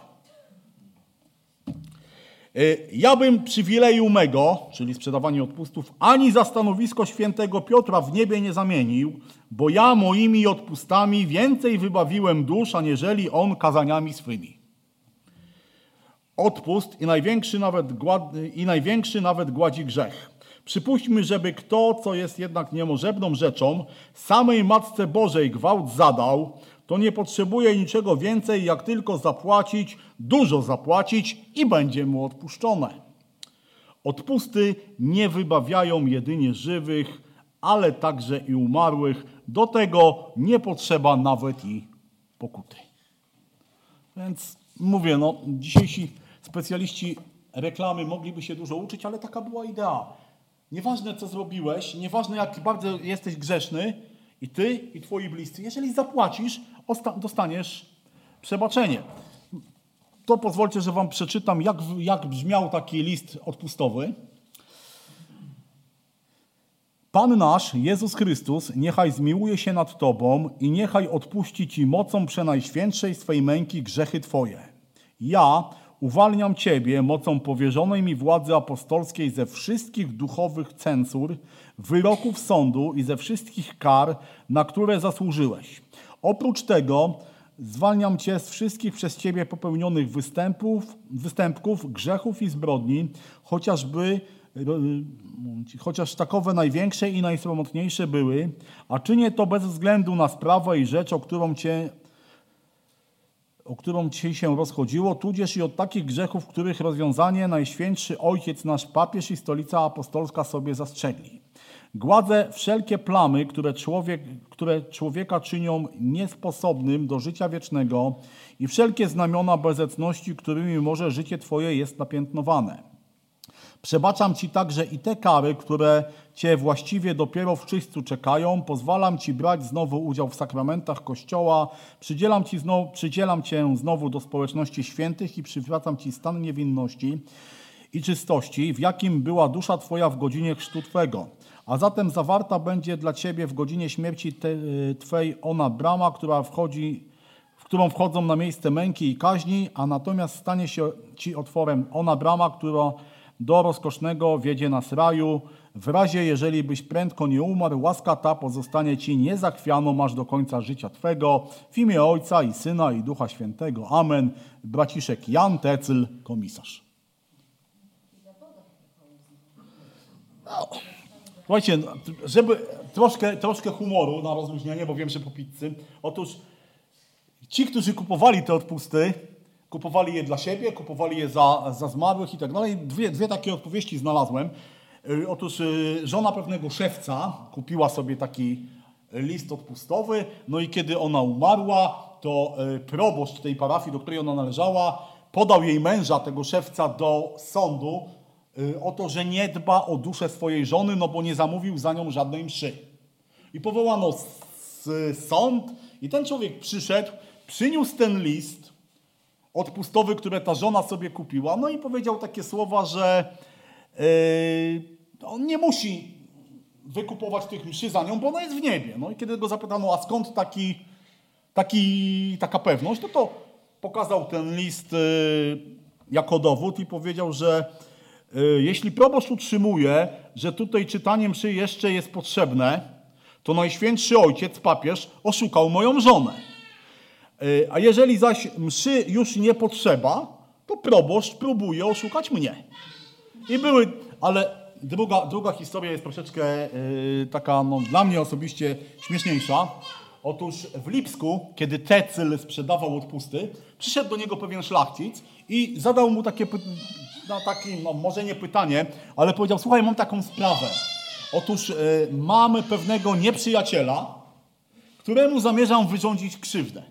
Y, Ja bym przywileju mego, czyli sprzedawanie odpustów, ani za stanowisko świętego Piotra w niebie nie zamienił, bo ja moimi odpustami więcej wybawiłem dusz, aniżeli on kazaniami swymi odpust i największy nawet, i największy nawet gładzi grzech. Przypuśćmy, żeby kto, co jest jednak niemożebną rzeczą, samej Matce Bożej gwałt zadał, to nie potrzebuje niczego więcej, jak tylko zapłacić, dużo zapłacić i będzie mu odpuszczone. Odpusty nie wybawiają jedynie żywych, ale także i umarłych. Do tego nie potrzeba nawet i pokuty. Więc mówię, no, dzisiejsi specjaliści reklamy mogliby się dużo uczyć, ale taka była idea. Nieważne, co zrobiłeś, nieważne, jak bardzo jesteś grzeszny, i ty, i twoi bliscy, jeżeli zapłacisz, dostaniesz przebaczenie. To pozwólcie, że wam przeczytam, jak, jak brzmiał taki list odpustowy. Pan nasz, Jezus Chrystus, niechaj zmiłuje się nad Tobą i niechaj odpuści Ci mocą przenajświętszej swej męki grzechy Twoje. Ja uwalniam Ciebie mocą powierzonej mi władzy apostolskiej ze wszystkich duchowych censur, wyroków sądu i ze wszystkich kar, na które zasłużyłeś. Oprócz tego zwalniam Cię z wszystkich przez Ciebie popełnionych występów, występków, grzechów i zbrodni, chociażby chociaż takowe największe i najsromotniejsze były, a czynię to bez względu na sprawę i rzecz, o którą cię o którą ci się rozchodziło, tudzież i od takich grzechów, których rozwiązanie Najświętszy Ojciec nasz papież i Stolica Apostolska sobie zastrzegli. Gładzę wszelkie plamy, które, człowiek, które człowieka czynią niesposobnym do życia wiecznego i wszelkie znamiona bezecności, którymi może życie Twoje jest napiętnowane. Przebaczam Ci także i te kary, które Cię właściwie dopiero w czyśćcu czekają. Pozwalam Ci brać znowu udział w sakramentach Kościoła. Przydzielam, ci znowu, przydzielam Cię znowu do społeczności świętych i przywracam Ci stan niewinności i czystości, w jakim była dusza Twoja w godzinie chrztu Twego. A zatem zawarta będzie dla Ciebie w godzinie śmierci te, Twej ona brama, która wchodzi, w którą wchodzą na miejsce męki i kaźni, a natomiast stanie się Ci otworem ona brama, która do rozkosznego wiedzie nas raju. W razie, jeżeli byś prędko nie umarł, łaska ta pozostanie Ci niezachwianą aż do końca życia Twego. W imię Ojca i Syna i Ducha Świętego. Amen. Braciszek Jan Tecyl, komisarz. No. Słuchajcie, żeby troszkę, troszkę humoru na rozluźnienie, bo wiem, że po pizzy. Otóż Ci, którzy kupowali te odpusty, kupowali je dla siebie, kupowali je za, za zmarłych i tak dalej. Dwie, dwie takie odpowiedzi znalazłem. Y, Otóż y, żona pewnego szewca kupiła sobie taki list odpustowy, no i kiedy ona umarła, to y, proboszcz tej parafii, do której ona należała, podał jej męża, tego szewca, do sądu o to, że nie dba o duszę swojej żony, no bo nie zamówił za nią żadnej mszy. I powołano sąd i ten człowiek przyszedł, przyniósł ten list odpustowy, który ta żona sobie kupiła, no i powiedział takie słowa, że yy, on nie musi wykupować tych mszy za nią, bo ona jest w niebie. No i kiedy go zapytano, a skąd taki, taki, taka pewność, no to pokazał ten list yy, jako dowód i powiedział, że jeśli proboszcz utrzymuje, że tutaj czytanie mszy jeszcze jest potrzebne, to Najświętszy Ojciec, papież, oszukał moją żonę. Yy, A jeżeli zaś mszy już nie potrzeba, to proboszcz próbuje oszukać mnie. I były, ale druga, druga historia jest troszeczkę yy, taka no, dla mnie osobiście śmieszniejsza. Otóż w Lipsku, kiedy Tecyl sprzedawał odpusty, przyszedł do niego pewien szlachcic i zadał mu takie, no, takie no, może nie pytanie, ale powiedział, słuchaj, mam taką sprawę. Otóż mamy pewnego nieprzyjaciela, któremu zamierzam wyrządzić krzywdę.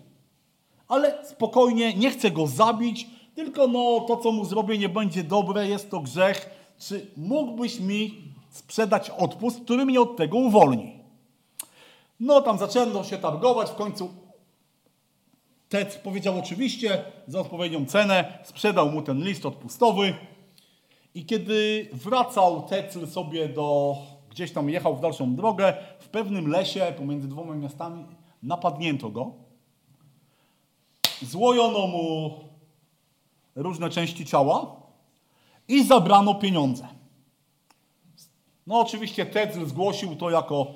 Ale spokojnie, nie chcę go zabić, tylko no to, co mu zrobię, nie będzie dobre, jest to grzech. Czy mógłbyś mi sprzedać odpust, który mnie od tego uwolni? No tam zaczęto się targować, w końcu Ted powiedział oczywiście za odpowiednią cenę, sprzedał mu ten list odpustowy i kiedy wracał Tecl sobie do, gdzieś tam jechał w dalszą drogę, w pewnym lesie pomiędzy dwoma miastami napadnięto go. Złojono mu różne części ciała i zabrano pieniądze. No oczywiście Tecl zgłosił to jako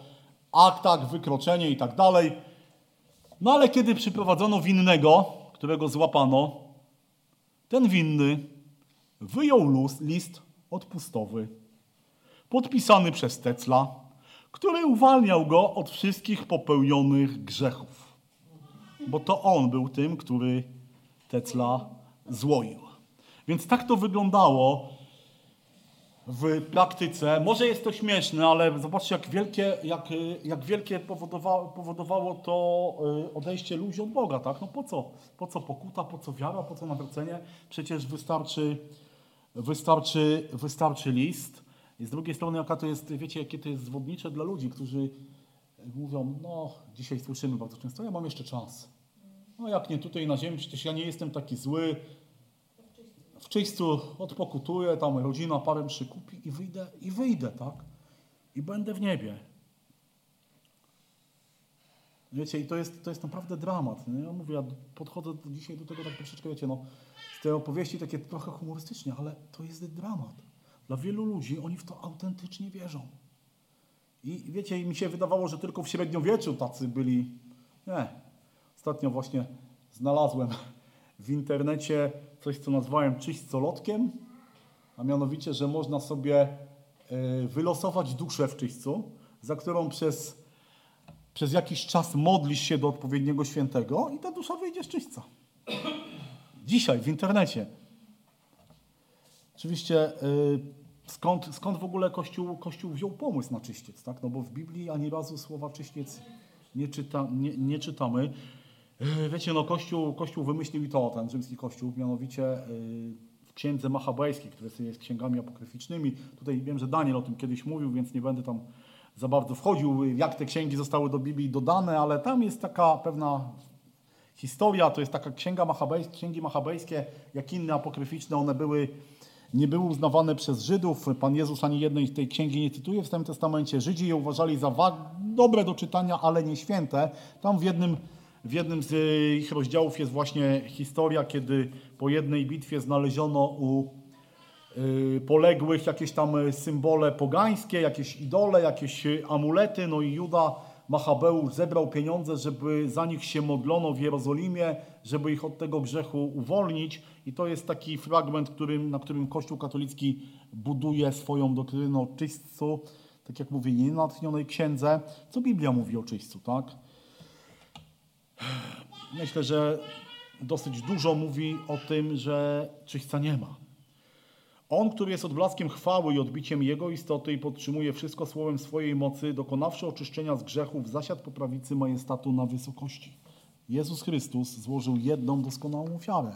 akt, tak, wykroczenie i tak dalej. No ale kiedy przyprowadzono winnego, którego złapano, ten winny wyjął list odpustowy, podpisany przez Tecla, który uwalniał go od wszystkich popełnionych grzechów. Bo to on był tym, który Tecla złoił. Więc tak to wyglądało w praktyce. Może jest to śmieszne, ale zobaczcie, jak wielkie, jak, jak wielkie powodowało, powodowało to y, odejście ludzi od Boga. Tak? No po co? Po co pokuta, po co wiara, po co nawrócenie? Przecież wystarczy, wystarczy, wystarczy list. I z drugiej strony, jaka to jest, wiecie, jakie to jest zwodnicze dla ludzi, którzy mówią, no dzisiaj słyszymy bardzo często, ja mam jeszcze czas. No jak nie tutaj na ziemi, przecież ja nie jestem taki zły, w odpokutuję, tam rodzina parę mszy kupi i wyjdę, i wyjdę, tak? I będę w niebie. Wiecie, i to jest, to jest naprawdę dramat. Nie? Ja mówię, ja podchodzę dzisiaj do tego tak troszeczkę, wiecie, no, z tej opowieści takie trochę humorystycznie, ale to jest dramat. Dla wielu ludzi oni w to autentycznie wierzą. I wiecie, mi się wydawało, że tylko w średniowieczu tacy byli. Nie. Ostatnio właśnie znalazłem w internecie coś, co nazwałem czyśćcolotkiem, a mianowicie, że można sobie e, wylosować duszę w czyśćcu, za którą przez, przez jakiś czas modlisz się do odpowiedniego świętego i ta dusza wyjdzie z czyśćca. Dzisiaj w internecie. Oczywiście y, skąd, skąd w ogóle Kościół, Kościół wziął pomysł na czyściec, tak? No bo w Biblii ani razu słowa czyściec nie, czyta, nie, nie czytamy. Y, Wiecie, no Kościół, Kościół wymyślił i to, ten rzymski Kościół, mianowicie y, w księdze machabejskiej, która jest księgami apokryficznymi. Tutaj wiem, że Daniel o tym kiedyś mówił, więc nie będę tam za bardzo wchodził, jak te księgi zostały do Biblii dodane, ale tam jest taka pewna historia, to jest taka księga machabejska, księgi machabejskie, jak inne apokryficzne, one były, nie były uznawane przez Żydów. Pan Jezus ani jednej tej księgi nie cytuje w Starym Testamencie. Żydzi je uważali za dobre do czytania, ale nie święte. Tam w jednym, w jednym z y, ich rozdziałów jest właśnie historia, kiedy po jednej bitwie znaleziono u y, poległych jakieś tam y, symbole pogańskie, jakieś idole, jakieś amulety, no i Juda Machabeusz zebrał pieniądze, żeby za nich się modlono w Jerozolimie, żeby ich od tego grzechu uwolnić i to jest taki fragment, którym, na którym Kościół katolicki buduje swoją doktrynę o czyśćcu, tak jak mówię, nie natchnionej księdze. Co Biblia mówi o czyśćcu, tak? Myślę, że dosyć dużo mówi o tym, że czyśćca nie ma. On, który jest odblaskiem chwały i odbiciem Jego istoty i podtrzymuje wszystko słowem swojej mocy, dokonawszy oczyszczenia z grzechów, zasiadł po prawicy majestatu na wysokości. Jezus Chrystus złożył jedną doskonałą ofiarę.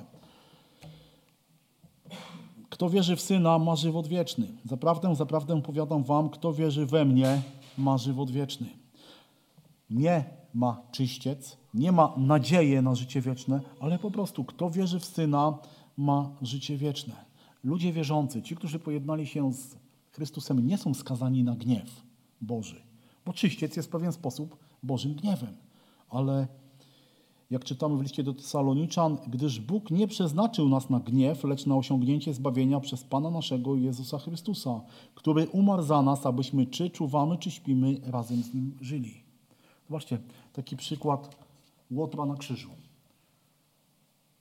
Kto wierzy w Syna, ma żywot wieczny. Zaprawdę, zaprawdę powiadam wam, kto wierzy we mnie, ma żywot wieczny. Nie ma czyściec, nie ma nadziei na życie wieczne, ale po prostu kto wierzy w Syna, ma życie wieczne. Ludzie wierzący, ci, którzy pojednali się z Chrystusem, nie są skazani na gniew Boży, bo czyściec jest w pewien sposób Bożym gniewem. Ale jak czytamy w liście do Tesaloniczan, gdyż Bóg nie przeznaczył nas na gniew, lecz na osiągnięcie zbawienia przez Pana naszego Jezusa Chrystusa, który umarł za nas, abyśmy czy czuwamy, czy śpimy, razem z Nim żyli. Zobaczcie, taki przykład Łotra na krzyżu.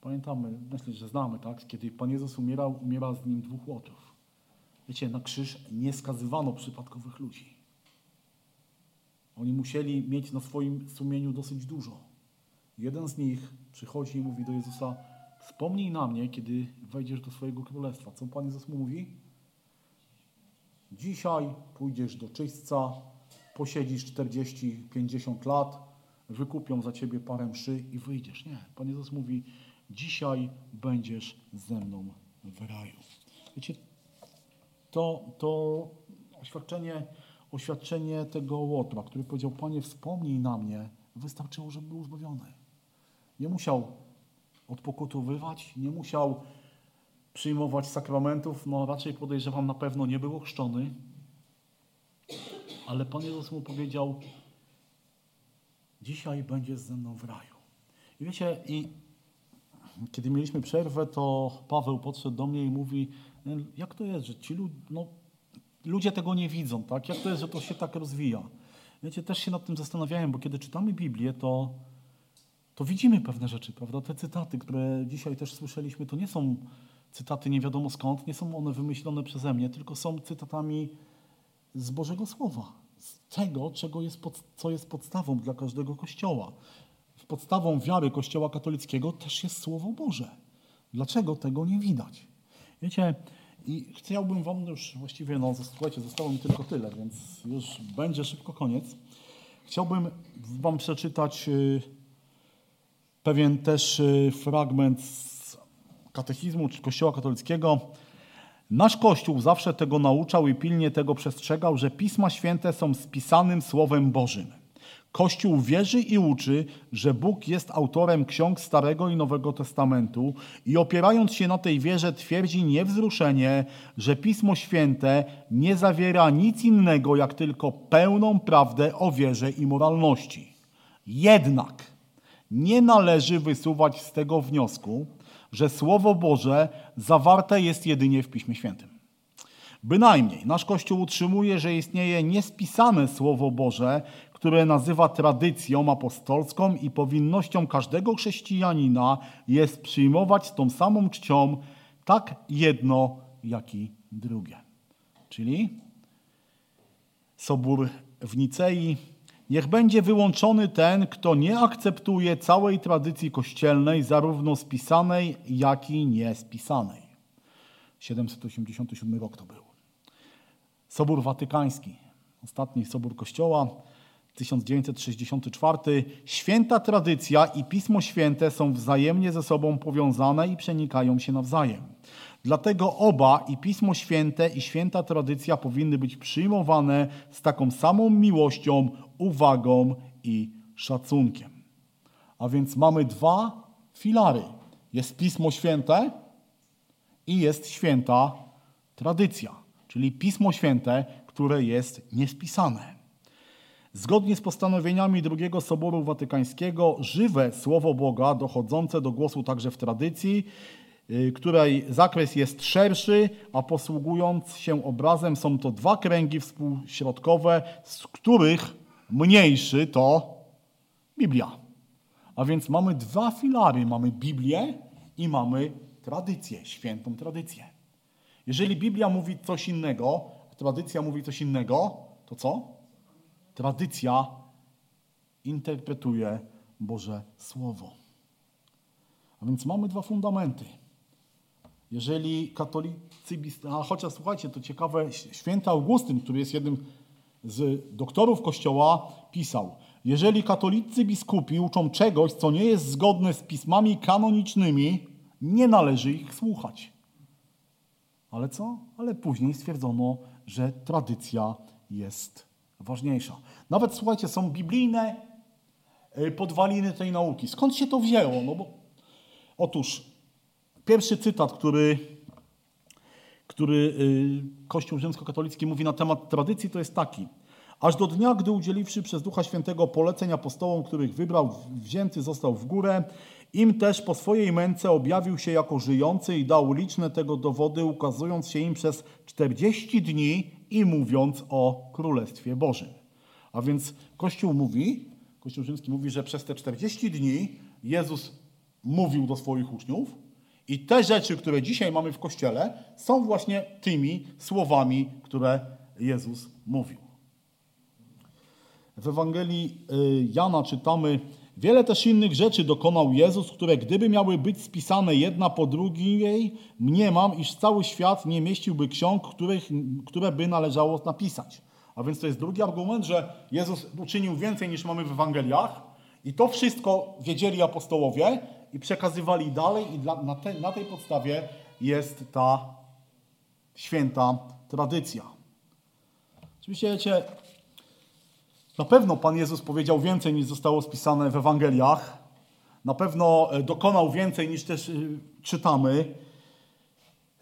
Pamiętamy, myślę, że znamy, tak? Kiedy Pan Jezus umierał, umiera z Nim dwóch Łotrów. Wiecie, na krzyż nie skazywano przypadkowych ludzi. Oni musieli mieć na swoim sumieniu dosyć dużo. Jeden z nich przychodzi i mówi do Jezusa: Wspomnij na mnie, kiedy wejdziesz do swojego królestwa. Co Pan Jezus mu mówi? Dzisiaj pójdziesz do czyśćca, posiedzisz 40-50 lat, wykupią za ciebie parę mszy i wyjdziesz. Nie. Pan Jezus mówi: Dzisiaj będziesz ze mną w raju. Wiecie, to, to oświadczenie, oświadczenie tego Łotra, który powiedział: Panie, wspomnij na mnie, wystarczyło, żeby był zbawiony. Nie musiał odpokutowywać, nie musiał przyjmować sakramentów, no raczej podejrzewam, na pewno nie był ochrzczony. Ale Pan Jezus mu powiedział, dzisiaj będziesz ze mną w raju. I wiecie, i kiedy mieliśmy przerwę, to Paweł podszedł do mnie i mówi, jak to jest, że ci ludzie, no, ludzie tego nie widzą, tak? Jak to jest, że to się tak rozwija? Wiecie, też się nad tym zastanawiałem, bo kiedy czytamy Biblię, to, to widzimy pewne rzeczy, prawda? Te cytaty, które dzisiaj też słyszeliśmy, to nie są cytaty nie wiadomo skąd, nie są one wymyślone przeze mnie, tylko są cytatami z Bożego Słowa, z tego, czego jest pod, co jest podstawą dla każdego kościoła. Podstawą wiary Kościoła katolickiego też jest Słowo Boże. Dlaczego tego nie widać? Wiecie, i chciałbym Wam już właściwie, no słuchajcie, zostało mi tylko tyle, więc już będzie szybko koniec. Chciałbym Wam przeczytać y, pewien też y, fragment z katechizmu czy Kościoła katolickiego. Nasz Kościół zawsze tego nauczał i pilnie tego przestrzegał, że Pisma Święte są spisanym Słowem Bożym. Kościół wierzy i uczy, że Bóg jest autorem ksiąg Starego i Nowego Testamentu i opierając się na tej wierze twierdzi niewzruszenie, że Pismo Święte nie zawiera nic innego jak tylko pełną prawdę o wierze i moralności. Jednak nie należy wysuwać z tego wniosku, że Słowo Boże zawarte jest jedynie w Piśmie Świętym. Bynajmniej nasz Kościół utrzymuje, że istnieje niespisane Słowo Boże, które nazywa tradycją apostolską i powinnością każdego chrześcijanina jest przyjmować z tą samą czcią tak jedno, jak i drugie. Czyli Sobór w Nicei. Niech będzie wyłączony ten, kto nie akceptuje całej tradycji kościelnej, zarówno spisanej, jak i niespisanej. 787 rok to był. Sobór Watykański, ostatni sobór Kościoła, 1964. Święta tradycja i Pismo Święte są wzajemnie ze sobą powiązane i przenikają się nawzajem. Dlatego oba, i Pismo Święte, i święta tradycja powinny być przyjmowane z taką samą miłością, uwagą i szacunkiem. A więc mamy dwa filary. Jest Pismo Święte i jest święta tradycja, czyli Pismo Święte, które jest niespisane. Zgodnie z postanowieniami II Soboru Watykańskiego, żywe Słowo Boga, dochodzące do głosu także w tradycji, y, której zakres jest szerszy, a posługując się obrazem, są to dwa kręgi współśrodkowe, z których mniejszy to Biblia. A więc mamy dwa filary: mamy Biblię i mamy tradycję, świętą tradycję. Jeżeli Biblia mówi coś innego, a tradycja mówi coś innego, to co? Tradycja interpretuje Boże Słowo. A więc mamy dwa fundamenty. Jeżeli katolicy, a chociaż słuchajcie, to ciekawe, święty Augustyn, który jest jednym z doktorów Kościoła, pisał, jeżeli katolicy biskupi uczą czegoś, co nie jest zgodne z pismami kanonicznymi, nie należy ich słuchać. Ale co? Ale później stwierdzono, że tradycja jest ważniejsza. Nawet słuchajcie, są biblijne y, podwaliny tej nauki. Skąd się to wzięło? No bo otóż pierwszy cytat, który, który y, Kościół rzymskokatolicki mówi na temat tradycji, to jest taki. Aż do dnia, gdy udzieliwszy przez Ducha Świętego poleceń apostołom, których wybrał, wzięty został w górę, im też po swojej męce objawił się jako żyjący i dał liczne tego dowody, ukazując się im przez 40 dni i mówiąc o Królestwie Bożym. A więc Kościół mówi, Kościół rzymski mówi, że przez te 40 dni Jezus mówił do swoich uczniów i te rzeczy, które dzisiaj mamy w Kościele, są właśnie tymi słowami, które Jezus mówił. W Ewangelii y, Jana czytamy, wiele też innych rzeczy dokonał Jezus, które gdyby miały być spisane jedna po drugiej, mniemam, iż cały świat nie mieściłby ksiąg, których, które by należało napisać. A więc to jest drugi argument, że Jezus uczynił więcej niż mamy w Ewangeliach i to wszystko wiedzieli apostołowie i przekazywali dalej i dla, na, te, na tej podstawie jest ta święta tradycja. Oczywiście, wiecie, na pewno Pan Jezus powiedział więcej niż zostało spisane w Ewangeliach. Na pewno e, dokonał więcej niż też e, czytamy.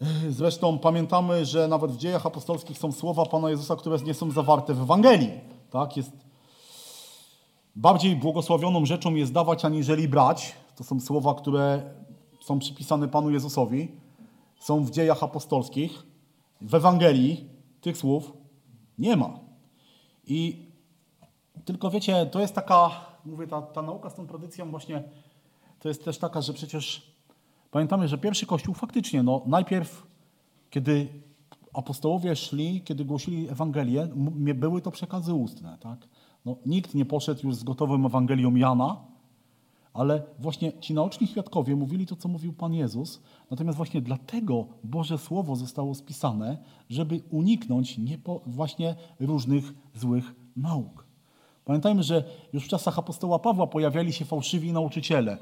E, zresztą pamiętamy, że nawet w dziejach apostolskich są słowa Pana Jezusa, które nie są zawarte w Ewangelii. Tak? Jest bardziej błogosławioną rzeczą jest dawać aniżeli brać. To są słowa, które są przypisane Panu Jezusowi. Są w dziejach apostolskich. W Ewangelii tych słów nie ma. I tylko wiecie, to jest taka, mówię, ta, ta nauka z tą tradycją właśnie, to jest też taka, że przecież pamiętamy, że pierwszy Kościół faktycznie, no najpierw, kiedy apostołowie szli, kiedy głosili Ewangelię, były to przekazy ustne, tak? No, nikt nie poszedł już z gotową Ewangelią Jana, ale właśnie ci naoczni świadkowie mówili to, co mówił Pan Jezus, natomiast właśnie dlatego Boże Słowo zostało spisane, żeby uniknąć niepo, właśnie różnych złych nauk. Pamiętajmy, że już w czasach apostoła Pawła pojawiali się fałszywi nauczyciele.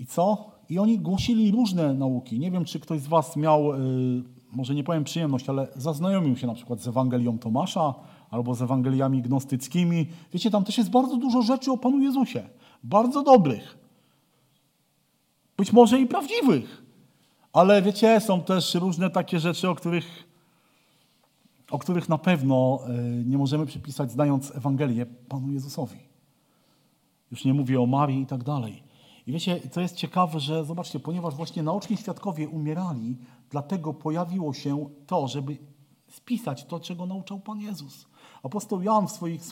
I co? I oni głosili różne nauki. Nie wiem, czy ktoś z Was miał, yy, może nie powiem przyjemność, ale zaznajomił się na przykład z Ewangelią Tomasza albo z Ewangeliami gnostyckimi. Wiecie, tam też jest bardzo dużo rzeczy o Panu Jezusie. Bardzo dobrych. Być może i prawdziwych. Ale wiecie, są też różne takie rzeczy, o których o których na pewno e, nie możemy przypisać, znając Ewangelię, Panu Jezusowi. Już nie mówię o Marii i tak dalej. I wiecie, co jest ciekawe, że zobaczcie, ponieważ właśnie naoczni świadkowie umierali, dlatego pojawiło się to, żeby spisać to, czego nauczał Pan Jezus. Apostoł Jan w swoich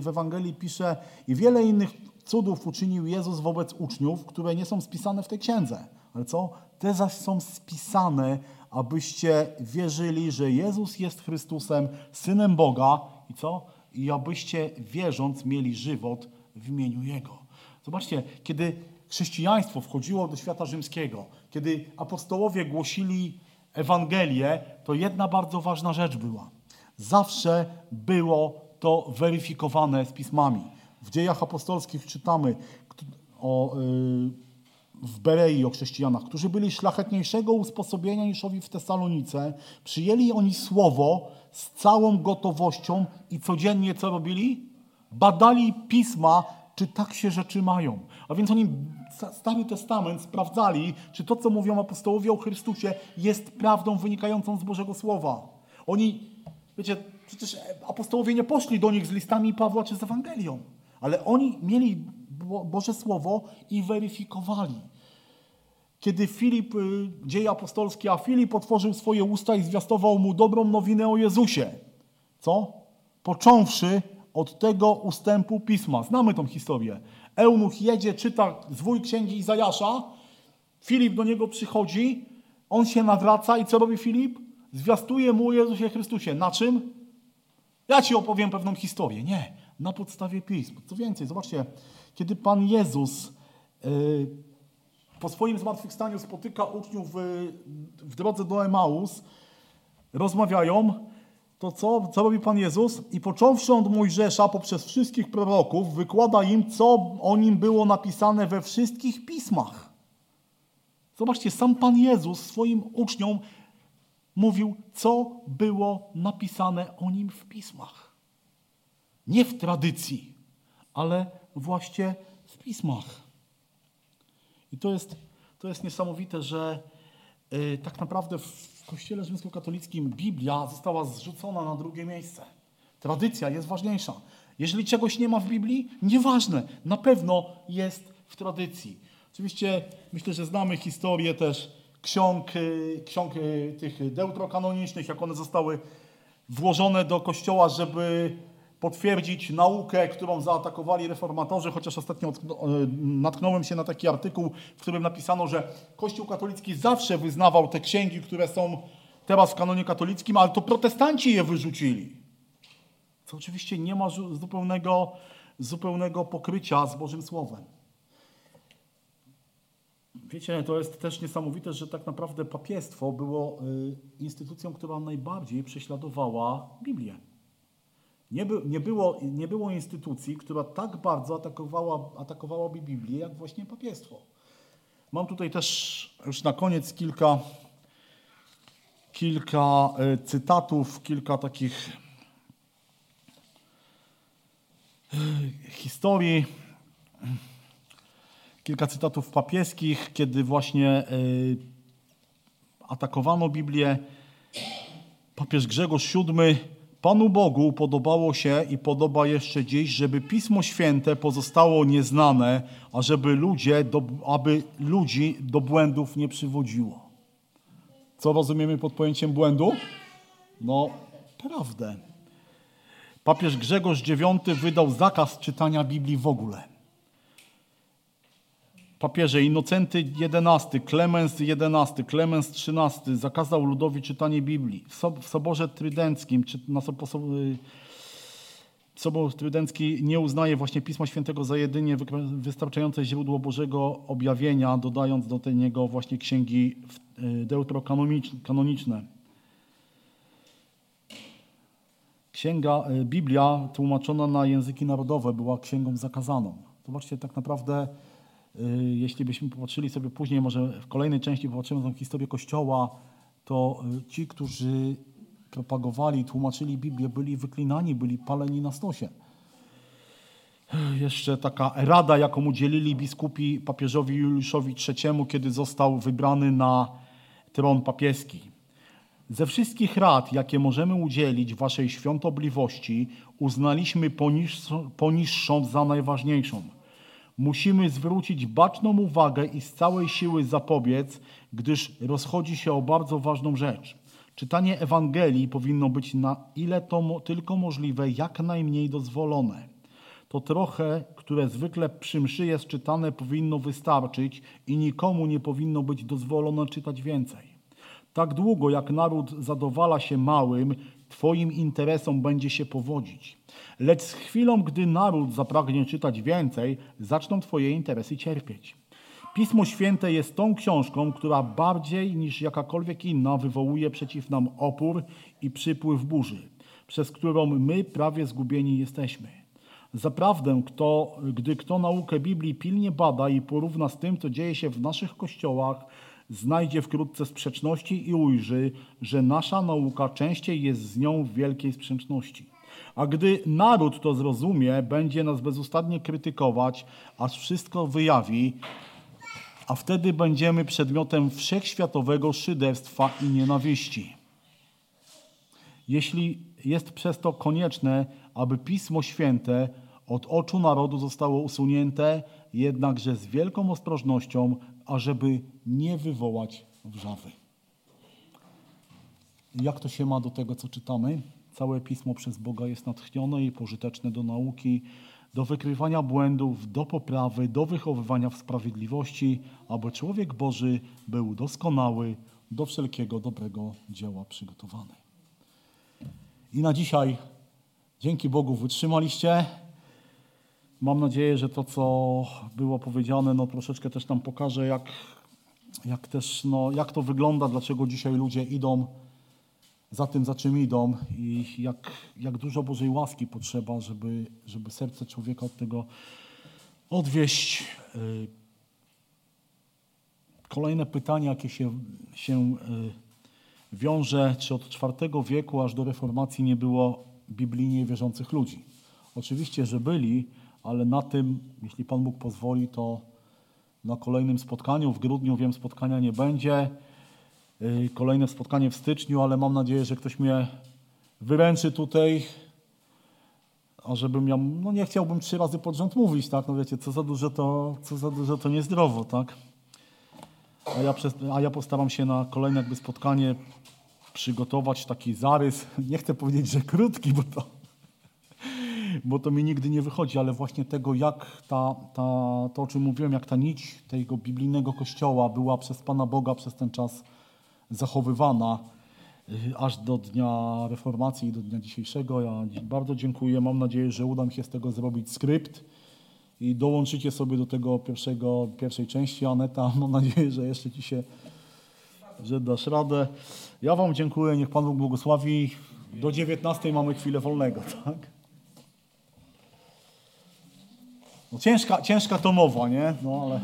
w Ewangelii pisze i wiele innych cudów uczynił Jezus wobec uczniów, które nie są spisane w tej księdze. Ale co? Te zaś są spisane, abyście wierzyli, że Jezus jest Chrystusem, Synem Boga i co? I abyście wierząc mieli żywot w imieniu Jego. Zobaczcie, kiedy chrześcijaństwo wchodziło do świata rzymskiego, kiedy apostołowie głosili Ewangelię, to jedna bardzo ważna rzecz była. Zawsze było to weryfikowane z pismami. W dziejach apostolskich czytamy o. Yy, w Berei o chrześcijanach, którzy byli szlachetniejszego usposobienia niż owi w Tesalonice, przyjęli oni słowo z całą gotowością i codziennie co robili? Badali pisma, czy tak się rzeczy mają. A więc oni Stary Testament sprawdzali, czy to, co mówią apostołowie o Chrystusie, jest prawdą wynikającą z Bożego Słowa. Oni, wiecie, przecież apostołowie nie poszli do nich z listami Pawła czy z Ewangelią, ale oni mieli Boże Słowo i weryfikowali. Kiedy Filip, y, dzieje apostolskie, a Filip otworzył swoje usta i zwiastował mu dobrą nowinę o Jezusie. Co? Począwszy od tego ustępu pisma. Znamy tą historię. Eunuch jedzie, czyta zwój księgi Izajasza, Filip do niego przychodzi, on się nawraca i co robi Filip? Zwiastuje mu Jezusie Chrystusie. Na czym? Ja ci opowiem pewną historię. Nie, na podstawie pism. Co więcej, zobaczcie, kiedy Pan Jezus yy, po swoim zmartwychwstaniu spotyka uczniów w, w drodze do Emaus, rozmawiają, to co, co robi Pan Jezus? I począwszy od Mojżesza poprzez wszystkich proroków, wykłada im, co o nim było napisane we wszystkich pismach. Zobaczcie, sam Pan Jezus swoim uczniom mówił, co było napisane o nim w pismach. Nie w tradycji, ale właśnie w pismach. I to jest, to jest niesamowite, że yy, tak naprawdę w Kościele rzymskokatolickim Biblia została zrzucona na drugie miejsce. Tradycja jest ważniejsza. Jeżeli czegoś nie ma w Biblii, nieważne, na pewno jest w tradycji. Oczywiście myślę, że znamy historię też ksiąg, ksiąg tych deutrokanonicznych, jak one zostały włożone do kościoła, żeby potwierdzić naukę, którą zaatakowali reformatorzy, chociaż ostatnio natknąłem się na taki artykuł, w którym napisano, że Kościół katolicki zawsze wyznawał te księgi, które są teraz w kanonie katolickim, ale to protestanci je wyrzucili. Co oczywiście nie ma zupełnego, zupełnego pokrycia z Bożym Słowem. Wiecie, to jest też niesamowite, że tak naprawdę papiestwo było instytucją, która najbardziej prześladowała Biblię. Nie, by, nie, było, nie było instytucji, która tak bardzo atakowała, atakowałaby Biblię, jak właśnie papiestwo. Mam tutaj też już na koniec kilka, kilka cytatów, kilka takich historii, kilka cytatów papieskich, kiedy właśnie atakowano Biblię. Papież Grzegorz VII Panu Bogu podobało się i podoba jeszcze dziś, żeby Pismo Święte pozostało nieznane, a żeby ludzie, do, aby ludzi do błędów nie przywodziło. Co rozumiemy pod pojęciem błędu? No, prawdę. Papież Grzegorz IX wydał zakaz czytania Biblii w ogóle. Papieże Innocenty XI, Klemens XI, Klemens XIII zakazał ludowi czytanie Biblii. W Soborze Trydenckim, czy na Sobor Trydencki nie uznaje właśnie Pisma Świętego za jedynie wystarczające źródło Bożego objawienia, dodając do niego właśnie księgi deutrokanoniczne. Księga Biblia tłumaczona na języki narodowe była księgą zakazaną. Zobaczcie, tak naprawdę jeśli byśmy popatrzyli sobie później, może w kolejnej części popatrzymy na historię Kościoła, to ci, którzy propagowali, tłumaczyli Biblię, byli wyklinani, byli paleni na stosie. Jeszcze taka rada, jaką udzielili biskupi papieżowi Juliuszowi III, kiedy został wybrany na tron papieski. Ze wszystkich rad, jakie możemy udzielić waszej świątobliwości, uznaliśmy poniższą za najważniejszą – musimy zwrócić baczną uwagę i z całej siły zapobiec, gdyż rozchodzi się o bardzo ważną rzecz. Czytanie Ewangelii powinno być na ile to tylko możliwe, jak najmniej dozwolone. To trochę, które zwykle przy mszy jest czytane, powinno wystarczyć i nikomu nie powinno być dozwolone czytać więcej. Tak długo jak naród zadowala się małym, Twoim interesom będzie się powodzić. Lecz z chwilą, gdy naród zapragnie czytać więcej, zaczną Twoje interesy cierpieć. Pismo Święte jest tą książką, która bardziej niż jakakolwiek inna wywołuje przeciw nam opór i przypływ burzy, przez którą my prawie zgubieni jesteśmy. Zaprawdę, kto, gdy kto naukę Biblii pilnie bada i porówna z tym, co dzieje się w naszych kościołach, znajdzie wkrótce sprzeczności i ujrzy, że nasza nauka częściej jest z nią w wielkiej sprzeczności. A gdy naród to zrozumie, będzie nas bezustannie krytykować, aż wszystko wyjawi, a wtedy będziemy przedmiotem wszechświatowego szyderstwa i nienawiści. Jeśli jest przez to konieczne, aby Pismo Święte od oczu narodu zostało usunięte, jednakże z wielką ostrożnością, ażeby nie wywołać wrzawy. Jak to się ma do tego, co czytamy? Całe pismo przez Boga jest natchnione i pożyteczne do nauki, do wykrywania błędów, do poprawy, do wychowywania w sprawiedliwości, aby człowiek Boży był doskonały, do wszelkiego dobrego dzieła przygotowany. I na dzisiaj, dzięki Bogu, wytrzymaliście. Mam nadzieję, że to, co było powiedziane, no troszeczkę też nam pokaże, jak, jak też, no, jak to wygląda, dlaczego dzisiaj ludzie idą za tym, za czym idą i jak, jak dużo Bożej łaski potrzeba, żeby, żeby serce człowieka od tego odwieść. Y, Kolejne pytanie, jakie się, się y, wiąże, czy od IV wieku aż do reformacji nie było biblijnie wierzących ludzi. Oczywiście, że byli, ale na tym, jeśli Pan Bóg pozwoli, to na kolejnym spotkaniu, w grudniu wiem, spotkania nie będzie. Y, Kolejne spotkanie w styczniu, ale mam nadzieję, że ktoś mnie wyręczy tutaj, a żebym ja, no nie chciałbym trzy razy pod rząd mówić, tak, no wiecie, co za dużo to, co za dużo to niezdrowo, tak. A ja, przez, a ja postaram się na kolejne jakby spotkanie przygotować taki zarys, nie chcę powiedzieć, że krótki, bo to, bo to mi nigdy nie wychodzi, ale właśnie tego, jak ta, ta, to, o czym mówiłem, jak ta nić tego biblijnego kościoła była przez Pana Boga przez ten czas zachowywana y, aż do dnia reformacji i do dnia dzisiejszego. Ja bardzo dziękuję. Mam nadzieję, że uda mi się z tego zrobić skrypt i dołączycie sobie do tego pierwszego, pierwszej części. Aneta, mam nadzieję, że jeszcze Ci się, że dasz radę. Ja Wam dziękuję. Niech Pan Bóg błogosławi. Do 19 mamy chwilę wolnego, tak? No ciężka, ciężka to mowa, nie? No ale...